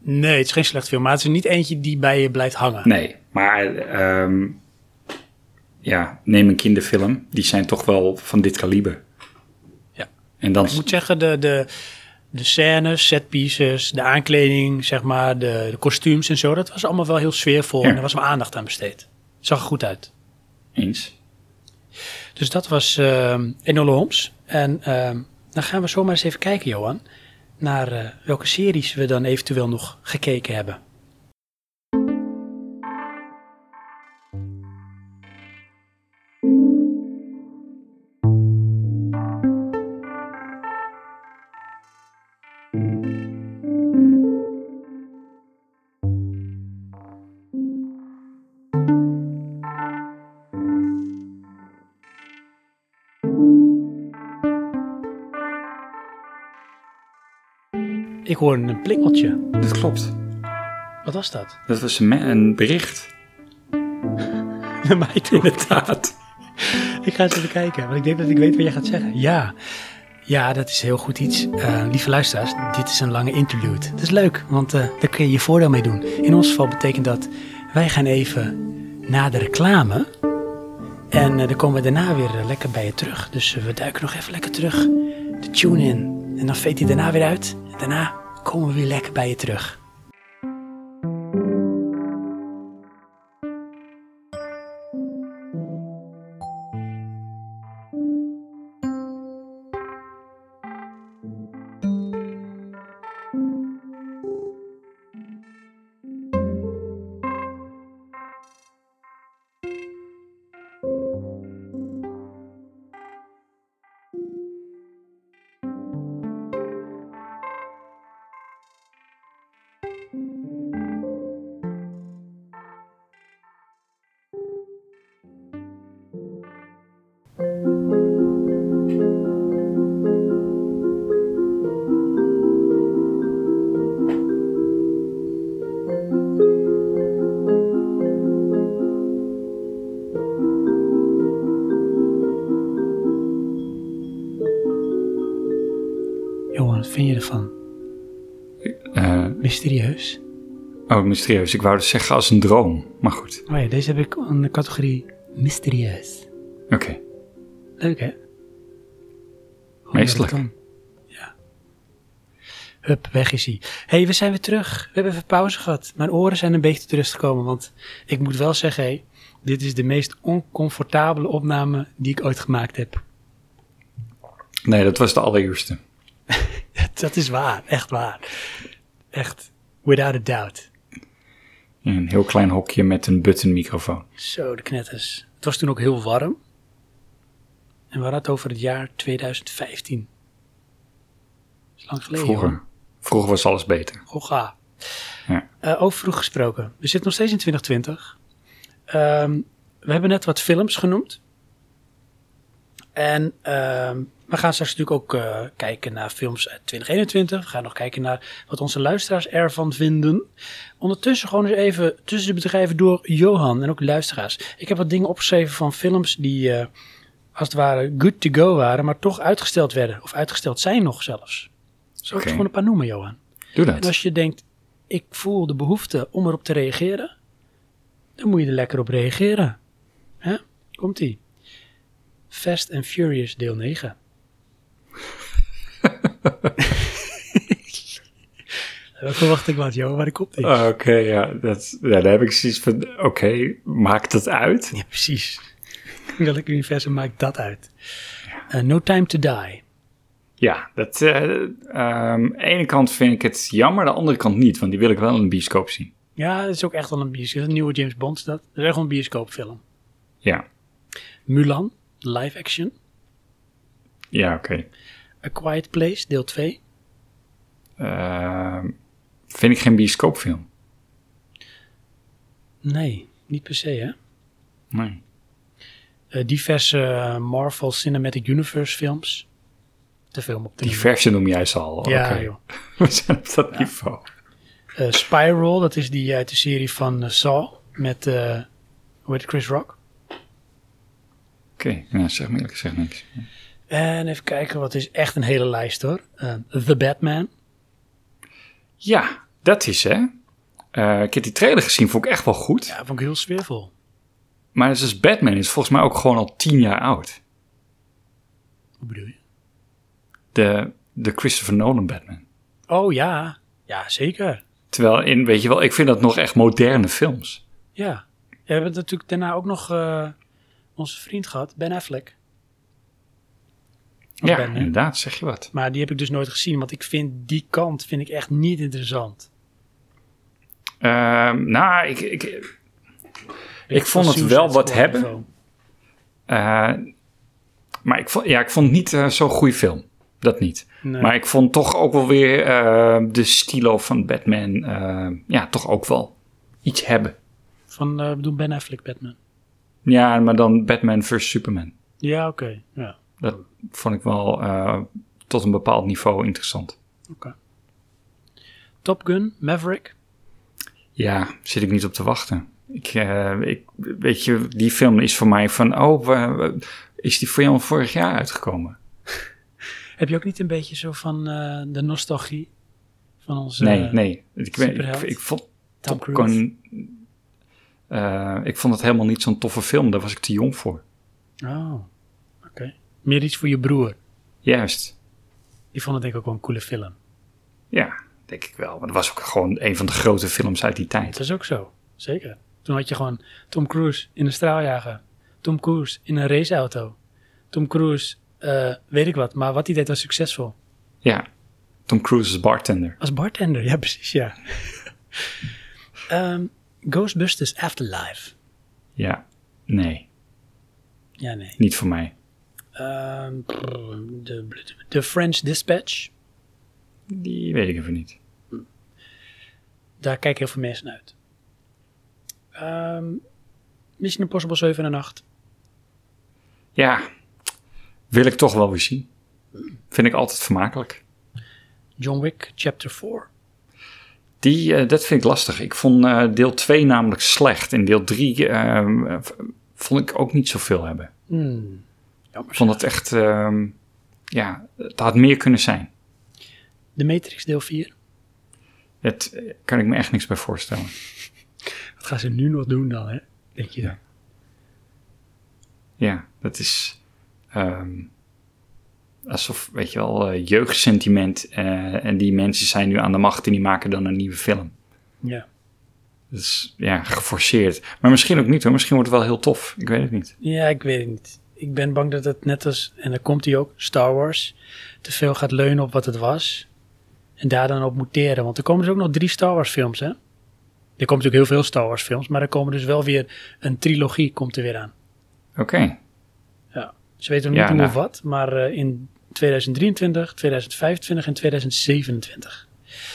Nee, het is geen slecht film. Maar het is niet eentje die bij je blijft hangen. Nee, maar ehm, ja, neem een kinderfilm. Die zijn toch wel van dit kaliber. Ja. En dan... Ik moet zeggen, de, de, de scènes, setpieces, de aankleding, zeg maar, de, de kostuums en zo, dat was allemaal wel heel sfeervol. Ja. En er was wel aandacht aan besteed. Zag er goed uit. Eens. Dus dat was ehm Enola Holmes. En ehm, dan gaan we zomaar eens even kijken, Johan, naar eh, welke series we dan eventueel nog gekeken hebben. Ik hoorde een plingeltje. Dat klopt. Wat was dat? Dat was een, een bericht. Naar mij toe, inderdaad. ik ga eens even kijken, want ik denk dat ik weet wat jij gaat zeggen. Ja, ja dat is heel goed iets. Eh, lieve luisteraars, dit is een lange interlude. Dat is leuk, want eh, daar kun je je voordeel mee doen. In ons geval betekent dat wij gaan even na de reclame. En eh, dan komen we daarna weer lekker bij je terug. Dus we duiken nog even lekker terug. De tune in. En dan veet hij daarna weer uit. Daarna komen we weer lekker bij je terug. Mysterieus. Ik wou dus zeggen als een droom. Maar goed. Oh ja, deze heb ik aan de categorie mysterieus. Oké. Leuk hè? Gewoon Meestelijk. Ja. Hup, weg is hij. Hé, hey, we zijn weer terug. We hebben even pauze gehad. Mijn oren zijn een beetje tot rust gekomen, want ik moet wel zeggen, hé, dit is de meest oncomfortabele opname die ik ooit gemaakt heb. Nee, dat was de allereerste. Dat is waar, echt waar. Echt, without a doubt. In een heel klein hokje met een button microfoon. Zo, de knetters. Het was toen ook heel warm. En we hadden het over het jaar 2015. Dat is lang geleden. hoor. Vroeger. Vroeger was alles beter. Goga. Ja. Eh, over vroeg gesproken. We zitten nog steeds in 2020. Ehm, we hebben net wat films genoemd. En ehm, we gaan straks natuurlijk ook eh, kijken naar films uit 2021. We gaan nog kijken naar wat onze luisteraars ervan vinden. Ondertussen gewoon eens even tussen de bedrijven door Johan en ook luisteraars. Ik heb wat dingen opgeschreven van films die eh, als het ware good to go waren, maar toch uitgesteld werden. Of uitgesteld zijn nog zelfs. Zal ik er gewoon een paar noemen, Johan? Doe En dat. als je denkt, ik voel de behoefte om erop te reageren, dan moet je er lekker op reageren. Hè? Komt-ie. Fast and Furious deel 9. Wat verwacht ik wat, joh? Waar komt die? Oké, ja, dat, ja, daar heb ik zoiets van, oké, maakt het uit? Ja, precies. Welk universum maakt dat uit? Eh, no Time to Die. Ja, dat, ehm, aan de ene kant vind ik het jammer, aan de andere kant niet, want die wil ik wel in een bioscoop zien. Ja, dat is ook echt wel een bioscoop. Een nieuwe James Bond is dat. Dat is echt wel een bioscoopfilm. Ja, Mulan, live action. ja, oké. A Quiet Place, deel 2. Ehm, vind ik geen bioscoopfilm. Nee, niet per se, hè? Nee. Eh, diverse Marvel Cinematic Universe films. Te film op de Diverse noem jij ze al. Ja, joh. We zijn op dat niveau. Eh, Spiral, dat is die uit de serie van eh, Saw. Met, hoe heet Chris Rock. Oké, ja, zeg me eerlijk gezegd niks. En even kijken, wat is echt een hele lijst hoor. Eh, The Batman. Ja, dat is hè. Eh, ik heb die trailer gezien, vond ik echt wel goed. Ja, vond ik heel sfeervol. Maar dus Batman is volgens mij ook gewoon al tien jaar oud. Hoe bedoel je? De, de Christopher Nolan Batman. Oh ja, ja zeker. Terwijl in, weet je wel, ik vind dat nog echt moderne films. Ja. we hebben natuurlijk daarna ook nog eh, onze vriend gehad, Ben Affleck. Ja, inderdaad, zeg je wat. Maar die heb ik dus nooit gezien, want ik vind die kant vind ik echt niet interessant. Ehm, nou, ik, ik, ik vond het wel wat hebben. eh, maar ik vond, ja, ik vond het niet eh, zo'n goede film. Dat niet. Nee. Maar ik vond toch ook wel weer eh, de stilo van Batman, ja, toch ook wel iets hebben. Van, bedoel Ben Affleck Batman. Ja, maar dan Batman vs. Superman. Ja, oké. Ja, Dat vond ik wel eh, tot een bepaald niveau interessant. oké. Top Gun, Maverick. Ja, zit ik niet op te wachten. Ik, eh, ik, weet je, die film is voor mij van, oh, is die film vorig jaar uitgekomen? Heb je ook niet een beetje zo van eh, de nostalgie van onze nee, nee. Ik, ik, ik vond Tom? Gun, eh, ik vond het helemaal niet zo'n toffe film. Daar was ik te jong voor. Oh, oké. Meer iets voor je broer. Juist. Die vond het denk ik ook wel een coole film. Ja, denk ik wel. Maar dat was ook gewoon een van de grote films uit die tijd. Dat is ook zo, zeker. Toen had je gewoon Tom Cruise in een straaljager. Tom Cruise in een raceauto. Tom Cruise, eh, weet ik wat, maar wat hij deed was succesvol. Ja, Tom Cruise is bartender. Als bartender, ja precies, ja. Ehm, Ghostbusters Afterlife. Ja, nee, Ja, nee. niet voor mij. Ehm, de, de French Dispatch. Die weet ik even niet. Daar kijken heel veel mensen uit. Ehm Mission Impossible 7 en 8. Ja, wil ik toch wel weer zien. Vind ik altijd vermakelijk. John Wick Chapter 4. Die, eh, dat vind ik lastig. Ik vond eh, deel 2 namelijk slecht. En deel 3 eh, v- vond ik ook niet zoveel hebben. Hmm. Jammer. Ik vond het echt, ehm, ja, het had meer kunnen zijn. De Matrix deel 4. Het eh, kan ik me echt niks bij voorstellen. Wat gaan ze nu nog doen dan, hè? Denk je dan? Ja, dat is ehm, alsof, weet je wel, eh, jeugdsentiment. eh, en die mensen zijn nu aan de macht en die maken dan een nieuwe film. Ja. Is ja, geforceerd. Maar misschien ook niet hoor. Misschien wordt het wel heel tof. Ik weet het niet. Ja, ik weet het niet. Ik ben bang dat het net als, en dan komt hij ook, Star Wars, te veel gaat leunen op wat het was. En daar dan op muteren. Want er komen dus ook nog drie Star Wars films, hè? Er komt natuurlijk heel veel Star Wars films, maar er komen dus wel weer een trilogie komt er weer aan. Oké. Ze weten nog niet Ja, hoe nou. of wat, maar eh, in 2023, 2025 en 2027.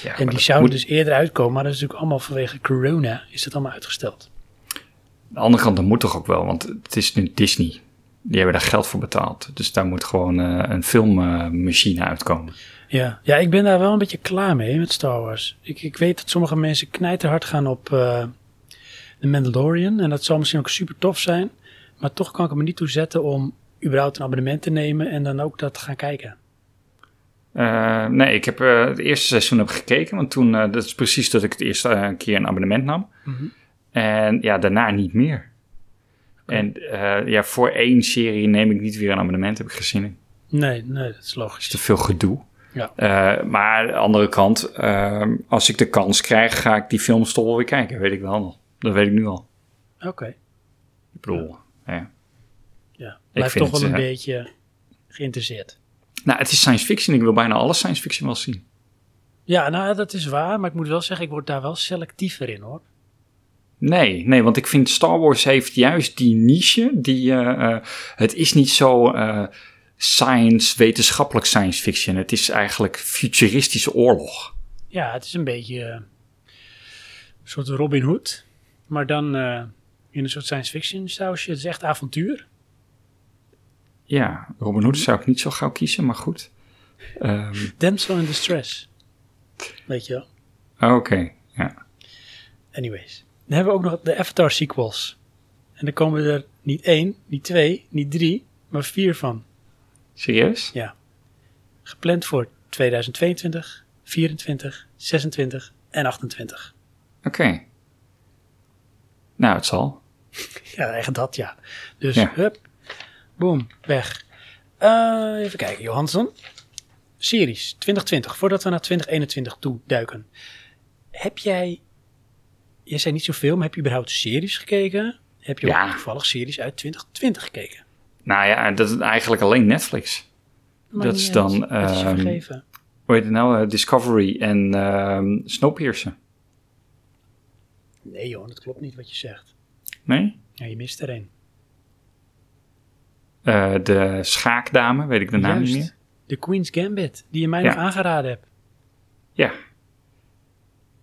Ja, En die zouden moet- dus eerder uitkomen, maar dat is natuurlijk allemaal vanwege corona is dat allemaal uitgesteld. Aan de andere kant, dat moet toch ook wel. Want het is nu Disney. Die hebben daar geld voor betaald. Dus daar moet gewoon eh, een filmmachine uitkomen. Ja. ja, ik ben daar wel een beetje klaar mee met Star Wars. Ik, ik weet dat sommige mensen knijterhard gaan op eh The Mandalorian. En dat zal misschien ook super tof zijn. Maar toch kan ik me niet toe zetten om überhaupt een abonnement te nemen en dan ook dat gaan kijken. Eh, nee, ik heb eh, het eerste seizoen heb gekeken. Want toen, eh, dat is precies dat ik het eerste keer een abonnement nam. Mhm. En ja, daarna niet meer. En ja, voor één serie neem ik niet weer een abonnement. Heb ik in. Nee, nee, dat is logisch. te veel gedoe. Ja. Maar aan de andere kant, ehm, als ik de kans krijg, ga ik die films toch wel weer kijken. Weet ik wel nog. Dat weet ik nu al. Oké, Ik bedoel, ja. ja. Blijf toch wel een eh, beetje geïnteresseerd. Nou, het is science fiction. Ik wil bijna alle science fiction wel zien. Ja, nou dat is waar, maar ik moet wel zeggen, ik word daar wel selectiever in hoor. Nee, nee, want ik vind Star Wars heeft juist die niche. Die, eh, eh, het is niet zo science, wetenschappelijk science fiction. Het is eigenlijk futuristische oorlog. Ja, het is een beetje een soort Robin Hood, maar dan in een soort science fiction sausje. Het is echt avontuur. Ja, Robin Hood zou ik niet zo gauw kiezen, maar goed. Ehm, Damsel in Distress. Weet je wel? Oké, ja. Anyways. Dan hebben we ook nog de Avatar sequels. En dan komen er niet één, niet twee, niet drie, maar vier van. Serieus? Ja. Gepland voor 2022, 24, 26 en 28. Oké. Nou, het zal. Ja, echt dat ja. Dus Ja. hup, boom, weg. Eh, even kijken, Johansson. Series 2020, voordat we naar 2021 toe duiken. Heb jij, jij zei niet zoveel, maar heb je überhaupt series gekeken? Heb je Ja. ook toevallig series uit 2020 gekeken? Nou ja, dat is eigenlijk alleen Netflix. Maar Dat is dan, is ehm? Hoe heet het nou? Eh, Discovery en ehm Snowpiercer. Nee joh, dat klopt niet wat je zegt. Nee? Ja, je mist er een. Eh, de schaakdame, weet ik de naam niet meer. de Queen's Gambit, die je mij Ja. nog aangeraden hebt. Ja,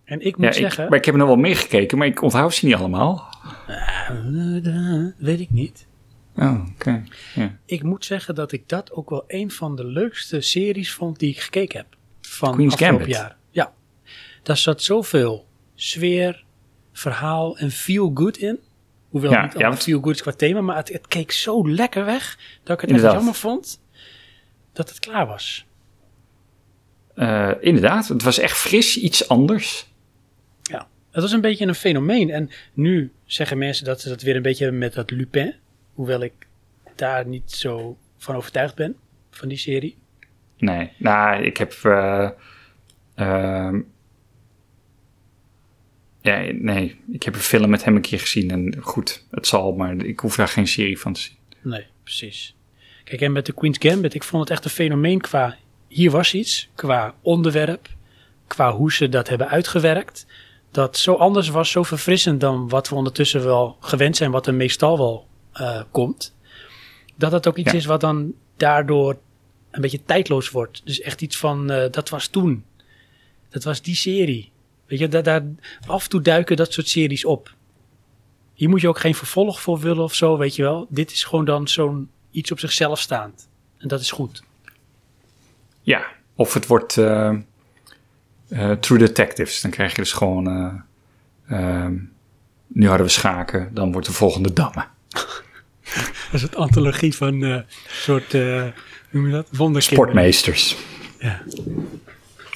En ik moet ja ik, zeggen... maar ik heb er nog wel meegekeken, maar ik onthoud ze niet allemaal. Eh, weet ik niet. Oh, oké. Ja. Ik moet zeggen dat ik dat ook wel een van de leukste series vond die ik gekeken heb. Van Queen's afgelopen Gambit? jaar. Ja. daar zat zoveel sfeer, verhaal en feel good in. Hoewel Ja, niet ja, want- feel good qua thema, maar het, het keek zo lekker weg dat ik het echt Inderdaad. jammer vond dat het klaar was. Eh, inderdaad, het was echt fris, iets anders. Ja, het was een beetje een fenomeen. En nu zeggen mensen dat ze dat weer een beetje hebben met dat Lupin. Hoewel ik daar niet zo van overtuigd ben, van die serie. Nee, nou, ik heb. eh, ehm, ja, nee, ik heb een film met hem een keer gezien en goed, het zal, maar ik hoef daar geen serie van te zien. Nee, precies. Kijk, en met de Queen's Gambit, ik vond het echt een fenomeen qua... Hier was iets, qua onderwerp, qua hoe ze dat hebben uitgewerkt. Dat zo anders was, zo verfrissend dan wat we ondertussen wel gewend zijn, wat er meestal wel eh, komt. Dat het ook iets Ja. is wat dan daardoor een beetje tijdloos wordt. Dus echt iets van, eh, dat was toen. Dat was die serie. Weet je, daar, daar, af en toe duiken dat soort series op. Hier moet je ook geen vervolg voor willen of zo, weet je wel. Dit is gewoon dan zo'n iets op zichzelf staand. En dat is goed. Ja, of het wordt eh, True Detectives, dan krijg je dus gewoon. eh, ehm, nu hadden we schaken, dan wordt de volgende dammen. Dat is het antologie van een soort, hoe noem je dat? Wonderkinderen. Sportmeesters. Ja.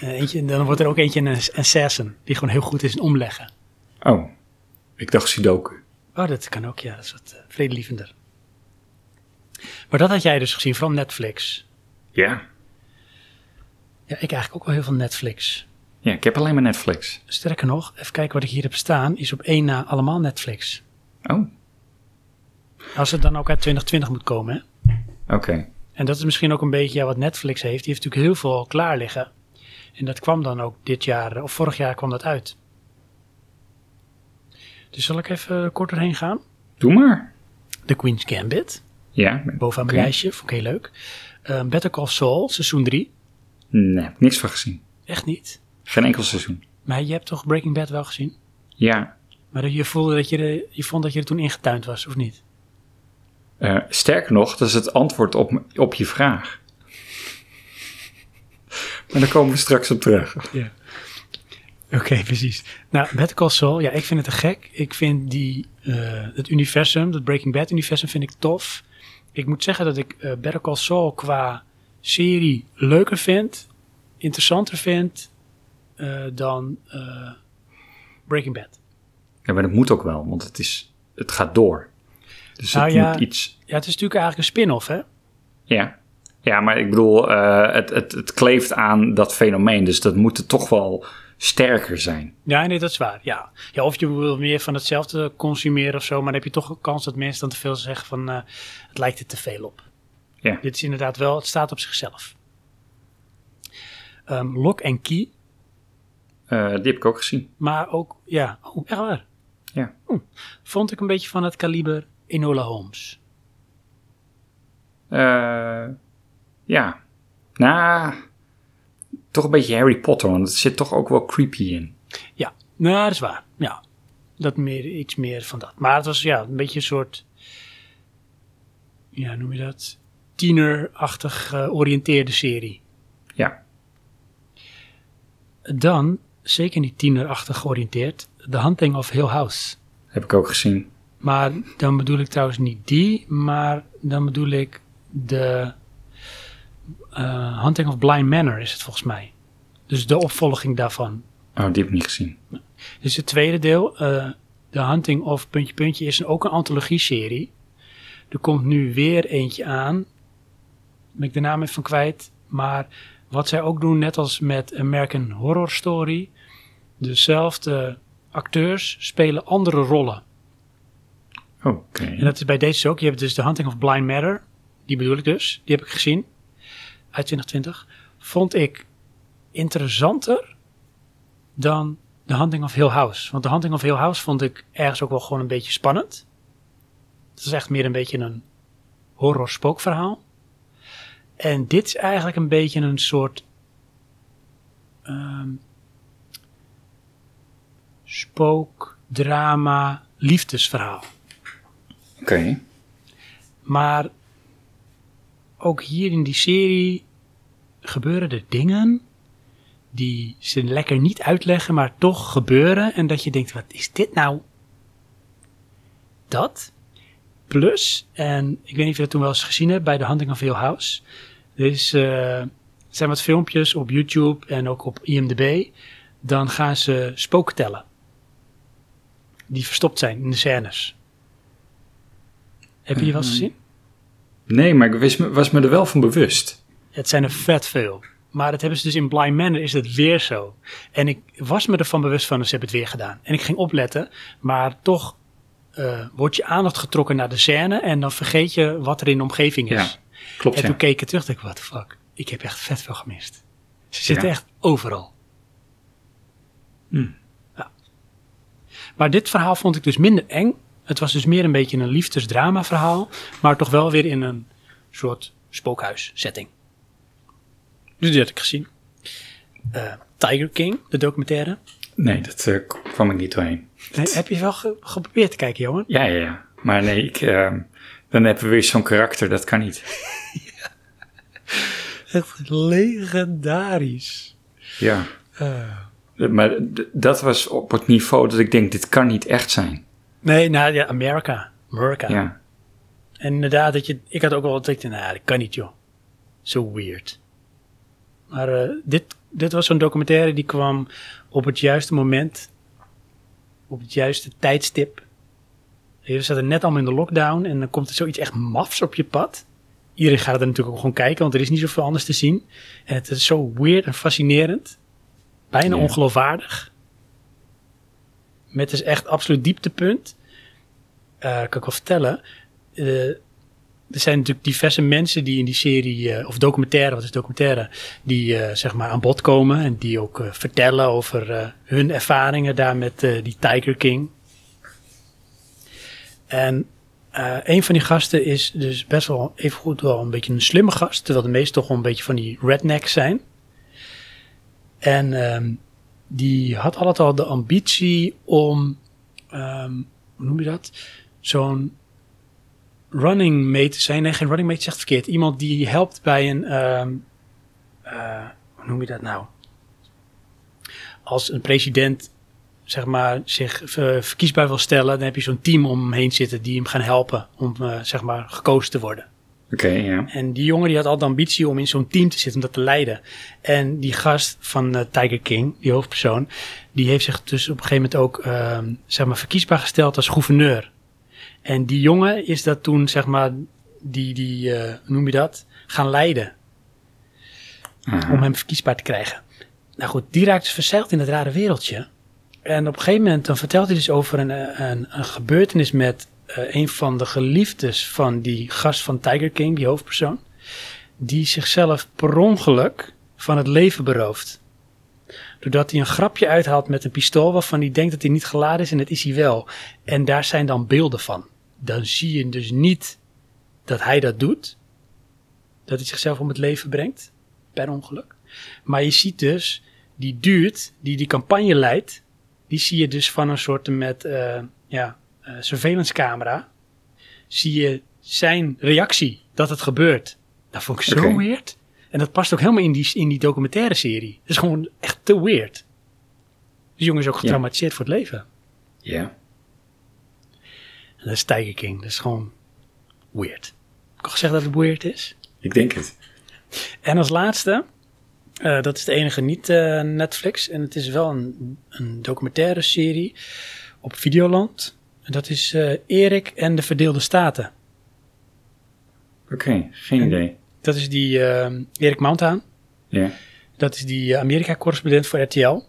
Eh, eentje, dan wordt er ook eentje een assassin, die gewoon heel goed is in omleggen. Oh, ik dacht Sudoku. Oh, dat kan ook, ja. Dat is wat uh, vredelievender. Maar dat had jij dus gezien van Netflix. Ja. Ja, ik eigenlijk ook wel heel veel Netflix. ja, ik heb alleen maar Netflix. Sterker nog, even kijken wat ik hier heb staan, is op één na allemaal Netflix. Oh, Als het dan ook uit 2020 moet komen, hè? oké. En dat is misschien ook een beetje ja, wat Netflix heeft. Die heeft natuurlijk heel veel klaar liggen. En dat kwam dan ook dit jaar, of vorig jaar kwam dat uit. Dus zal ik even kort doorheen gaan? Doe maar. The Queen's Gambit, Ja. bovenaan mijn lijstje, vond ik heel leuk. Uh, Better Call Saul, seizoen 3. Nee, heb ik niks van gezien. Echt niet. Geen enkel seizoen. Maar je hebt toch Breaking Bad wel gezien? Ja. Maar dat je voelde dat je, er- je vond dat je er toen ingetuind was, of niet? Eh, sterker nog, dat is het antwoord op, op je vraag. Maar daar komen we straks op terug. Ja. Oké, precies. Nou, Better Call Saul, ja, ik vind het te gek. Ik vind die, eh, het universum, het Breaking Bad universum, vind ik tof. Ik moet zeggen dat ik eh Better Call Saul qua serie leuker vind, interessanter vind eh, dan eh, Breaking Bad. Ja, maar dat moet ook wel, want het, is, het gaat door. Dus Nou het ja. moet iets... Ja, het is natuurlijk eigenlijk een spin-off, hè? Ja. Ja, maar ik bedoel, eh, het, het, het kleeft aan dat fenomeen. Dus dat moet het toch wel sterker zijn. Ja, nee, dat is waar. Ja. ja, of je wil meer van hetzelfde consumeren of zo, maar dan heb je toch een kans dat mensen dan te veel zeggen van eh, het lijkt er te veel op. Ja. Dit is inderdaad wel, het staat op zichzelf. Ehm, Lock and Key, Eh, die heb ik ook gezien. maar ook, ja, oh, echt waar. Ja. Hm. Vond ik een beetje van het kaliber Enola Holmes. Eh, ja. Nou, toch een beetje Harry Potter, want het zit toch ook wel creepy in. Ja, nou, dat is waar. Ja, dat meer, iets meer van dat. Maar het was ja, een beetje een soort, ja, noem je dat? Tienerachtig georiënteerde serie. Ja. Dan, zeker niet tienerachtig georiënteerd, The Hunting of Hill House. Heb ik ook gezien. Maar dan bedoel ik trouwens niet die, maar dan bedoel ik de eh, Hunting of Blind Manor is het volgens mij. Dus de opvolging daarvan. Oh, die heb ik niet gezien. Dus het tweede deel, eh The Hunting of Puntje Puntje, is een, ook een antologie-serie. Er komt nu weer eentje aan. Ben ik de naam even van kwijt. Maar wat zij ook doen, net als met American Horror Story, dezelfde acteurs spelen andere rollen. Oké. En dat is bij deze ook. Je hebt dus The Hunting of Blind Matter. Die bedoel ik dus. Die heb ik gezien. Uit 2020. Vond ik interessanter dan The Hunting of Hill House. Want The Hunting of Hill House vond ik ergens ook wel gewoon een beetje spannend. Het is echt meer een beetje een horror spookverhaal. En dit is eigenlijk een beetje een soort ehm, spook, drama, liefdesverhaal. Oké. Maar ook hier in die serie gebeuren er dingen die ze lekker niet uitleggen, maar toch gebeuren. En dat je denkt, wat is dit nou? Dat. Plus, en ik weet niet of je dat toen wel eens gezien hebt bij de Hunting of Hill House. Er is, eh, zijn wat filmpjes op YouTube en ook op IMDb. Dan gaan ze spoken tellen. Die verstopt zijn in de scènes. Heb je die wel eens Mhm. gezien? Nee, maar ik wist me, was me er wel van bewust. Het zijn er vet veel. Maar dat hebben ze dus in Blind Manor is het weer zo. En ik was me ervan bewust van, ze hebben het weer gedaan. En ik ging opletten, maar toch eh, wordt je aandacht getrokken naar de scène en dan vergeet je wat er in de omgeving is. Ja, klopt en ja. toen keek ik terug en dacht ik, what the fuck. Ik heb echt vet veel gemist. Ze zitten echt overal. Hm. Maar dit verhaal vond ik dus minder eng. Het was dus meer een beetje een liefdesdrama verhaal, maar toch wel weer in een soort spookhuis setting. Dus die had ik gezien. Eh, Tiger King, de documentaire. Nee, dat eh, kwam ik niet doorheen. Nee, heb je wel ge- geprobeerd te kijken, Johan? Ja, ja, ja. Maar nee, ik, ehm, dan hebben we weer zo'n karakter, dat kan niet. Echt legendarisch. Ja. Eh, Maar dat was op het niveau dat ik denk, dit kan niet echt zijn. Nee, nou ja, Amerika. Amerika. Ja. En inderdaad, dat je, ik had ook wel ik dacht, nou, dat kan niet, joh. Zo weird. Maar eh, dit, dit was zo'n documentaire die kwam op het juiste moment, op het juiste tijdstip. We zaten net allemaal in de lockdown en dan komt er zoiets echt mafs op je pad. Iedereen gaat er natuurlijk ook gewoon kijken, want er is niet zoveel anders te zien. En het is zo weird en fascinerend. Bijna Ja. ongeloofwaardig. Met dus echt absoluut dieptepunt. Eh kan ik wel vertellen. Eh, er zijn natuurlijk diverse mensen die in die serie, eh, of documentaire, wat is documentaire, die zeg maar aan bod komen en die ook vertellen over hun ervaringen daar met die Tiger King. En een van die gasten is dus best wel even goed wel een beetje een slimme gast, terwijl de meesten toch wel een beetje van die rednecks zijn. En ehm, die had altijd al de ambitie om, ehm, hoe noem je dat? Zo'n running mate te zijn. Nee, geen running mate zegt verkeerd. Iemand die helpt bij een, eh, hoe noem je dat nou? Als een president, zeg maar, zich ver- verkiesbaar wil stellen, dan heb je zo'n team om hem heen zitten die hem gaan helpen om, eh, zeg maar, gekozen te worden. Oké, ja. En die jongen die had altijd de ambitie om in zo'n team te zitten, om dat te leiden. En die gast van eh, Tiger King, die hoofdpersoon, die heeft zich dus op een gegeven moment ook ehm, zeg maar, verkiesbaar gesteld als gouverneur. En die jongen is dat toen, zeg maar, die, die eh, hoe noem je dat, gaan leiden om hem verkiesbaar te krijgen. Nou goed, die raakt dus verzeild in het rare wereldje. En op een gegeven moment dan vertelt hij dus over een, eh, een, een gebeurtenis met eh, een van de geliefdes van die gast van Tiger King, die hoofdpersoon. Die zichzelf per ongeluk van het leven berooft. Doordat hij een grapje uithaalt met een pistool waarvan hij denkt dat hij niet geladen is en dat is hij wel. En daar zijn dan beelden van. Dan zie je dus niet dat hij dat doet. Dat hij zichzelf om het leven brengt. Per ongeluk. Maar je ziet dus die duurt die die campagne leidt. Die zie je dus van een soort met eh, ja, eh, surveillance camera. Zie je zijn reactie dat het gebeurt. Dat vond ik zo weird. En dat past ook helemaal in die, in die documentaire serie. Het is gewoon echt te weird. Die jongen is ook getraumatiseerd voor het leven. Ja. En dat is Tiger King. Dat is gewoon weird. Heb ik al gezegd dat het weird is? Ik denk het. En als laatste, eh, dat is de enige niet eh, Netflix. En het is wel een, een documentaire serie op Videoland. Dat is eh, Erik en de Verdeelde Staten. Oké, geen En- idee. Dat is die eh, Erik Mountaan. Ja. Dat is die eh, Amerika-correspondent voor RTL.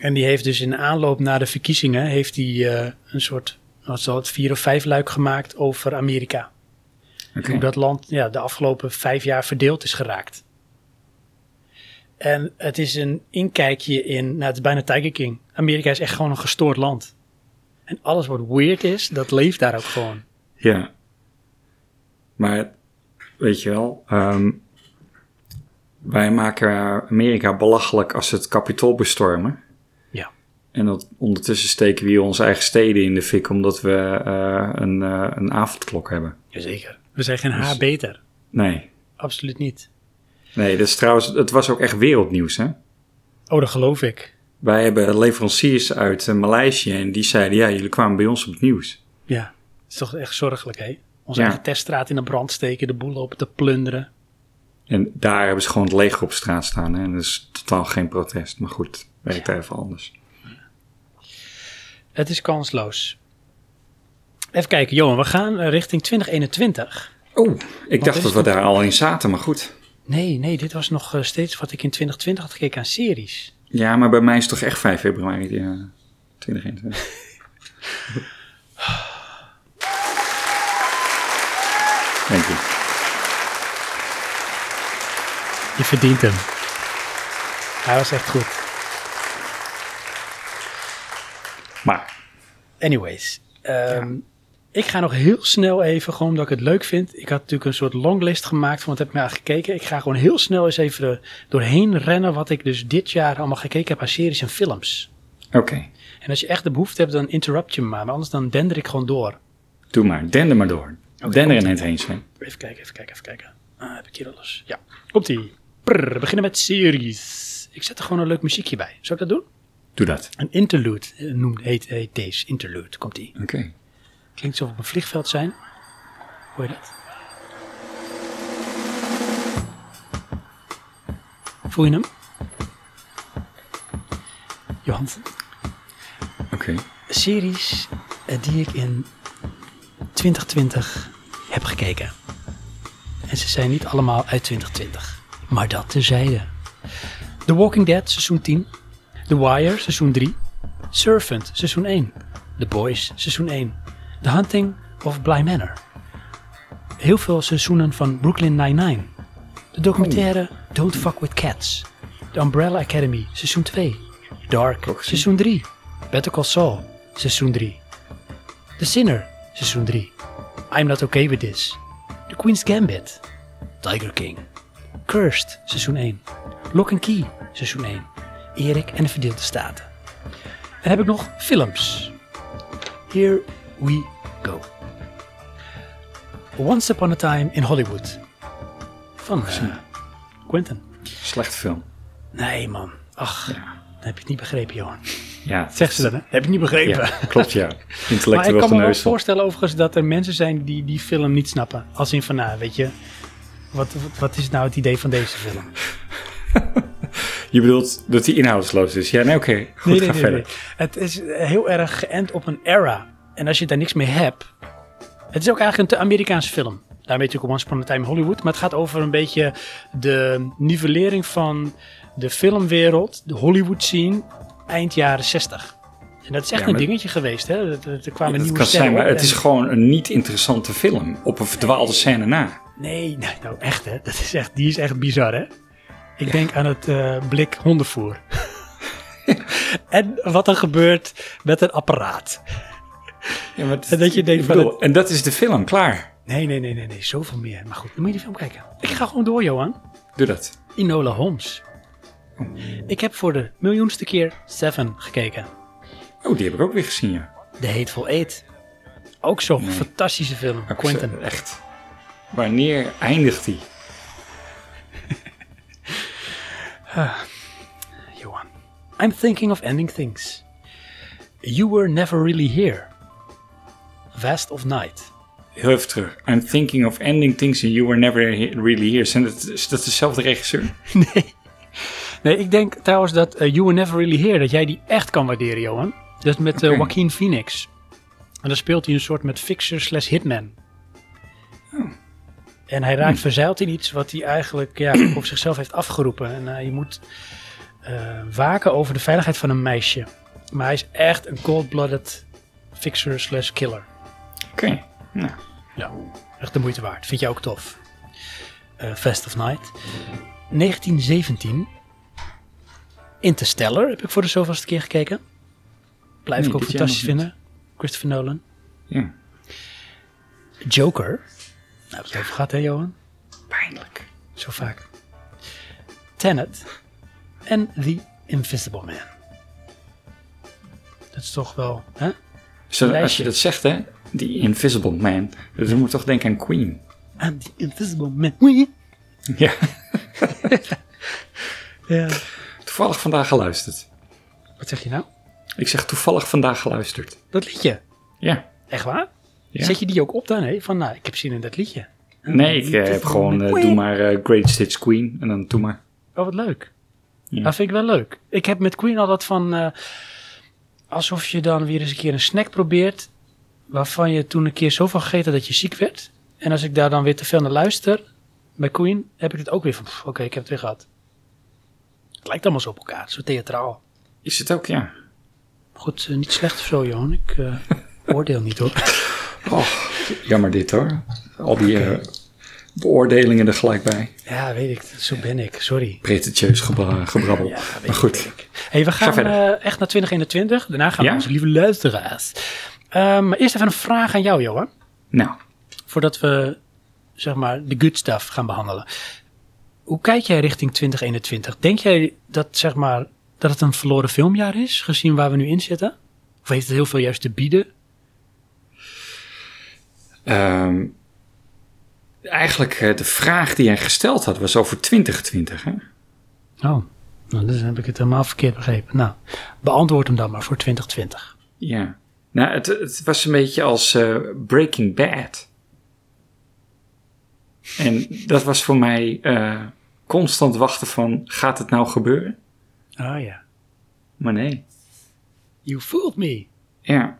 En die heeft dus in aanloop naar de verkiezingen... heeft hij een soort, wat zal het, vier of vijf luik gemaakt over Amerika. Hoe dat land ja, de afgelopen vijf jaar verdeeld is geraakt. En het is een inkijkje in, nou het is bijna Tiger King. Amerika is echt gewoon een gestoord land. En alles wat weird is, dat leeft daar ook gewoon. Ja. Maar, weet je wel, ehm, wij maken Amerika belachelijk als ze het kapitool bestormen. Ja. En dat, ondertussen steken we hier onze eigen steden in de fik omdat we eh, een, eh, een avondklok hebben. Jazeker. We zijn geen Dus- haar beter. Nee. Absoluut niet. Nee, dat is trouwens, het was ook echt wereldnieuws, hè? Oh, dat geloof ik. Wij hebben leveranciers uit uh, Maleisië en die zeiden, ja, jullie kwamen bij ons op het nieuws. Ja, het is toch echt zorgelijk, hè? Onze Ja. eigen teststraat in de brand steken, de boel op te plunderen. En daar hebben ze gewoon het leger op straat staan. Hè? En dat is totaal geen protest. Maar goed, werkt even anders. Het is kansloos. Even kijken, Johan, we gaan eh, richting 2021. Oh, ik dacht dat we daar al in zaten, maar goed. Nee, nee, dit was nog eh, steeds wat ik in 2020 had gekeken aan series. Ja, maar bij mij is het toch echt 5 februari ja, 2021. Dank je. Je verdient hem. Hij was echt goed. Maar, Anyways, ehm, ik ga nog heel snel even, gewoon omdat ik het leuk vind. Ik had natuurlijk een soort longlist gemaakt van wat heb ik naar gekeken. Ik ga gewoon heel snel eens even er doorheen rennen wat ik dus dit jaar allemaal gekeken heb aan series en films. oké. En als je echt de behoefte hebt, dan interrupt je me maar. Maar anders dan dender ik gewoon door. Doe maar. Dender maar door. Dender in het heen zijn. Even kijken, even kijken, even kijken. Ah, heb ik hier alles? Ja, komt-ie. Prrr, we beginnen met series. Ik zet er gewoon een leuk muziekje bij. Zou ik dat doen? Doe dat. Een interlude eh, noemt, heet, heet deze. Interlude, komt-ie. Oké. Klinkt alsof we op een vliegveld zijn. Hoor je dat? Voel je hem? Johan, Oké. series eh, die ik in 2020 heb gekeken. En ze zijn niet allemaal uit 2020. Maar dat terzijde. The Walking Dead, seizoen 10. The Wire, seizoen 3. Servant, seizoen 1. The Boys, seizoen 1. The Hunting of Bly Manor. Heel veel seizoenen van Brooklyn Nine-Nine. De documentaire Don't Fuck With Cats. The Umbrella Academy, seizoen 2. Dark, seizoen 3. Better Call Saul, seizoen 3. The Sinner, seizoen 3. I'm Not Okay With This. The Queen's Gambit. Tiger King. Cursed, seizoen 1. Lock and Key, seizoen 1. Erik en de Verdeelde Staten. Dan heb ik nog films. Here we go. Once Upon a Time in Hollywood. Van Quentin. Slecht film. Nee man, ach, dat heb je het niet begrepen Johan. Ja. Zeg ze dan hè? Heb je niet begrepen. Ja, klopt ja. Maar ik Intellectueel kan me wel voorstellen overigens dat er mensen zijn die die film niet snappen. Als in van, nou, weet je, wat, wat, wat is nou het idee van deze film? Je bedoelt dat die inhoudsloos is? Ja, nee, oké. Goed, nee, ga nee, verder. nee. Het is heel erg geënt op een era. En als je daar niks mee hebt... Het is ook eigenlijk een te Amerikaanse film. Daarmee natuurlijk Once Upon a Time in Hollywood. Maar het gaat over een beetje de nivellering van de filmwereld, de Hollywood scene, eind jaren 60. En dat is echt Ja, een dingetje geweest. Hè? Er, er kwamen nieuwe kan zijn, maar het en- is gewoon een niet interessante film. Op een verdwaalde scène na. Nee, nee, nou echt hè. Dat is echt, die is echt bizar hè. Ik denk aan het eh, blik hondenvoer. en wat er gebeurt met een apparaat. Ja, maar het- En dat je denkt van bedoel, het- En dat is de film, klaar. Nee, nee, nee, nee, nee, zoveel meer. Maar goed, dan moet je die film kijken. Ik ga gewoon door, Johan. Doe dat. Inola Holmes. Ik heb voor de miljoenste keer Seven gekeken. Oh, die heb ik ook weer gezien, ja. The Hateful Eight. Ook zo'n fantastische film. Ook Quentin. zo- Echt. Wanneer eindigt die? Johan. I'm thinking of ending things. You were never really here. Vast of Night. Heel even terug. I'm thinking of ending things and you were never he- really here. Zijn dat, is dat dezelfde regisseur? Nee. Nee, ik denk trouwens dat eh, You Were Never Really Here, dat jij die echt kan waarderen, Johan. Dat is met eh. Joaquin Phoenix. En dan speelt hij een soort met fixer slash hitman. En hij raakt verzeild in iets wat hij eigenlijk ja, op zichzelf heeft afgeroepen. En eh, je moet waken over de veiligheid van een meisje. Maar hij is echt een cold-blooded fixer slash killer. Oké. Nou, Ja, echt de moeite waard. Vind jij ook tof. Eh Fast of Night. 1917. Interstellar heb ik voor de zoveelste keer gekeken. Blijf Nee, ik ook fantastisch vinden. Christopher Nolan. ja. Joker. Nou, hebben we het over gehad hè Johan? Pijnlijk. Zo vaak. Tenet. En The Invisible Man. Dat is toch wel... Hè? Zo, als je dat zegt, hè, die Invisible Man, dus dan moet ik toch denken aan Queen. I'm the Invisible Man. Ja. Ja. toevallig vandaag geluisterd. Wat zeg je nou? Ik zeg toevallig vandaag geluisterd. Dat liedje. Ja. Echt waar? Ja. Zet je die ook op dan? Hè? Van, nou, ik heb zin in dat liedje. Nee, ik eh, heb gewoon, eh, doe maar eh, Great Stitch Queen en dan doe maar. Oh, wat leuk. Ja. Dat vind ik wel leuk. Ik heb met Queen altijd van... eh, alsof je dan weer eens een keer een snack probeert... waarvan je toen een keer zoveel gegeten dat je ziek werd. En als ik daar dan weer te veel naar luister... bij Queen, heb ik het ook weer van... Oké, ik heb het weer gehad. Het lijkt allemaal zo op elkaar. Zo theatraal. Is het ook, ja. Goed, eh, niet slecht of zo, Johan. Ik eh, oordeel niet hoor. Oh, jammer dit hoor. Al die eh, beoordelingen er gelijk bij. Ja, weet ik. Zo ben ik. Sorry. Pretentieus gebra- gebrabbel. Ja, maar goed. ik. Hey, we gaan echt naar 2021. Daarna gaan we onze lieve luisteraars. Ehm, maar eerst even een vraag aan jou, Johan. Nou, Voordat we, zeg maar, de good stuff gaan behandelen. Hoe kijk jij richting 2021? Denk jij dat, zeg maar, dat het een verloren filmjaar is, gezien waar we nu in zitten? Of heeft het heel veel juist te bieden? ehm, eigenlijk eh, de vraag die jij gesteld had was over 2020. Hè? Oh, nou, dus heb ik het helemaal verkeerd begrepen. Nou, beantwoord hem dan maar voor 2020. Ja. Nou, het, het was een beetje als eh, Breaking Bad. En dat was voor mij eh, constant wachten van, gaat het nou gebeuren? Ah ja. Maar nee. You fooled me. Ja.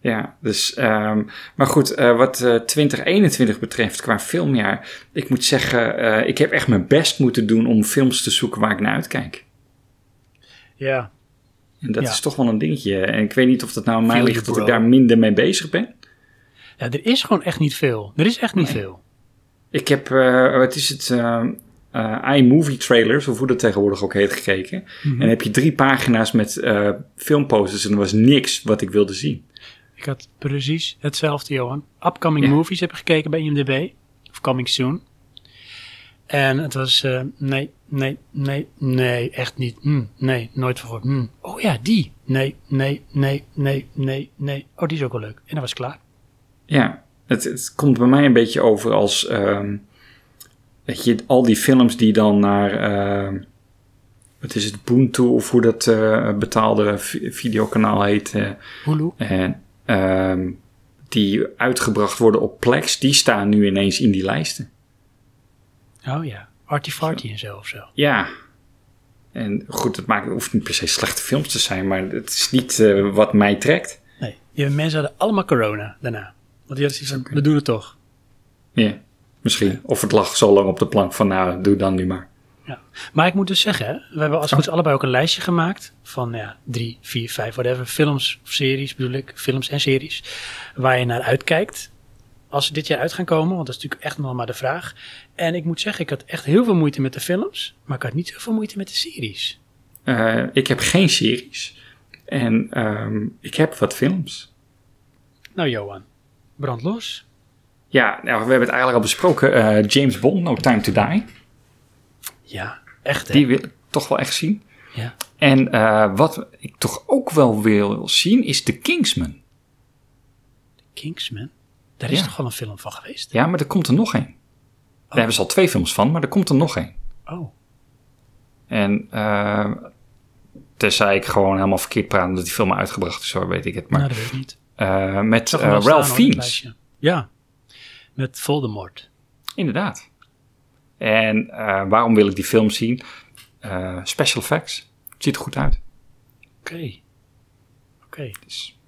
Ja, dus, ehm, maar goed, eh, wat eh, 2021 betreft qua filmjaar, ik moet zeggen, ik heb echt mijn best moeten doen om films te zoeken waar ik naar uitkijk. Ja. En dat Ja. is toch wel een dingetje. En ik weet niet of dat nou aan mij ligt dat ik daar minder mee bezig ben. Ja, er is gewoon echt niet veel. Er is echt niet veel. Ik heb, eh, wat is het, eh, eh, iMovie trailers, of hoe dat tegenwoordig ook heet, gekeken. Mhm. En dan heb je drie pagina's met filmposters en er was niks wat ik wilde zien. Ik had precies hetzelfde, Johan. Upcoming Ja. movies heb ik gekeken bij IMDb. Of coming soon. En het was, eh, nee, nee, nee, nee, echt niet. Hm, nee, nooit voor. Hm. Oh ja, die. Nee, nee, nee, nee, nee, nee. Oh, die is ook wel leuk. En dan was klaar. Ja, het, het komt bij mij een beetje over als, ehm, weet je, al die films die dan naar, ehm, wat is het, Boonto of hoe dat eh, betaalde vi- videokanaal heet. eh, Hulu. en ehm, die uitgebracht worden op Plex, die staan nu ineens in die lijsten. Oh ja. Artie Farty en zo of zo. Ja. En goed, het maakt, het hoeft niet per se slechte films te zijn, maar het is niet eh, wat mij trekt. Nee, die mensen hadden allemaal corona daarna. Want die hadden zoiets van, we doen het toch. Ja, misschien. Of het lag zo lang op de plank van, nou, doe dan nu maar. Ja. Maar ik moet dus zeggen, we hebben als het goed is allebei ook een lijstje gemaakt van ja, drie, vier, vijf, whatever, films of series bedoel ik, films en series, waar je naar uitkijkt als ze dit jaar uit gaan komen, want dat is natuurlijk echt nog maar de vraag. En ik moet zeggen, ik had echt heel veel moeite met de films, maar ik had niet zoveel moeite met de series. Eh, ik heb geen series. En ehm, ik heb wat films. Nou Johan, brand los. Ja, nou, we hebben het eigenlijk al besproken. Eh, James Bond, No Time to Die. Ja, echt hè. Die wil ik toch wel echt zien. Ja. En eh, wat ik toch ook wel wil zien, is The Kingsman. Kingsman, daar is Ja. toch wel een film van geweest? Ja, maar er komt er nog één. Daar hebben ze al twee films van, maar er komt er nog één. Oh, En uh, tenzij ik gewoon helemaal verkeerd praat dat die film uitgebracht is, zo weet ik het. Maar nou dat weet ik niet. eh, met eh, staan, Ralph hoor, Fiennes. Ja, met Voldemort. Inderdaad. En waarom wil ik die film zien? Special effects. Het ziet er goed uit. Oké. Oké. Dus,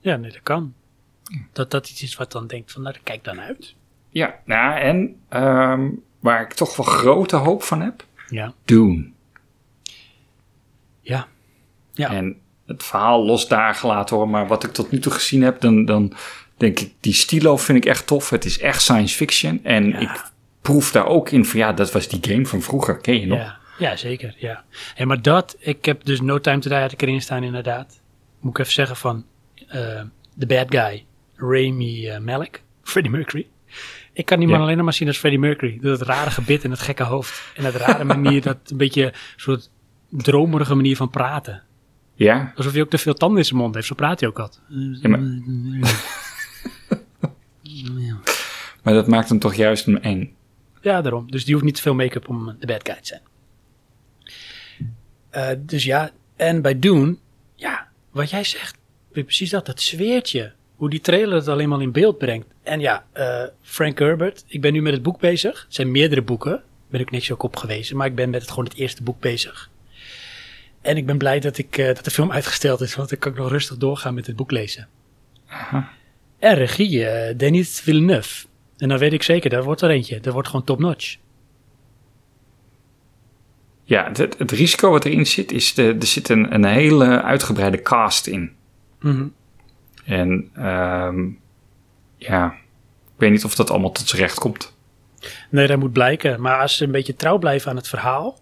Ja, nee, dat kan. Dat dat iets is wat dan denkt van, nou, kijk dan uit. Ja, nou, en ehm, waar ik toch wel grote hoop van heb, Ja. Dune. Ja. Ja. En het verhaal los daar gelaten hoor, maar wat ik tot nu toe gezien heb, dan, dan denk ik, die stilo vind ik echt tof. Het is echt science fiction. En Ja. ik proef daar ook in van, ja, dat was die game van vroeger, ken je nog? Ja, ja, zeker. Ja. Hey, maar dat, ik heb dus No Time to Die had ik erin staan inderdaad. Moet ik even zeggen van eh The Bad Guy, Rami eh, Malek, Freddie Mercury. Ik kan die man Ja. alleen nog maar zien als Freddie Mercury. Door dat rare gebit en het gekke hoofd. En dat rare manier, dat een beetje soort dromerige manier van praten. Ja? Alsof hij ook te veel tanden in zijn mond heeft. Zo praat hij ook altijd. Ja, maar- Maar dat maakt hem toch juist een eng. Ja, daarom. Dus die hoeft niet te veel make-up om de bad guy te zijn. Eh, dus ja, en bij Dune, ja, wat jij zegt, precies dat, dat zweertje. Hoe die trailer het alleen maar in beeld brengt. En ja, eh, Frank Herbert, ik ben nu met het boek bezig. Het zijn meerdere boeken, ben ik niks ook op gewezen. Maar ik ben met het, gewoon het eerste boek bezig. En ik ben blij dat, ik, eh, dat de film uitgesteld is, want dan kan ik nog rustig doorgaan met het boek lezen. Aha. En regie, eh, Denis Villeneuve. En dan weet ik zeker, daar wordt er eentje. Dat wordt gewoon top-notch. Ja, het, het risico wat erin zit, is de, er zit een, een hele uitgebreide cast in. Mhm. En ehm, ja, ik weet niet of dat allemaal tot z'n recht komt. Nee, dat moet blijken. Maar als ze een beetje trouw blijven aan het verhaal.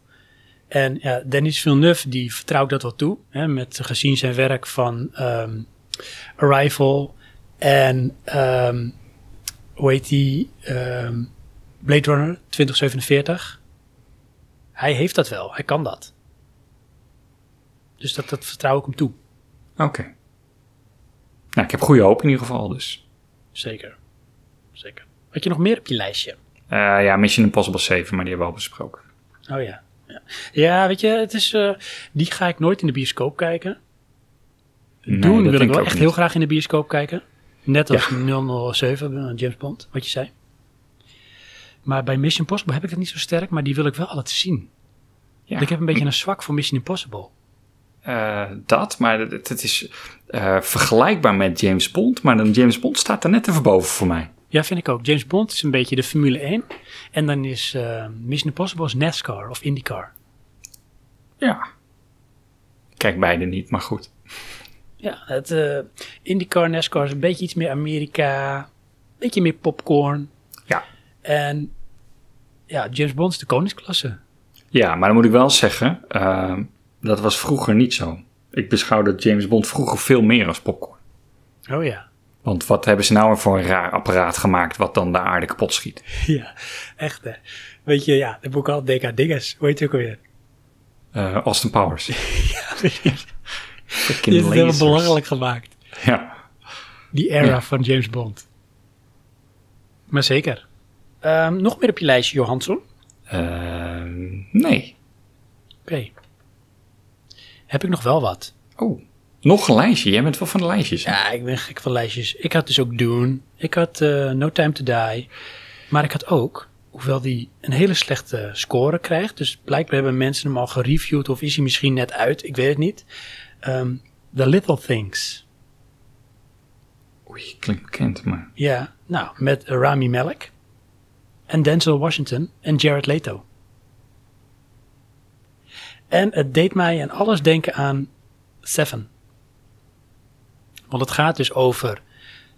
En ja, Denis Villeneuve, die vertrouwt dat wel toe. Hè, met gezien zijn werk van ehm, Arrival en ehm, hoe heet die? Blade Runner 2047. Hij heeft dat wel, hij kan dat. Dus dat, dat vertrouw ik hem toe. Oké. Nou, ik heb goede hoop in ieder geval, dus. Zeker. Zeker. Had je nog meer op je lijstje? Eh, ja, Mission Impossible 7, maar die hebben we al besproken. Oh ja. Ja, ja weet je, het is, eh, die ga ik nooit in de bioscoop kijken. Nee, Doen wil ik wel echt niet. heel graag in de bioscoop kijken. Net als Ja. 007, eh, James Bond, wat je zei. Maar bij Mission Impossible heb ik dat niet zo sterk, maar die wil ik wel altijd zien. Ja, Ik heb een beetje een zwak voor Mission Impossible. Eh, dat, maar het, het is eh, vergelijkbaar met James Bond, maar dan James Bond staat er net even boven voor mij. Ja, vind ik ook. James Bond is een beetje de Formule 1. En dan is eh, Mission Impossible is NASCAR of IndyCar. Ja. Ik Kijk beide niet, maar goed. Ja, het IndyCar, NASCAR is een beetje iets meer Amerika. Een beetje meer popcorn. Ja. En ja, James Bond is de koningsklasse. Ja, maar dan moet ik wel zeggen, dat was vroeger niet zo. Ik beschouwde James Bond vroeger veel meer als popcorn. Oh ja. Want wat hebben ze nou weer voor een raar apparaat gemaakt wat dan de aarde kapot schiet? Ja, echt hè. Weet je, ja, dat boek al DK Dinges. Hoe heet het ook alweer? Eh, Austin Powers. Ja, precies. Die is lasers. belachelijk gemaakt. Ja. Die era Ja. van James Bond. Maar zeker. Ehm, nog meer op je lijstje, Johansson? Eh, nee. Oké. Heb ik nog wel wat? Oh, nog een lijstje. Jij bent wel van de lijstjes. hè? Ja, ik ben gek van lijstjes. Ik had dus ook Dune. Ik had eh, No Time to Die. Maar ik had ook, hoewel die een hele slechte score krijgt. Dus blijkbaar hebben mensen hem al gereviewd. Of is hij misschien net uit. Ik weet het niet. Ehm, The Little Things. Oei, klinkt bekend, maar... Ja, nou, met Rami Malek. En Denzel Washington en Jared Leto. En het deed mij aan alles denken aan Seven. Want het gaat dus over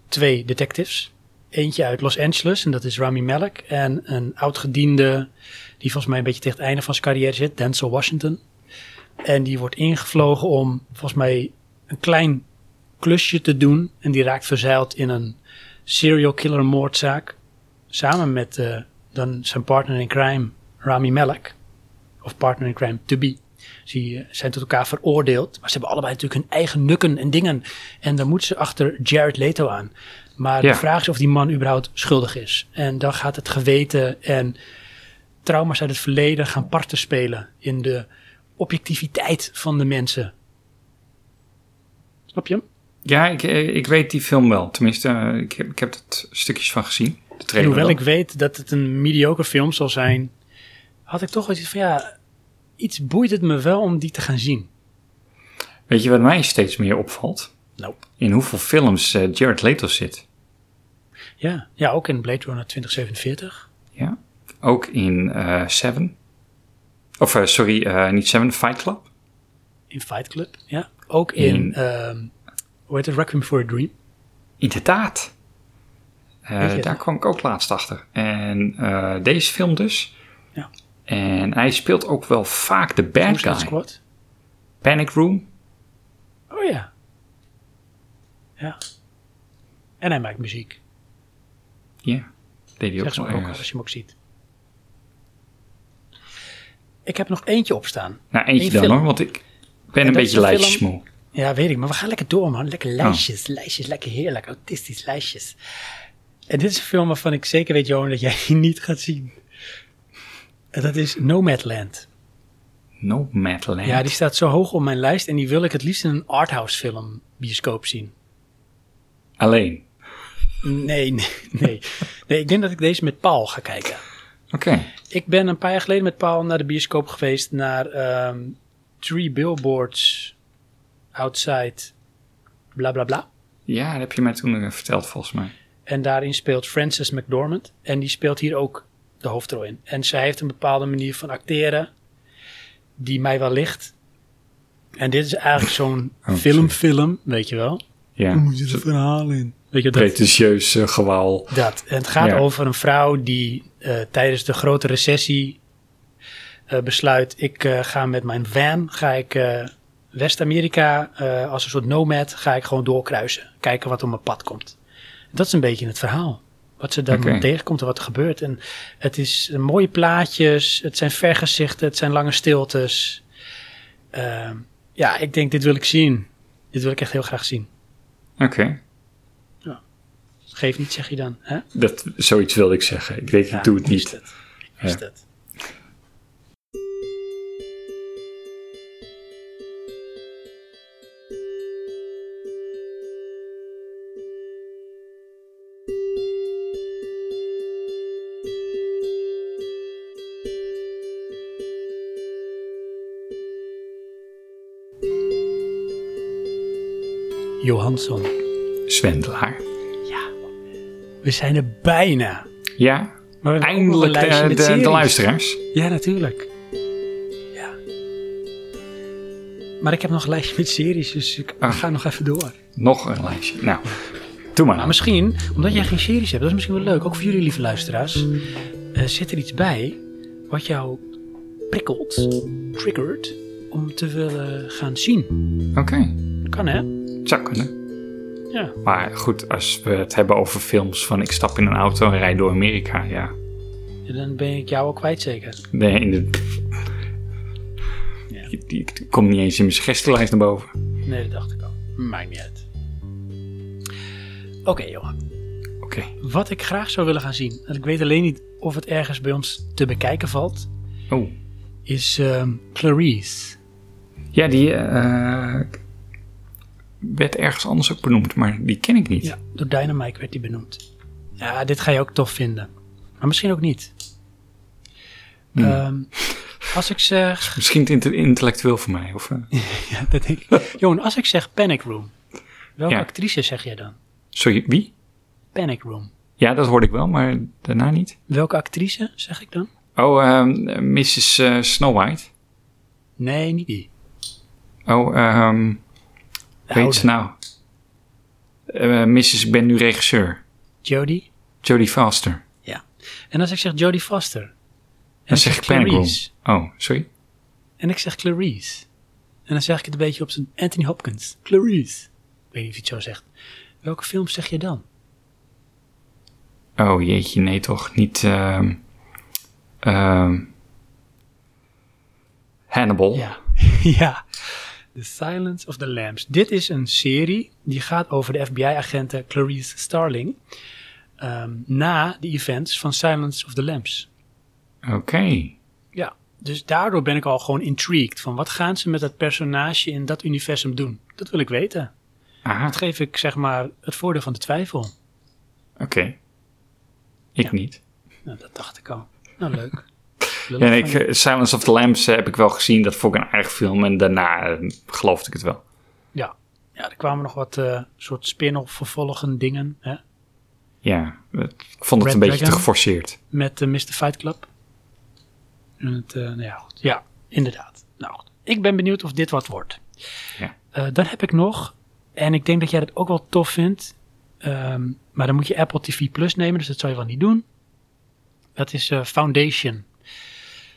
twee detectives. Eentje uit Los Angeles, en dat is Rami Malek. En een oud-gediende, die volgens mij een beetje tegen het einde van zijn carrière zit, Denzel Washington. En die wordt ingevlogen om volgens mij een klein klusje te doen. En die raakt verzeild in een serial killer moordzaak. Samen met eh, dan zijn partner in crime, Rami Malek. Of partner in crime, to be. Ze zijn tot elkaar veroordeeld. Maar ze hebben allebei natuurlijk hun eigen nukken en dingen. En dan moeten ze achter Jared Leto aan. Maar Ja. de vraag is of die man überhaupt schuldig is. En dan gaat het geweten en trauma's uit het verleden gaan parten spelen in de objectiviteit van de mensen. Snap je hem? Ja, ik, eh, ik weet die film wel. Tenminste, eh, ik heb, ik heb er stukjes van gezien. De hoewel wel. ik weet dat het een mediocre film zal zijn, had ik toch wel iets van ja, iets boeit het me wel om die te gaan zien. Weet je wat mij steeds meer opvalt? Nou, In hoeveel films eh, Jared Leto zit. ja, ja, ook in Blade Runner 2047. Ja. Ook in eh, Seven. Of eh, sorry, niet Seven, Fight Club. In Fight Club, ja. Ook in, In- ehm, hoe heet het, Requiem for a Dream. Inderdaad. Daar kwam ik ook laatst achter. En deze film dus. En hij speelt ook wel vaak de bad Suicide guy. Squad. Panic Room. Oh ja. Ja. En hij maakt muziek. Ja, deed hij ook maar ook als je hem ook ziet. Ik heb nog eentje opstaan. Nou, eentje Eén dan film. hoor, want ik ben En een beetje lijstjesmoe. Ja, weet ik, maar we gaan lekker door, man. Lekker Oh. lijstjes, lijstjes, lekker heerlijk, autistisch lijstjes. En dit is een film waarvan ik zeker weet, Johan, dat jij die niet gaat zien. En dat is Nomadland. Nomadland. Ja, die staat zo hoog op mijn lijst en die wil ik het liefst in een arthouse film bioscoop zien. Alleen. Nee, nee, nee. Nee, ik denk dat ik deze met Paul ga kijken. Oké. Ik ben een paar jaar geleden met Paul naar de bioscoop geweest naar ehm, Three Billboards Outside bla bla bla. Ja, dat heb je mij toen eh, verteld volgens mij. En daarin speelt Frances McDormand. En die speelt hier ook de hoofdrol in. En zij heeft een bepaalde manier van acteren die mij wel ligt. En dit is eigenlijk zo'n Oh, filmfilm, weet je wel. Ja. moet je het verhaal in? Weet je dat? Pretentieus eh, gewauwel. Dat. En het gaat Ja. over een vrouw die eh, tijdens de grote recessie eh, besluit: ik eh, ga met mijn van, ga ik eh, West-Amerika eh, als een soort nomad, ga ik gewoon doorkruisen. Kijken wat op mijn pad komt. Dat is een beetje het verhaal. Wat ze dan tegenkomt en wat er gebeurt. En het is mooie plaatjes, het zijn vergezichten, het zijn lange stiltes. Ehm, ja, ik denk, dit wil ik zien. Dit wil ik echt heel graag zien. Oké. Geef niet, zeg je dan. Hè? Dat, zoiets wilde ik zeggen. Ik weet, Ja, ik doe het niet. het. Ik wist Ja. het. Johansson. Zwendelaar. Ja, we zijn er bijna. Ja, eindelijk lijstje de, de, luisteraars. Ja, natuurlijk. Ja. Maar ik heb nog een lijstje met series, dus ik Ah. ga nog even door. Nog een lijstje. Nou, doe maar. Maar misschien, omdat jij geen series hebt, dat is misschien wel leuk, ook voor jullie lieve luisteraars, eh, zit er iets bij wat jou prikkelt, triggert, om te willen gaan zien. Oké, Kan hè? Zou kunnen. Ja. Maar goed, als we het hebben over films van ik stap in een auto en rijd door Amerika, ja. Ja, Dan ben ik jou ook kwijt zeker. Nee, in de... Ja. Die komt niet eens in mijn suggestielijst naar boven. Nee, dat dacht ik al. Maakt niet uit. Oké Johan, Oké. wat ik graag zou willen gaan zien, en ik weet alleen niet of het ergens bij ons te bekijken valt, Oh. is ehm, Clarice. Ja, die eh, werd ergens anders ook benoemd, maar die ken ik niet. Ja, door Dynamite werd die benoemd. Ja, dit ga je ook tof vinden. Maar misschien ook niet. Hmm. Ehm, als ik zeg... Misschien te inte- intellectueel voor mij. Of, eh, ja, dat denk ik. Johan, als ik zeg Panic Room. Welke Ja. actrice zeg jij dan? sorry, wie? Panic Room. Ja, dat hoorde ik wel, maar daarna niet. Welke actrice zeg ik dan? Oh, ehm, Mrs. eh, Snow White. Nee, niet die. Oh, ehm Weet ze nou? Eh, Mrs. Ik ben nu regisseur. Jodie. Jodie Foster. Ja. En als ik zeg Jodie Foster. En Dan zeg ik Panic. Oh, sorry. En ik zeg Clarice. En dan zeg ik het een beetje op zijn Anthony Hopkins. Clarice. Ik weet niet of je het zo zegt. Welke film zeg je dan? Oh jeetje, nee toch. Niet ehm ehm, Hannibal. Ja. ja. The Silence of the Lambs. Dit is een serie die gaat over de FBI-agente Clarice Starling. ehm, na de events van Silence of the Lambs. Oké. Ja. Dus daardoor ben ik al gewoon intrigued van wat gaan ze met dat personage in dat universum doen. Dat wil ik weten. Dat geef ik zeg maar het voordeel van de twijfel. oké. Ik Ja. niet. Nou, dat dacht ik al. Nou, leuk. Ja, nee, ik, Silence of the Lambs eh, heb ik wel gezien. Dat vond ik een aardig film. En daarna eh, geloofde ik het wel. ja. ja, er kwamen nog wat eh, soort spin-off vervolgen dingen. Hè? Ja, ik vond het Red een beetje Dragon. te geforceerd. met de Mr. Fight Club. En het, nou ja, goed. ja, inderdaad. Nou, goed. ik ben benieuwd of dit wat wordt. Ja. Dan heb ik nog, en ik denk dat jij dat ook wel tof vindt, ehm, maar dan moet je Apple TV Plus nemen, dus dat zou je wel niet doen. Dat is Foundation.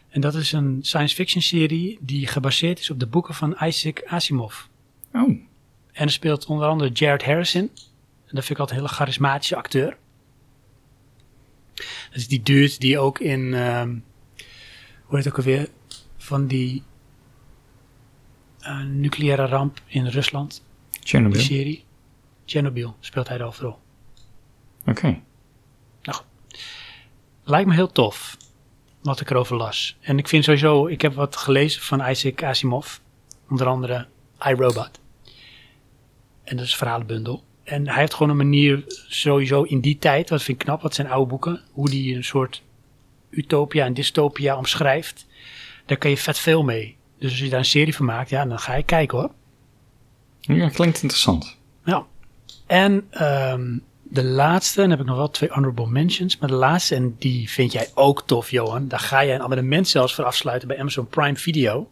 En dat is een science fiction serie die gebaseerd is op de boeken van Isaac Asimov. Oh, En er speelt onder andere Jared Harrison. En dat vind ik altijd een hele charismatische acteur. Dat is die dude die ook in, ehm, hoe heet het ook alweer, van die eh, nucleaire ramp in Rusland, die Chernobyl. serie. Chernobyl speelt hij de hoofdrol. Oké. Lijkt me heel tof. Wat ik erover las. En ik vind sowieso, ik heb wat gelezen van Isaac Asimov. Onder andere iRobot. En dat is een verhalenbundel. En hij heeft gewoon een manier, sowieso in die tijd, wat vind ik knap, wat zijn oude boeken, hoe die een soort utopia en dystopia omschrijft. Daar kan je vet veel mee. Dus als je daar een serie van maakt, ja, dan ga je kijken hoor. Ja, klinkt interessant. Ja. En ehm, de laatste, dan heb ik nog wel twee honorable mentions, maar de laatste, en die vind jij ook tof, Johan. Daar ga je een abonnement zelfs voor afsluiten bij Amazon Prime Video.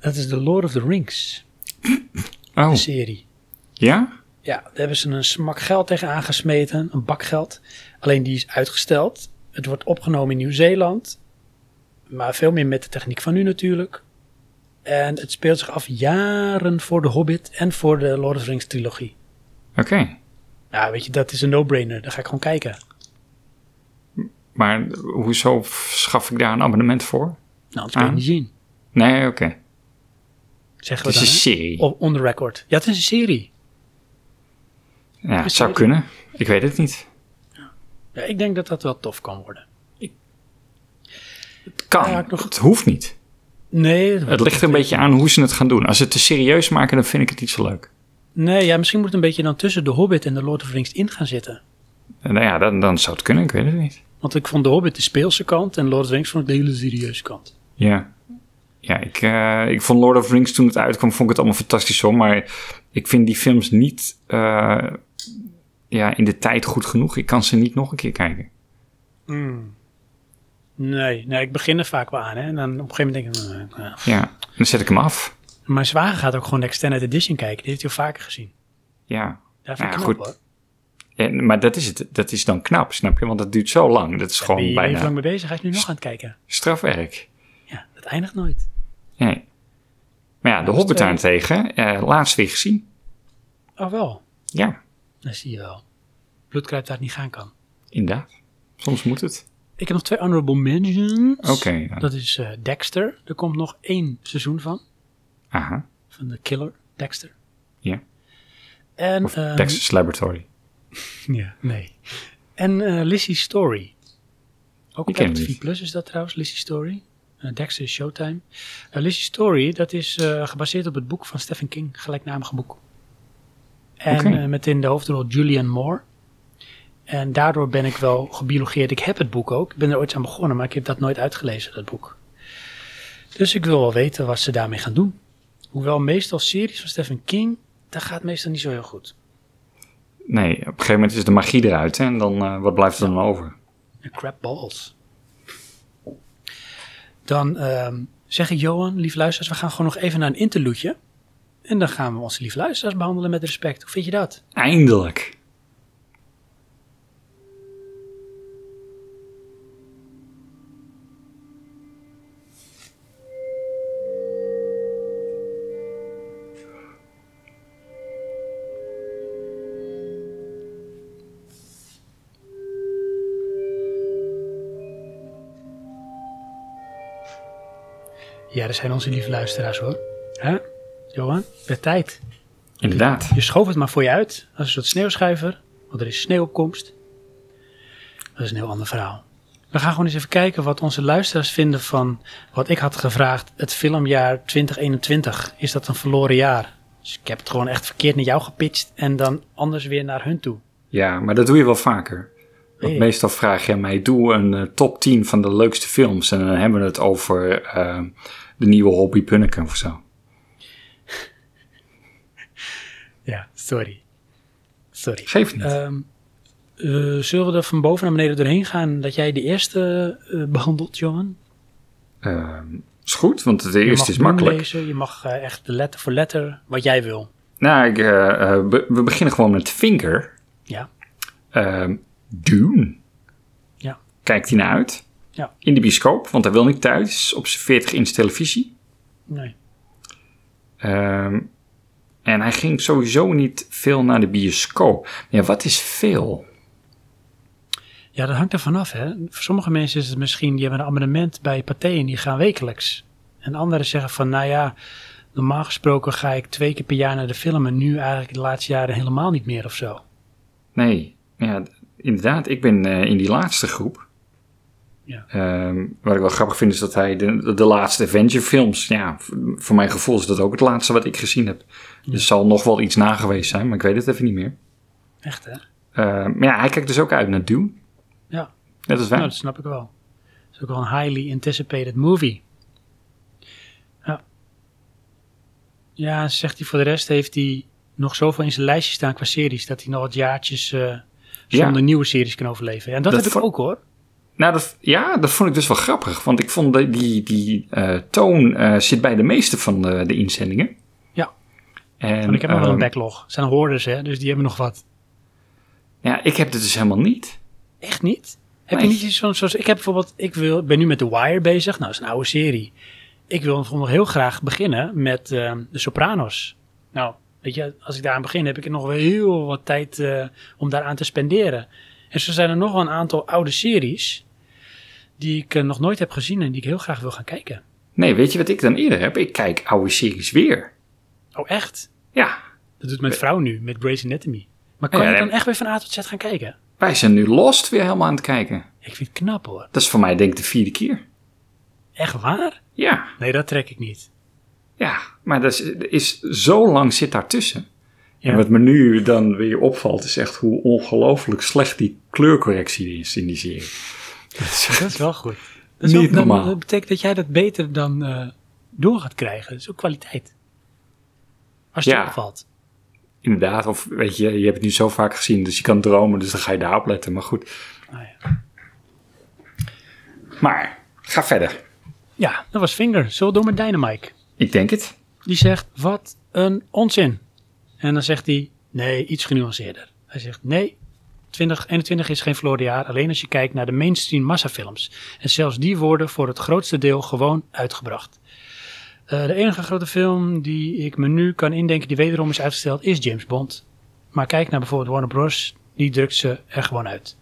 Dat is The Lord of the Rings, Oh, de serie. ja? Ja, daar hebben ze een smak geld tegen aangesmeten, een bak geld. Alleen die is uitgesteld. Het wordt opgenomen in Nieuw-Zeeland, maar veel meer met de techniek van nu natuurlijk. En het speelt zich af jaren voor The Hobbit en voor de Lord of the Rings trilogie. Oké. Ja, weet je, dat is een no-brainer. Daar ga ik gewoon kijken. Maar hoezo schaf ik daar een abonnement voor? Nou, anders kun je Ah. het niet zien. Nee, oké. Zeggen Het is dan, een hè? serie. On the record. Ja, het is een serie. Ja, het zou kunnen. Ik weet het niet. Ja, ik denk dat dat wel tof kan worden. Het kan. Ja, ik nog- Het hoeft niet. Nee, Het ligt er een beetje aan hoe ze het gaan doen. Als ze het te serieus maken, dan vind ik het niet zo leuk. Nee, ja, misschien moet het een beetje dan tussen The Hobbit en The Lord of the Rings in gaan zitten. En Nou ja, dan, dan zou het kunnen. Ik weet het niet. Want ik vond The Hobbit de speelse kant en Lord of the Rings vond ik de hele serieuze kant. Ja. Ja, ik, eh, ik vond Lord of the Rings toen het uitkwam, vond ik het allemaal fantastisch hoor. Maar ik vind die films niet eh, ja, in de tijd goed genoeg. Ik kan ze niet nog een keer kijken. Nee, nee, ik begin er vaak wel aan. Hè? En dan op een gegeven moment denk ik... eh, eh. Ja, dan zet ik hem af. Mijn zwager gaat ook gewoon de Extended Edition kijken. Die heeft hij al vaker gezien. Ja. Daar vind Ja, ik goed. hoor. En, maar dat is, het, dat is dan knap, snap je? Want dat duurt zo lang. Dat is Daar ben gewoon je bijna lang mee bezig. Hij is nu nog aan het kijken. strafwerk. Ja, dat eindigt nooit. Nee. Maar ja, de is Hobbit daarentegen, eh, laatst weer gezien. Oh wel, Ja, dat zie je wel. Bloedkruid daar niet gaan kan. inderdaad. Soms moet het. Ik heb nog twee honorable mentions. Oké. ja. Dat is eh, Dexter. Er komt nog één seizoen van. Aha. Van de killer Dexter. Ja. En, Of ehm, Dexter's Laboratory. Ja, nee. En Lizzie Story. Ook op TV. Plus is dat trouwens, Lizzie Story. Eh, Dexter is Showtime. Uh, Story, dat is gebaseerd op het boek van Stephen King, gelijknamige boek. En met in de hoofdrol Julianne Moore. En daardoor ben ik wel gebiologeerd. Ik heb het boek ook. Ik ben er ooit aan begonnen, maar ik heb dat nooit uitgelezen, dat boek. Dus ik wil wel weten wat ze daarmee gaan doen. Hoewel meestal series van Stephen King, dat gaat meestal niet zo heel goed. Nee, op een gegeven moment is de magie eruit. Hè, en dan, eh, wat blijft er dan over? En crap balls. Dan ehm, zeg ik Johan, lief luisteraars, we gaan gewoon nog even naar een interludeje. En dan gaan we onze lief luisteraars behandelen met respect. Hoe vind je dat? Eindelijk. Ja, dat zijn onze lieve luisteraars hoor. Hè? Johan, de tijd. Inderdaad. Je schoof het maar voor je uit als een soort sneeuwschuiver, want er is sneeuwopkomst. Dat is een heel ander verhaal. We gaan gewoon eens even kijken wat onze luisteraars vinden van wat ik had gevraagd. Het filmjaar 2021. Is dat een verloren jaar? Dus ik heb het gewoon echt verkeerd naar jou gepitcht en dan anders weer naar hun toe. Ja, maar dat doe je wel vaker. Want Hey. meestal vraag je mij, doe een eh, top 10 van de leukste films. En dan hebben we het over eh, de nieuwe Hobby Punneken of zo. Ja, sorry. Sorry. Geef niet. Ehm, eh, zullen we er van boven naar beneden doorheen gaan dat jij de eerste eh, behandelt, Johan? Ehm, is goed, want de Je eerste is makkelijk. lezen, je mag echt de letter voor letter, wat jij wil. Nou, ik, we, beginnen gewoon met Finger. Ja, Ehm Dune. ja, Kijkt hij naar uit? ja. In de bioscoop, want hij wil niet thuis. Op zijn 40 inch televisie. Nee. Ehm, en hij ging sowieso niet veel naar de bioscoop. Ja, wat is veel? Ja, dat hangt er vanaf, hè. Voor sommige mensen is het misschien, die hebben een abonnement bij Pathé en die gaan wekelijks. En anderen zeggen van, nou ja, normaal gesproken ga ik twee keer per jaar naar de film en nu eigenlijk de laatste jaren helemaal niet meer of zo. Nee, ja, inderdaad. Ik ben eh, in die laatste groep. Ja. Ehm, wat ik wel grappig vind is dat hij de, de laatste Avenger films, ja, voor mijn gevoel is dat ook het laatste wat ik gezien heb. Ja. Er zal nog wel iets na geweest zijn, maar ik weet het even niet meer. Echt, hè? Ehm, maar ja, hij kijkt dus ook uit naar Dune. Ja. Net als wij. Nou, dat snap ik wel. Het is ook wel een highly anticipated movie. Ja. Ja, zegt hij voor de rest heeft hij nog zoveel in zijn lijstje staan qua series dat hij nog wat jaartjes eh, zonder nieuwe series kan overleven. Ja, en dat, Dat heb ik ook hoor. Nou, dat, ja, dat vond ik dus wel grappig. Want ik vond dat die, die eh, toon eh, zit bij de meeste van de, de inzendingen. Ja. En, Want ik heb nog wel een ehm, backlog. Het zijn hoorders, hè, dus die hebben nog wat. Ja, ik heb het dus helemaal niet. Echt niet? Heb Nee. je niet iets van, zoals ik heb bijvoorbeeld, ik wil, ben nu met The Wire bezig. Nou, dat is een oude serie. Ik wil nog heel graag beginnen met ehm, De Sopranos. Nou, weet je, als ik daar aan begin, heb ik nog wel heel wat tijd eh, om daaraan te spenderen. En zo zijn er nog wel een aantal oude series die ik eh, nog nooit heb gezien en die ik heel graag wil gaan kijken. Nee, weet je wat ik dan eerder heb? Ik kijk oude series weer. Oh, echt? Ja, Dat doet mijn vrouw nu met Grey's Anatomy. Maar kan Ja, je dan echt weer van A tot Z gaan kijken? wij zijn nu Lost weer helemaal aan het kijken. Ik vind het knap hoor. Dat is voor mij denk ik de vierde keer. Echt waar? Ja, Nee, dat trek ik niet. Ja. Maar dat is, is zo lang zit daartussen. Ja. En wat me nu dan weer opvalt is echt hoe ongelooflijk slecht die kleurcorrectie is in die serie. Dat is echt- Dat is wel goed. Dat, is Niet ook, dan- normaal. dat betekent dat jij dat beter dan eh, door gaat krijgen. Dat is ook kwaliteit. Als het Ja. opvalt. Inderdaad, of weet je, je hebt het nu zo vaak gezien, dus je kan dromen, dus dan ga je daarop letten. Maar goed, Ah, ja. maar ga verder. ja, dat was Finger. We door met Dynamite? Ik denk het. Die zegt, wat een onzin. En dan zegt hij, nee, iets genuanceerder. Hij zegt, nee, 2021 is geen verloren jaar, alleen als je kijkt naar de mainstream massafilms. En zelfs die worden voor het grootste deel gewoon uitgebracht. Eh, de enige grote film die ik me nu kan indenken die wederom is uitgesteld is James Bond. Maar kijk naar bijvoorbeeld Warner Bros. Die drukt ze er gewoon uit.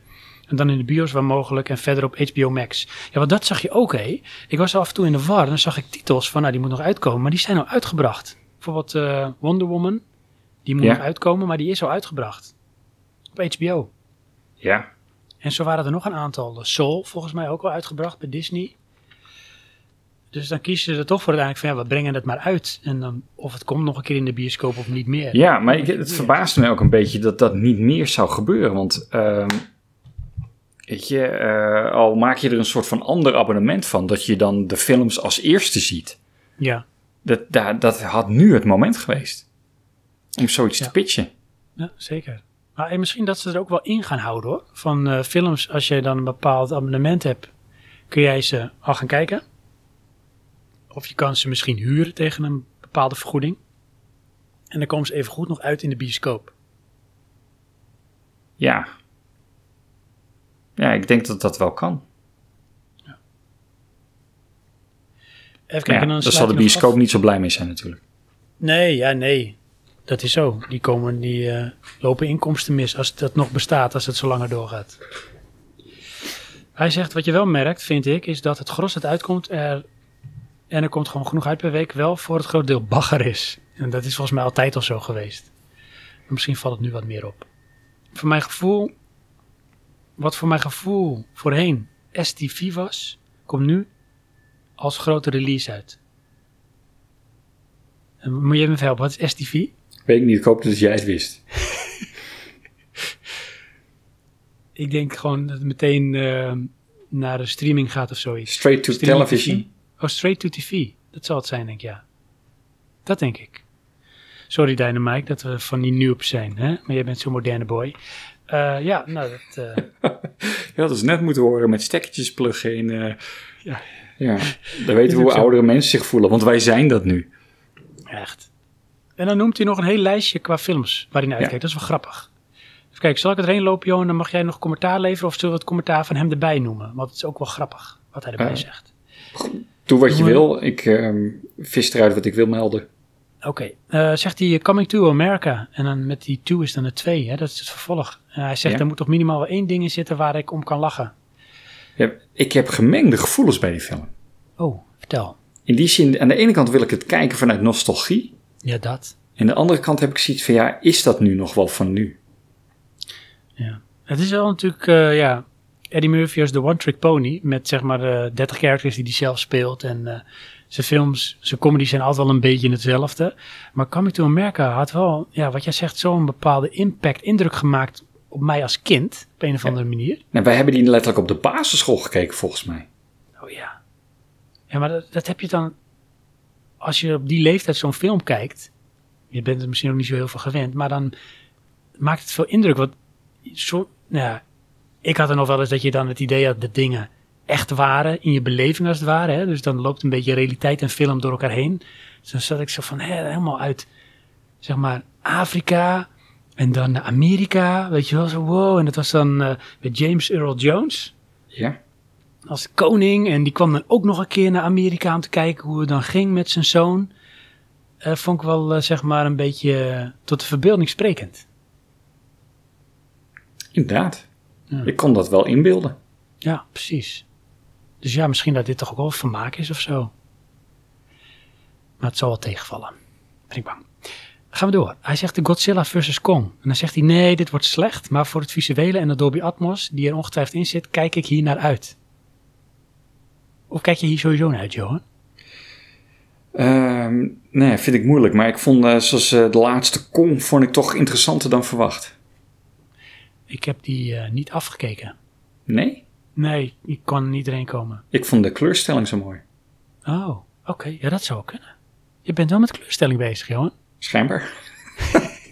En dan in de bios waar mogelijk en verder op HBO Max. Ja, want dat zag je ook, hé. Ik was af en toe in de war en dan zag ik titels van, nou, die moet nog uitkomen. Maar die zijn al uitgebracht. Bijvoorbeeld eh, Wonder Woman. Die moet Ja. nog uitkomen, maar die is al uitgebracht. Op HBO. Ja. En zo waren er nog een aantal. Soul, volgens mij ook al uitgebracht bij Disney. Dus dan kiezen ze er toch voor uiteindelijk van, ja, we brengen het maar uit. En dan, of het komt nog een keer in de bioscoop of niet meer. Ja, maar ik, het verbaasde me ook een beetje dat dat niet meer zou gebeuren. Want, ehm, weet je, eh, al maak je er een soort van ander abonnement van, dat je dan de films als eerste ziet. Ja, Dat, dat, dat had nu het moment geweest. Om zoiets Ja. te pitchen. ja zeker. Maar misschien dat ze er ook wel in gaan houden hoor. Van eh, films, als je dan een bepaald abonnement hebt, kun jij ze al gaan kijken. Of je kan ze misschien huren tegen een bepaalde vergoeding. En dan komen ze even goed nog uit in de bioscoop. Ja. Ja, ik denk dat dat wel kan. Even Maar kijken, ja, en dan daar zal de bioscoop af. niet zo blij mee zijn natuurlijk. Nee, ja, nee. Dat is zo. Die, komen, die eh, lopen inkomsten mis als dat nog bestaat, als het zo langer doorgaat. Hij zegt, wat je wel merkt, vind ik, is dat het gros dat uitkomt er, en er komt gewoon genoeg uit per week, wel voor het groot deel bagger is. En dat is volgens mij altijd al zo geweest. Maar misschien valt het nu wat meer op. Voor mijn gevoel, wat voor mijn gevoel voorheen STV was, komt nu als grote release uit. Moet je me even helpen, wat is STV? Weet ik niet, ik hoop dat jij het wist. Ik denk gewoon dat het meteen eh, naar de streaming gaat of zoiets. Straight to Streaming television. TV. Oh, straight to TV. Dat zal het zijn, denk ik, ja. Dat denk ik. Sorry, Dynamite, dat we van die noobs zijn, hè? Maar jij bent zo'n moderne boy. Eh, ja, nou, dat... eh, Je had dus net moeten horen met stekkertjes pluggen in. eh, Ja. ja. Dan weten we hoe zo. oudere mensen zich voelen, want wij zijn dat nu. Echt. En dan noemt hij nog een heel lijstje qua films waar hij uitkijkt. Dat is wel grappig. Even kijken, zal ik het erheen lopen, Johan? Dan mag jij nog commentaar leveren of zullen we het commentaar van hem erbij noemen? Want het is ook wel grappig wat hij erbij zegt. Doe wat je wil. Ik ehm, vis eruit wat ik wil melden. Oké, eh, zegt hij Coming to America. En dan met die 2 is dan de 2, hè? dat is het vervolg. En hij zegt, Ja. er moet toch minimaal wel één ding in zitten waar ik om kan lachen. Ja, ik heb gemengde gevoelens bij die film. Oh, vertel. In die zin, aan de ene kant wil ik het kijken vanuit nostalgie. Ja, dat. En aan de andere kant heb ik zoiets van, ja, is dat nu nog wel van nu? Ja. Het is wel natuurlijk, eh, ja... Eddie Murphy als de One Trick Pony. Met zeg maar eh 30 characters die hij zelf speelt. En eh, zijn films, zijn comedies zijn altijd wel een beetje hetzelfde. Maar Coming to America had wel, ja, wat jij zegt, zo'n bepaalde impact, indruk gemaakt op mij als kind. Op een of andere manier. Nou, wij hebben die letterlijk op de basisschool gekeken, volgens mij. Oh ja. Ja, maar dat, dat heb je dan... Als je op die leeftijd zo'n film kijkt... Je bent er misschien ook niet zo heel veel gewend... Maar dan maakt het veel indruk. Want zo, nou ja, ik had er nog wel eens dat je dan het idee had... dat dingen echt waren in je beleving als het ware. Hè? Dus dan loopt een beetje realiteit en film door elkaar heen. Dus dan zat ik zo van hè, helemaal uit... Zeg maar Afrika... En dan naar Amerika, weet je wel, zo wow. En dat was dan eh, met James Earl Jones Ja. als koning. En die kwam dan ook nog een keer naar Amerika om te kijken hoe het dan ging met zijn zoon. Eh, vond ik wel, eh, zeg maar, een beetje tot de verbeelding sprekend. Inderdaad. Ja. Ik kon dat wel inbeelden. Ja, precies. Dus ja, misschien dat dit toch ook wel vermaak is of zo. Maar het zal wel tegenvallen. Ben ik bang. Gaan we door. Hij zegt de Godzilla vs. Kong. En dan zegt hij, nee, dit wordt slecht. Maar voor het visuele en de Dolby Atmos, die er ongetwijfeld in zit, kijk ik hier naar uit. Of kijk je hier sowieso naar uit, Johan? Ehm, nee, vind ik moeilijk. Maar ik vond, eh, zoals eh, de laatste Kong, vond ik toch interessanter dan verwacht. Ik heb die eh, niet afgekeken. Nee? Nee, ik kon niet erin komen. Ik vond de kleurstelling zo mooi. Oh, oké. Ja, dat zou wel kunnen. Je bent wel met kleurstelling bezig, Johan. Schijnbaar.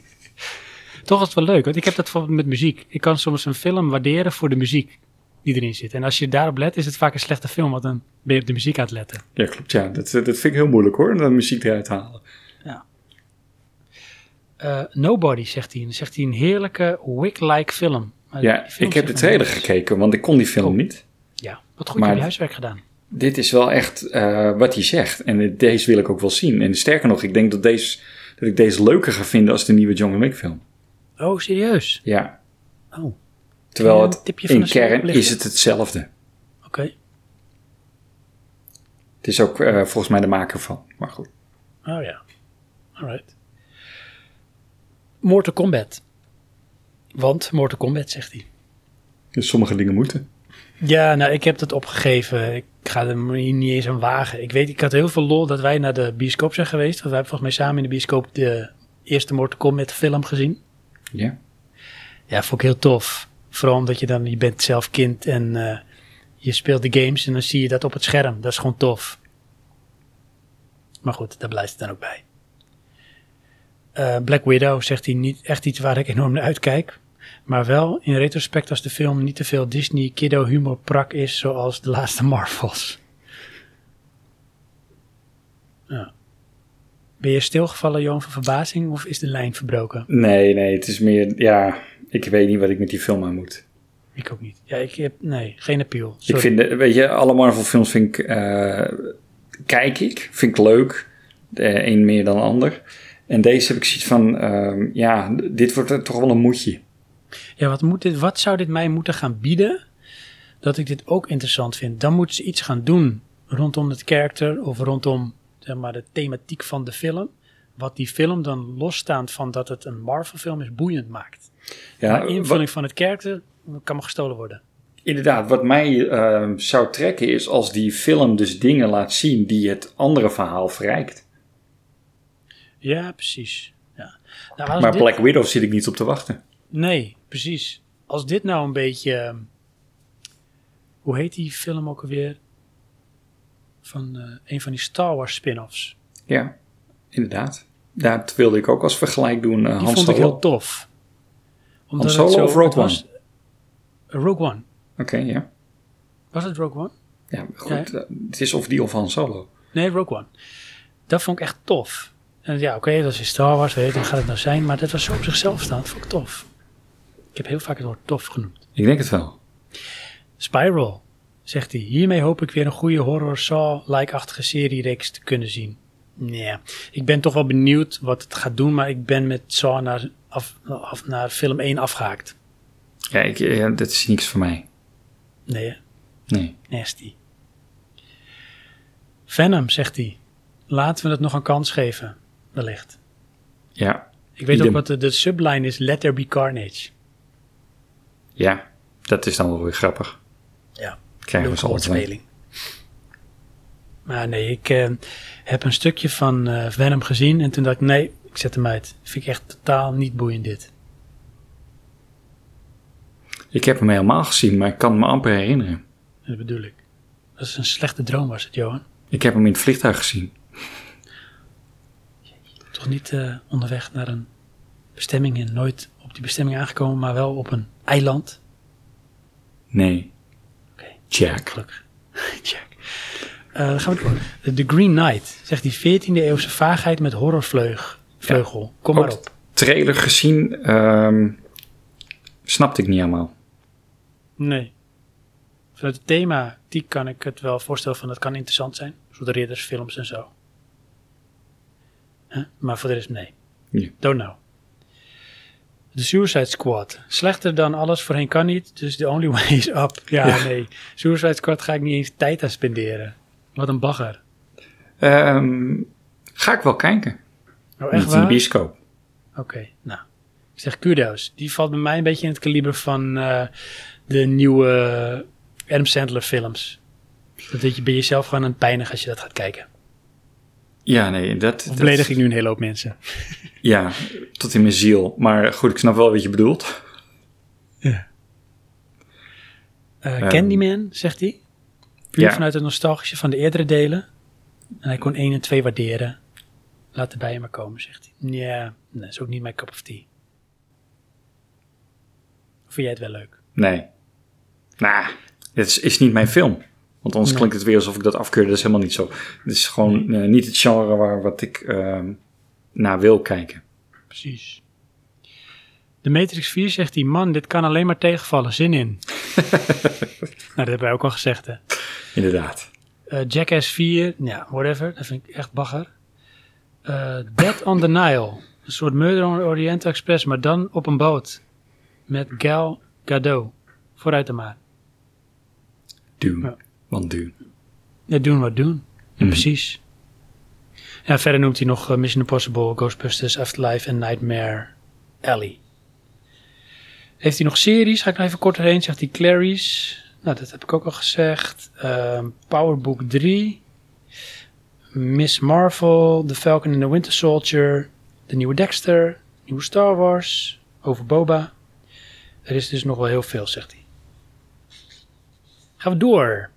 Toch is het wel leuk, want ik heb dat bijvoorbeeld met muziek. Ik kan soms een film waarderen voor de muziek die erin zit. En als je daarop let, is het vaak een slechte film, want dan ben je op de muziek aan het letten. Ja, klopt. Ja, dat, dat vind ik heel moeilijk hoor, de muziek eruit halen. Eh, Nobody, zegt hij. Dan zegt hij een heerlijke Wick-like film. Maar Ja, film ik heb de trailer gekeken, want ik kon die film niet. Ja, wat goed, Maar- heb je huiswerk gedaan. Dit is wel echt eh, wat hij zegt. En deze wil ik ook wel zien. En sterker nog, ik denk dat, deze, dat ik deze leuker ga vinden als de nieuwe John Wick film. Oh, serieus? Ja, Oh, terwijl het tipje van in kern is het hetzelfde. oké. Het is ook eh, volgens mij de maker van. Maar goed. Oh ja. Alright. Mortal Kombat. Want Mortal Kombat, zegt hij. Dus sommige dingen moeten. Ja, nou, ik heb het opgegeven. Ik ga er niet eens aan wagen. Ik weet, ik had heel veel lol dat wij naar de bioscoop zijn geweest. Want wij hebben volgens mij samen in de bioscoop de eerste Mortal Kombat film gezien. Ja. Ja, vond ik heel tof. Vooral omdat je dan, je bent zelf kind en eh, je speelt de games en dan zie je dat op het scherm. Dat is gewoon tof. Maar goed, daar blijft het dan ook bij. Eh, Black Widow zegt hij niet echt iets waar ik enorm naar uitkijk. Maar wel in retrospect als de film niet te veel Disney kiddo humor prak is zoals de laatste Marvels. Ja. Ben je stilgevallen, Johan, van verbazing of is de lijn verbroken? Nee, nee, het is meer, ja, ik weet niet wat ik met die film aan moet. Ik ook niet. Ja, ik heb, nee, geen appeal. Ik vind, weet je, alle Marvel films vind ik, eh, kijk ik, vind ik leuk. De een meer dan de ander. En deze heb ik zoiets van, ehm, ja, dit wordt toch wel een moedje. Ja, wat, moet dit, wat zou dit mij moeten gaan bieden dat ik dit ook interessant vind? Dan moeten ze iets gaan doen rondom het karakter of rondom zeg maar, de thematiek van de film. Wat die film dan losstaand van dat het een Marvel film is, boeiend maakt. Ja, maar invulling van het karakter kan maar gestolen worden. Inderdaad, wat mij ehm, zou trekken is als die film dus dingen laat zien die het andere verhaal verrijkt. Ja, precies. Ja. Nou, Maar dit- Black Widow zit ik niet op te wachten. Nee, precies. Als dit nou een beetje. ehm, Hoe heet die film ook alweer? Van eh, een van die Star Wars spin-offs. Ja, inderdaad. Dat wilde ik ook als vergelijk doen. eh Die Han vond ik Solo. heel tof. Omdat Solo het zo- of Rogue het was- Rogue One. Oké, ja. Was het Rogue One? Ja, goed. eh, het is of die of Han Solo. Nee, Rogue One. Dat vond ik echt tof. En ja, oké, dat is Star Wars, weet je, dan gaat het nou zijn. Maar dat was zo op zichzelf staan, dat vond ik tof. Ik heb heel vaak het woord tof genoemd. Ik denk het wel. Spiral, zegt hij. Hiermee hoop ik weer een goede horror Saw-like-achtige serie-reeks te kunnen zien. Nee, ik ben toch wel benieuwd wat het gaat doen, maar ik ben met Saw naar, af, af, naar film 1 afgehaakt. Ja, ik, ja, dat is niks voor mij. Nee, hè? Nee. nasty. Venom, zegt hij. Laten we het nog een kans geven, wellicht. Ja, Ik weet Idem. ook wat de, de subline is, let there be carnage. ja, dat is dan wel weer grappig. Ja, Krijgen we ze altijd wel. speling. Maar nee, ik eh, heb een stukje van eh, Venom gezien en toen dacht ik, nee, ik zet hem uit. Vind ik echt totaal niet boeiend dit. Ik heb hem helemaal gezien, maar ik kan me amper herinneren. Dat bedoel ik. Dat is een slechte droom was het, Johan. Ik heb hem in het vliegtuig gezien. Toch niet eh, onderweg naar een bestemming en nooit op die bestemming aangekomen, maar wel op een eiland. Nee. Oké. Jack. Gelukkig. Jack. Eh, dan gaan we door. The- Green Knight. Zegt die 14e eeuwse vaagheid met horrorvleugel. Vleugel. Kom maar op. Trailer gezien, ehm, snapte ik niet helemaal. Nee. Vanuit het thema, die kan ik het wel voorstellen van dat kan interessant zijn. Zoals de riddersfilms en zo. Huh? Maar voor de rest, nee. Don't know. The Suicide Squad. Slechter dan alles voorheen kan niet, dus the only way is up. Ja, Ja. nee. Suicide Squad ga ik niet eens tijd aan spenderen. Wat een bagger. Ehm, ga ik wel kijken. Oh, Niet echt in de waar? bioscoop. Oké, nou. Ik zeg kudos. Die valt bij mij een beetje in het kaliber van eh, de nieuwe Adam Sandler films. Dat je bij jezelf gewoon een pijnig als je dat gaat kijken. Ja, nee, dat... Of dat- beledig ik nu een hele hoop mensen? Ja, tot in mijn ziel. Maar goed, ik snap wel wat je bedoelt. Eh, Ehm. Candyman, zegt hij. Puur Ja. vanuit het nostalgische van de eerdere delen. En hij kon 1 en 2 waarderen. Laat erbij maar komen, zegt hij. Ja, nee, dat is ook niet mijn cup of tea. Of vind jij het wel leuk? Nee. Nou, het is, is niet mijn film. Want anders Nee. klinkt het weer alsof ik dat afkeurde. Dat is helemaal niet zo. Het is gewoon eh, niet het genre waar wat ik ehm, naar wil kijken. Precies. De Matrix 4 zegt hij, man, dit kan alleen maar tegenvallen. Zin in. nou, dat hebben wij ook al gezegd, hè. Inderdaad. Eh, Jackass 4, ja, whatever. Dat vind ik echt bagger. Eh, Dead on the Nile. Een soort Murder on the Oriental Express, maar dan op een boot. Met Gal Gadot. Vooruit dan maar. Ja. Want doen. Ja, doen wat doen. Ja, Mhm. precies. Ja, verder noemt hij nog eh, Mission Impossible, Ghostbusters, Afterlife en Nightmare Alley. Heeft hij nog series? Ga ik nog even kort erheen. Zegt hij Clarice. Nou, dat heb ik ook al gezegd. Ehm Powerbook 3. Miss Marvel. The Falcon and the Winter Soldier. De nieuwe Dexter. Nieuwe Star Wars. Over Boba. Er is dus nog wel heel veel, zegt hij. Gaan we door.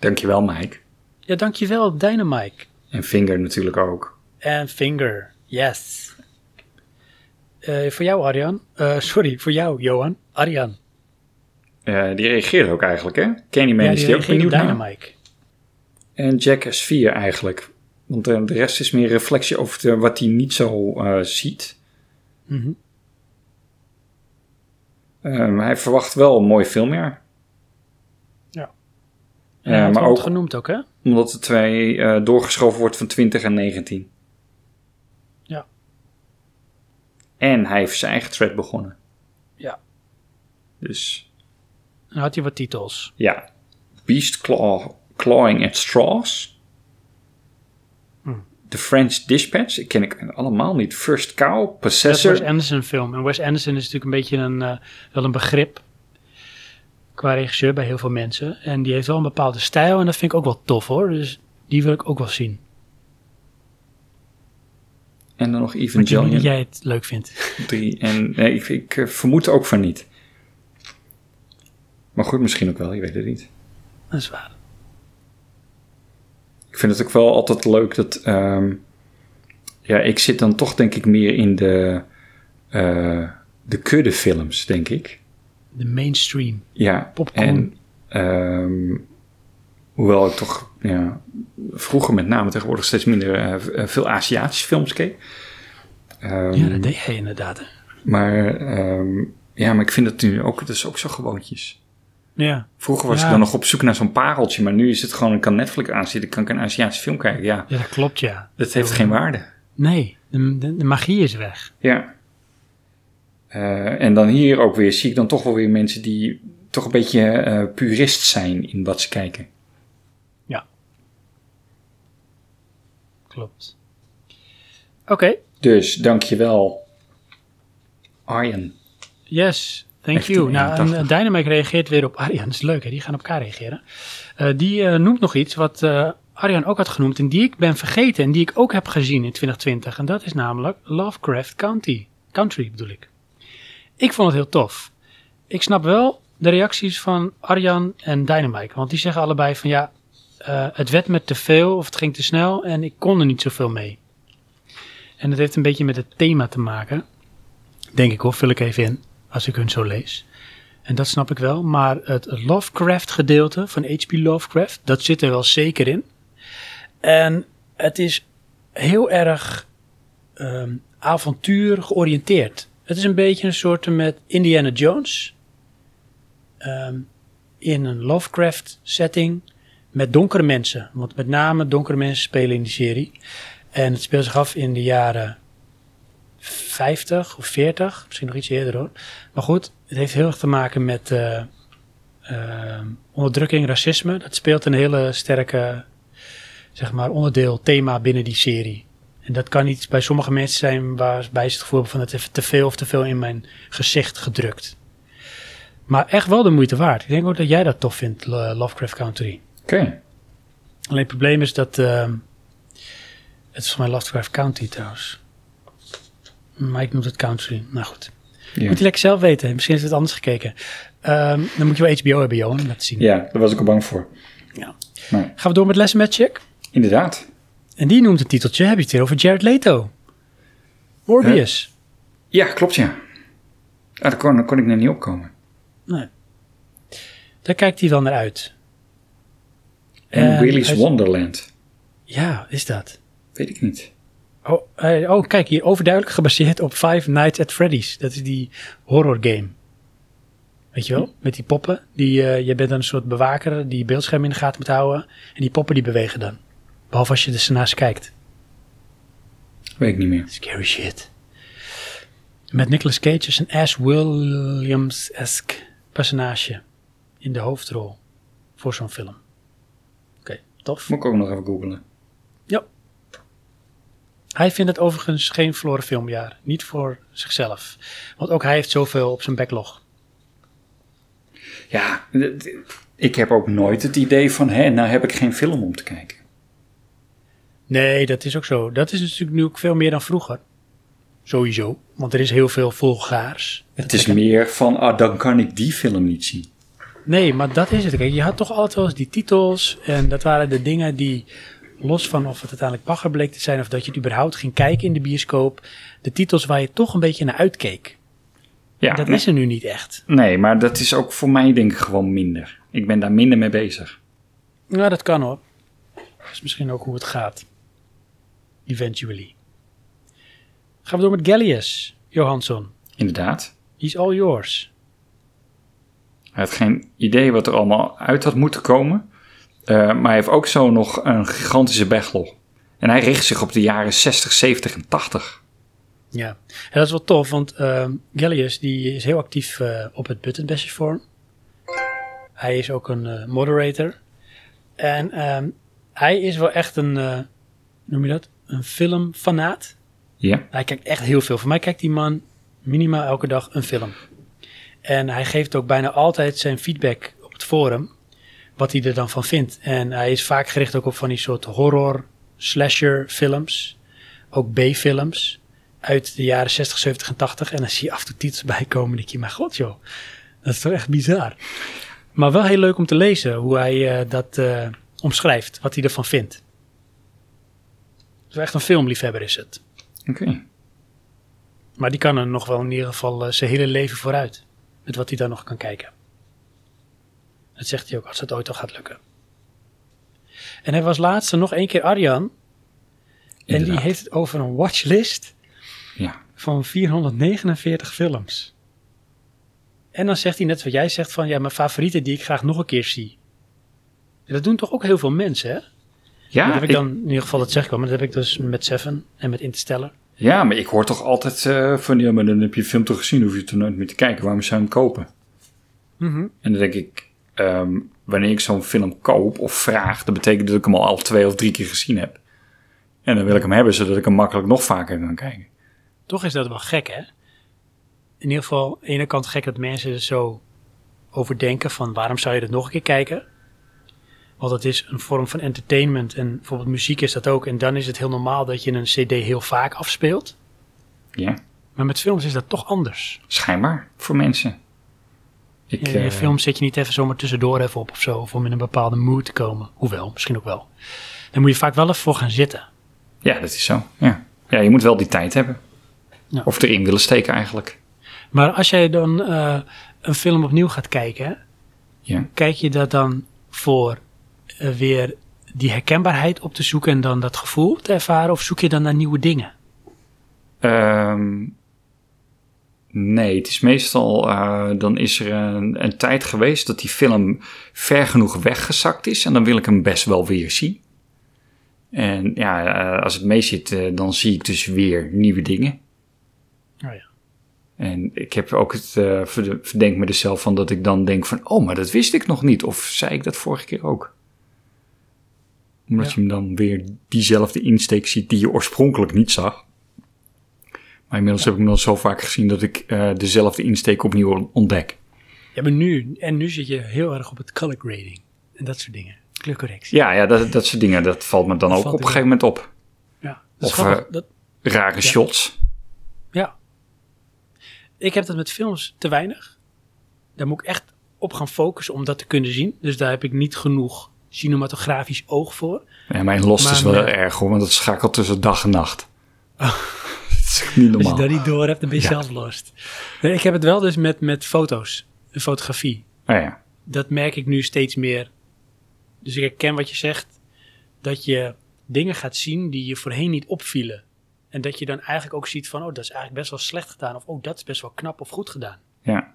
Dankjewel, Mike. Ja, dankjewel, Dynamike. En Finger natuurlijk ook. En Finger, yes. Eh, voor jou, Arjan. Eh, sorry, voor jou, Johan. Arjan. Eh, die reageerde ook eigenlijk, hè? Candyman ja, is die die ook reageert benieuwd naar. Dynamike. En Jackass 4 eigenlijk. Want de rest is meer reflectie over de- wat hij niet zo ziet. Mhm. Ehm, hij verwacht wel een mooi filmjaar. Ja. Eh, Ja, maar ook genoemd ook, hè? omdat de twee eh, doorgeschoven wordt van 20 en 19. Ja. En hij heeft zijn eigen thread begonnen. Ja. Dus Dan had hij wat titels. ja. Beast Claw, Clawing at Straws. Hmm. The French Dispatch. Ik ken ik allemaal niet. First Cow. Dat is Possessor. Wes Anderson film. En Wes Anderson is natuurlijk een beetje een, eh, wel een begrip qua regisseur bij heel veel mensen. En die heeft wel een bepaalde stijl en dat vind ik ook wel tof hoor. Dus die wil ik ook wel zien. En dan nog Evangelion. dat jij het leuk vindt. Drie. En nee, ik, ik eh, vermoed ook van niet. Maar goed, misschien ook wel. Je weet het niet. Dat is waar. Ik vind het ook wel altijd leuk dat... ehm, ja, ik zit dan toch denk ik meer in de... eh de kuddefilms, denk ik. De mainstream. Ja. Popcorn. En ehm, hoewel ik toch ja, vroeger met name tegenwoordig steeds minder eh, eh, veel Aziatische films keek. Ehm, Ja, dat deed hij inderdaad. Hè? maar, ehm, ja, maar ik vind het nu ook, het is ook zo gewoontjes. Ja. Vroeger was Ja. ik dan nog op zoek naar zo'n pareltje, maar nu is het gewoon, ik kan Netflix aanzien, kan ik een Aziatische film kijken. Ja, ja, dat klopt ja. dat heeft geen waarde. Nee, de, de, de magie is weg. Ja. Eh, en dan hier ook weer zie ik dan toch wel weer mensen die toch een beetje eh, purist zijn in wat ze kijken. Klopt. Oké. Dus dankjewel, Arjen. Yes. Thank you. Nou, en 1981. eh, Dynamite reageert weer op Arjan. Dat is leuk, hè? Die gaan op elkaar reageren. Die noemt nog iets wat Arjan ook had genoemd en die ik ben vergeten en die ik ook heb gezien in 2020. En dat is namelijk Lovecraft County. Country bedoel ik. Ik vond het heel tof. Ik snap wel de reacties van Arjan en Dynamite. Want die zeggen allebei van ja, eh, het werd me te veel of het ging te snel en ik kon er niet zoveel mee. En dat heeft een beetje met het thema te maken. Denk ik hoor, vul ik even in als ik hun zo lees. En dat snap ik wel. Maar het Lovecraft gedeelte van H.P. Lovecraft, dat zit er wel zeker in. En het is heel erg ehm, avontuur georiënteerd. Het is een beetje een soort met Indiana Jones. Ehm, in een Lovecraft setting met donkere mensen. Want met name donkere mensen spelen in die serie. En het speelt zich af in de jaren 50 of 40, misschien nog iets eerder hoor. Maar goed, het heeft heel erg te maken met eh, eh, onderdrukking, racisme. Dat speelt een hele sterke, zeg maar, onderdeel, thema binnen die serie. En dat kan niet bij sommige mensen zijn waarbij ze het gevoel hebben van het heeft te veel of te veel in mijn gezicht gedrukt. Maar echt wel de moeite waard. Ik denk ook dat jij dat tof vindt, Lo- Lovecraft Country. Oké. Alleen het probleem is dat. ehm, het is voor mij Lovecraft County trouwens. Maar ik noem het country. Nou goed. Moet je lekker zelf weten. Misschien heeft het anders gekeken. Ehm, dan moet je wel HBO hebben, Johan, om dat te zien. ja, daar was ik al bang voor. Ja. Maar Gaan we door met lessen met check. inderdaad. En die noemt het titeltje. Heb je het weer over Jared Leto? Morbius. Ja, klopt ja. Ah, daar, kon, daar kon ik net niet opkomen. Nee. Daar kijkt hij wel naar uit. En Willy's Wonderland. Ja, is dat. Weet ik niet. Oh, eh, oh, kijk hier. Overduidelijk gebaseerd op Five Nights at Freddy's. Dat is die horror game. Weet je wel? Met die poppen. Die, eh, je bent dan een soort bewaker die beeldscherm in de gaten moet houden. En die poppen die bewegen dan. Behalve als je er naast kijkt. Weet ik niet meer. Scary shit. Met Nicolas Cage als een Ash Williams-esque personage in de hoofdrol voor zo'n film. Oké, tof. Moet ik ook nog even googlen. Ja. Hij vindt het overigens geen verloren filmjaar. Niet voor zichzelf. Want ook hij heeft zoveel op zijn backlog. Ja, ik heb ook nooit het idee van, hè, nou heb ik geen film om te kijken. Nee, dat is ook zo. Dat is natuurlijk nu ook veel meer dan vroeger. Sowieso. Want er is heel veel volgaars. Het is meer van, ah, dan kan ik die film niet zien. Nee, maar dat is het. Kijk, je had toch altijd wel eens die titels. En dat waren de dingen die, los van of het uiteindelijk bagger bleek te zijn... of dat je het überhaupt ging kijken in de bioscoop... de titels waar je toch een beetje naar uitkeek. Ja, dat nee, is er nu niet echt. nee, maar dat is ook voor mij denk ik gewoon minder. Ik ben daar minder mee bezig. Nou, dat kan hoor. Dat is misschien ook hoe het gaat. Eventually. Gaan we door met Gallius, Johansson. Inderdaad. He's all yours. Hij had geen idee wat er allemaal uit had moeten komen. Eh, maar hij heeft ook zo nog een gigantische backlog. En hij richt zich op de jaren 60, 70 en 80. Ja, en dat is wel tof, want ehm Gallius die is heel actief eh, op het Button Bashers forum. Hij is ook een moderator. En ehm, hij is wel echt een, noem je dat, een filmfanaat. Ja, Hij kijkt echt heel veel. Voor mij kijkt die man minimaal elke dag een film. En hij geeft ook bijna altijd zijn feedback op het forum. Wat hij er dan van vindt. En hij is vaak gericht ook op van die soort horror, slasher films. Ook B-films. Uit de jaren 60, 70 en 80. En dan zie je af en toe titels bij komen. En denk je, maar god joh. Dat is toch echt bizar. Maar wel heel leuk om te lezen hoe hij eh, dat eh, omschrijft. Wat hij ervan vindt. Dus echt een filmliefhebber is het. oké. Maar die kan er nog wel in ieder geval eh, zijn hele leven vooruit. Met wat hij dan nog kan kijken. Dat zegt hij ook als het ooit al gaat lukken. En hij was laatst nog één keer Arjan. En die heeft het over een watchlist Ja, van 449 films. En dan zegt hij net wat jij zegt van ja, mijn favorieten die ik graag nog een keer zie. Dat doen toch ook heel veel mensen, hè? Ja, dat heb ik ik- dan in ieder geval dat zeg ik wel, maar dat heb ik dus met Seven en met Interstellar. ja, maar ik hoor toch altijd eh, van, ja, maar dan heb je film toch gezien, hoef je het er nooit meer te kijken. Waarom zou je hem kopen? Mhm. En dan denk ik, ehm, wanneer ik zo'n film koop of vraag, dat betekent dat ik hem al, al twee of drie keer gezien heb. En dan wil ik hem hebben, zodat ik hem makkelijk nog vaker kan kijken. Toch is dat wel gek, hè? in ieder geval aan de ene kant gek dat mensen er zo over denken van waarom zou je dat nog een keer kijken? Want het is een vorm van entertainment en bijvoorbeeld muziek is dat ook. En dan is het heel normaal dat je een cd heel vaak afspeelt. Ja, Maar met films is dat toch anders. schijnbaar voor mensen. Ik, je eh, film zet je niet even zomaar tussendoor even op of zo, of om in een bepaalde mood te komen. Hoewel, misschien ook wel. Dan moet je vaak wel even voor gaan zitten. Ja, dat is zo. Ja. ja, je moet wel die tijd hebben. Ja. Of erin willen steken eigenlijk. Maar als jij dan eh, een film opnieuw gaat kijken, Ja. kijk je dat dan voor weer die herkenbaarheid op te zoeken en dan dat gevoel te ervaren? Of zoek je dan naar nieuwe dingen? Ehm, nee, het is meestal, eh, dan is er een, een tijd geweest dat die film ver genoeg weggezakt is en dan wil ik hem best wel weer zien. En ja, eh, als het mee zit, eh, dan zie ik dus weer nieuwe dingen. Oh ja. En ik heb ook het, eh, verde- verdenk me er zelf van dat ik dan denk van, oh, maar dat wist ik nog niet. Of zei ik dat vorige keer ook? Omdat Ja. je hem dan weer diezelfde insteek ziet die je oorspronkelijk niet zag. Maar inmiddels heb ik hem al zo vaak gezien dat ik eh, dezelfde insteek opnieuw ontdek. Ja, maar nu, en nu zit je heel erg op het color grading en dat soort dingen. Kleurcorrectie. Ja, ja dat, dat soort dingen, dat valt me dan Dat ook op een gegeven moment op. Ja, dat Of, eh, dat, Rare shots. ja. Ik heb dat met films te weinig. Daar moet ik echt op gaan focussen om dat te kunnen zien. Dus daar heb ik niet genoeg cinematografisch oog voor. Ja, mijn lost Maar is wel met- erg hoor, want dat schakelt tussen dag en nacht. dat is niet Als je normaal. dat niet door hebt, dan ben je Ja. zelf lost. Nee, ik heb het wel dus met, met foto's, en fotografie. Ah, ja. Dat merk ik nu steeds meer. Dus ik herken wat je zegt, dat je dingen gaat zien die je voorheen niet opvielen. En dat je dan eigenlijk ook ziet van, oh, dat is eigenlijk best wel slecht gedaan. Of, oh, dat is best wel knap of goed gedaan. Ja.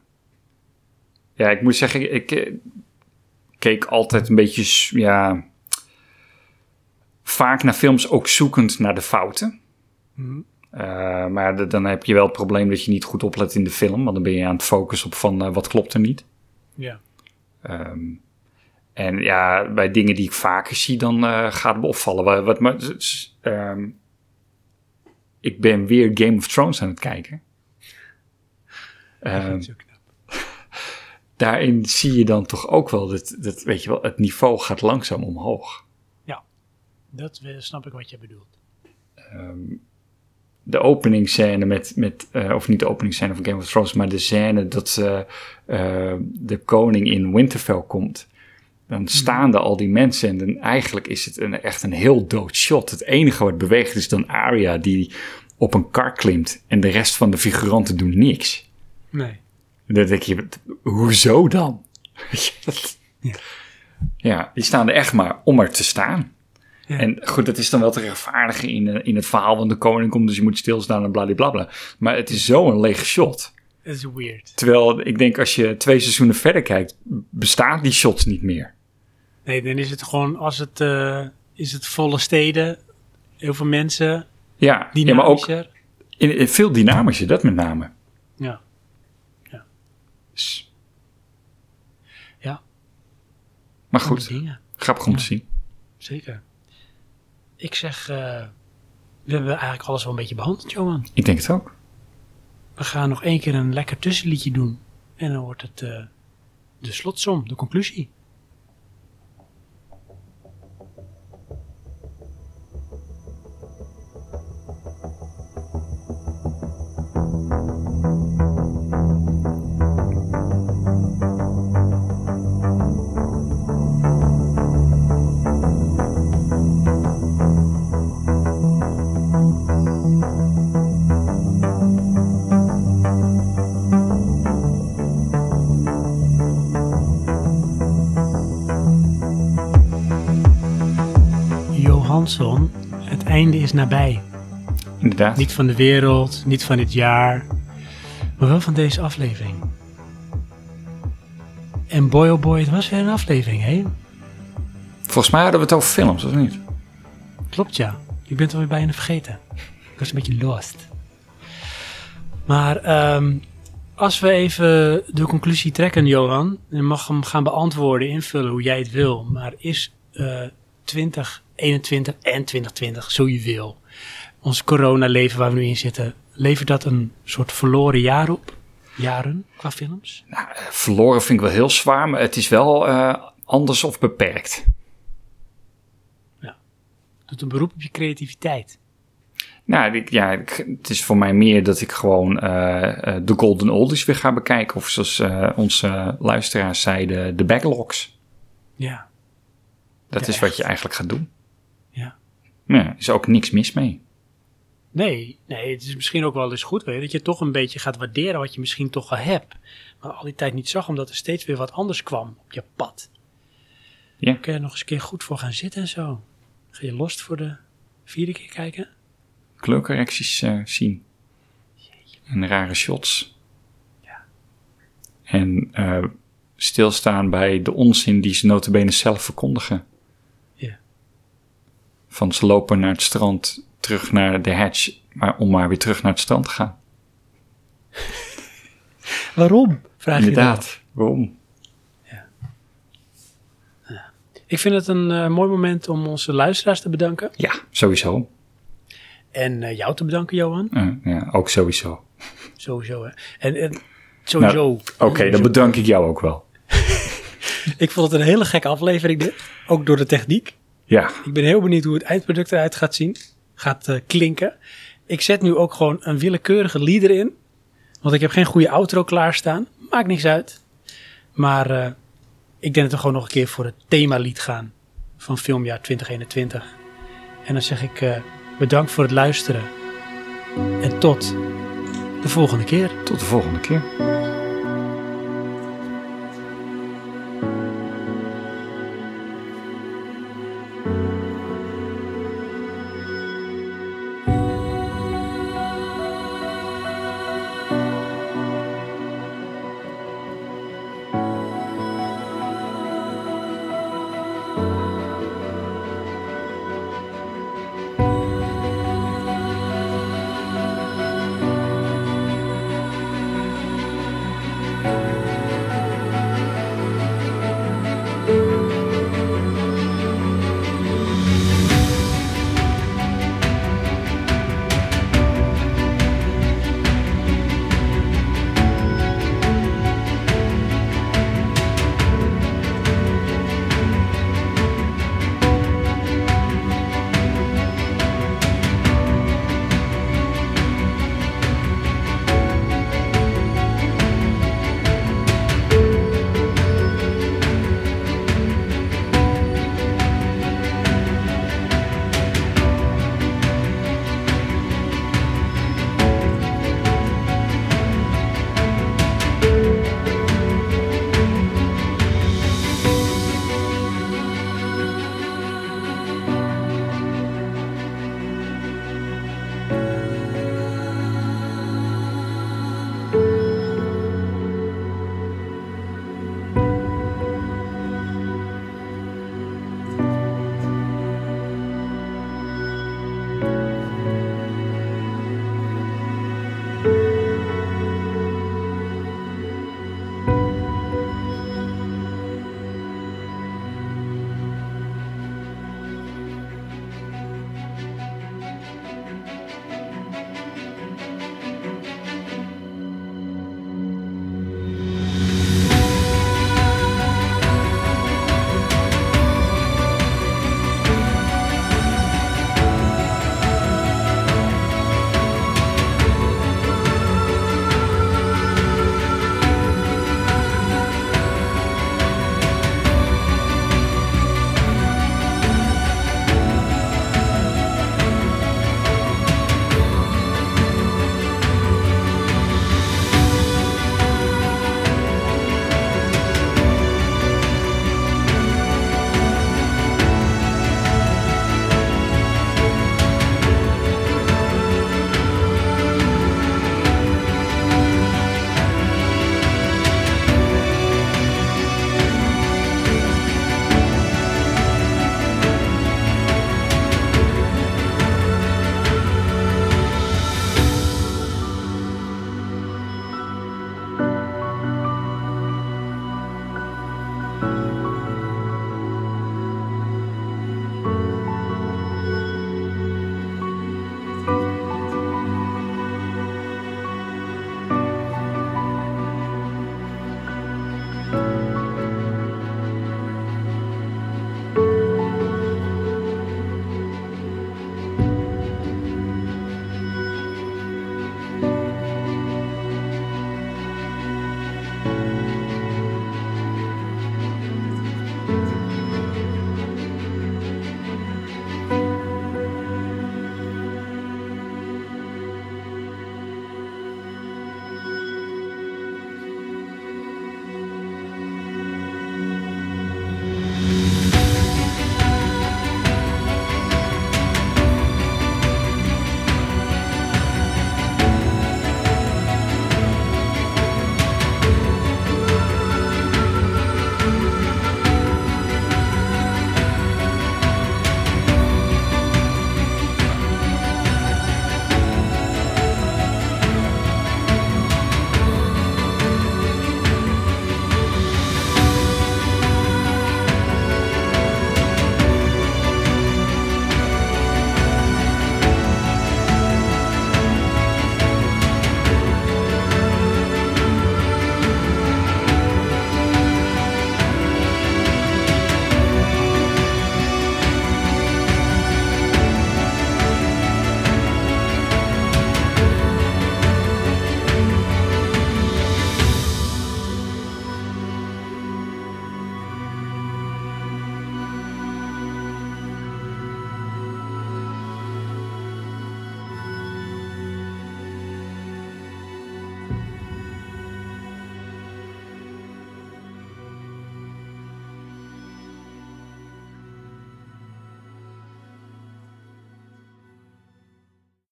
Ja, ik moet zeggen, ik keek altijd een beetje, ja, vaak naar films ook zoekend naar de fouten. Mhm. Eh, maar de- dan heb je wel het probleem dat je niet goed oplet in de film, want dan ben je aan het focussen op van eh, wat klopt er niet. Ja. Ehm, en ja, bij dingen die ik vaker zie, dan eh, gaat het me opvallen. Wat, wat, maar, ehm, ik ben weer Game of Thrones aan het kijken Ehm, is ook knap. Daarin zie je dan toch ook wel dat, dat weet je wel, het niveau gaat langzaam omhoog. Dat eh, snap ik wat je bedoelt. De openingsscène met, met eh, of niet de openingsscène van Game of Thrones, maar de scène dat eh, eh, de koning in Winterfell komt. Dan staan er al die mensen en dan eigenlijk is het een, echt een heel dood shot. Het enige wat beweegt is dan Arya die op een kar klimt en de rest van de figuranten doen niks. Nee. Dan denk je, hoezo dan? Ja. ja, die staan er echt maar om er te staan. Ja. En goed, dat is dan wel te rechtvaardigen in, eh, in het verhaal, want de koning komt, dus je moet stilstaan en bladibladbla. Maar het is zo'n lege shot. Dat is weird. Terwijl ik denk, als je twee seizoenen verder kijkt, bestaan die shots niet meer. Nee, dan is het gewoon, als het, eh, is het volle steden, heel veel mensen, Ja, ja maar ook dynamischer. in, in veel dynamischer, dat met name. Ja. Ja. Maar goed, grappig om Ja. te zien. Zeker. Ik zeg, eh, we hebben eigenlijk alles wel een beetje behandeld, Johan. Ik denk het ook. We gaan nog één keer een lekker tussenliedje doen. En dan wordt het eh, de slotsom, de conclusie. Johansson, het einde is nabij. Inderdaad. Niet van de wereld, niet van dit jaar, maar wel van deze aflevering. En boy oh boy, het was weer een aflevering, hè? Volgens mij hadden we het over films, of niet? Klopt ja. Ik ben het alweer bijna vergeten. Ik was een beetje lost. Maar ehm, als we even de conclusie trekken, Johan, je mag hem gaan beantwoorden, invullen hoe jij het wil. Maar is eh 2021 en 2020 zo je wil? Ons coronaleven waar we nu in zitten, levert dat een soort verloren jaar op? jaren qua films? Nou, eh, verloren vind ik wel heel zwaar, maar het is wel eh, anders of beperkt. Doet een beroep op je creativiteit. Nou, ik, ja, ik- het is voor mij meer dat ik gewoon eh, de Golden Oldies weer ga bekijken. Of zoals onze luisteraars zeiden, de backlogs. Ja. Dat Ja, is wat je eigenlijk gaat doen. Ja. Er is ook niks mis mee. Nee, nee, het is misschien ook wel eens goed weet je, dat je toch een beetje gaat waarderen wat je misschien toch al hebt. Maar al die tijd niet zag, omdat er steeds weer wat anders kwam op je pad. Ja. Kun je er nog eens een keer goed voor gaan zitten en zo. Ga je lost voor de vierde keer kijken? Kleurcorrecties eh, zien. En rare shots. Ja. En eh, stilstaan bij de onzin die ze notabene zelf verkondigen. Ja. Van ze lopen naar het strand, terug naar de hatch, maar om maar weer terug naar het strand te gaan. Waarom? Vraag je dan. Inderdaad, waarom? Ik vind het een eh, mooi moment om onze luisteraars te bedanken. Ja, sowieso. En eh, jou te bedanken, Johan. Ja, ook sowieso. Sowieso, hè. En, en sowieso. Nou, Oké, dan bedank ik jou ook wel. Ik vond het een hele gekke aflevering dit. Ook door de techniek. Ja, Ik ben heel benieuwd hoe het eindproduct eruit gaat zien. Gaat eh, klinken. Ik zet nu ook gewoon een willekeurige lied erin. Want ik heb geen goede outro klaarstaan. Maakt niks uit. Maar eh, ik denk dat we gewoon nog een keer voor het themalied gaan. Van filmjaar 2021. En dan zeg ik eh, bedankt voor het luisteren. En tot de volgende keer. tot de volgende keer.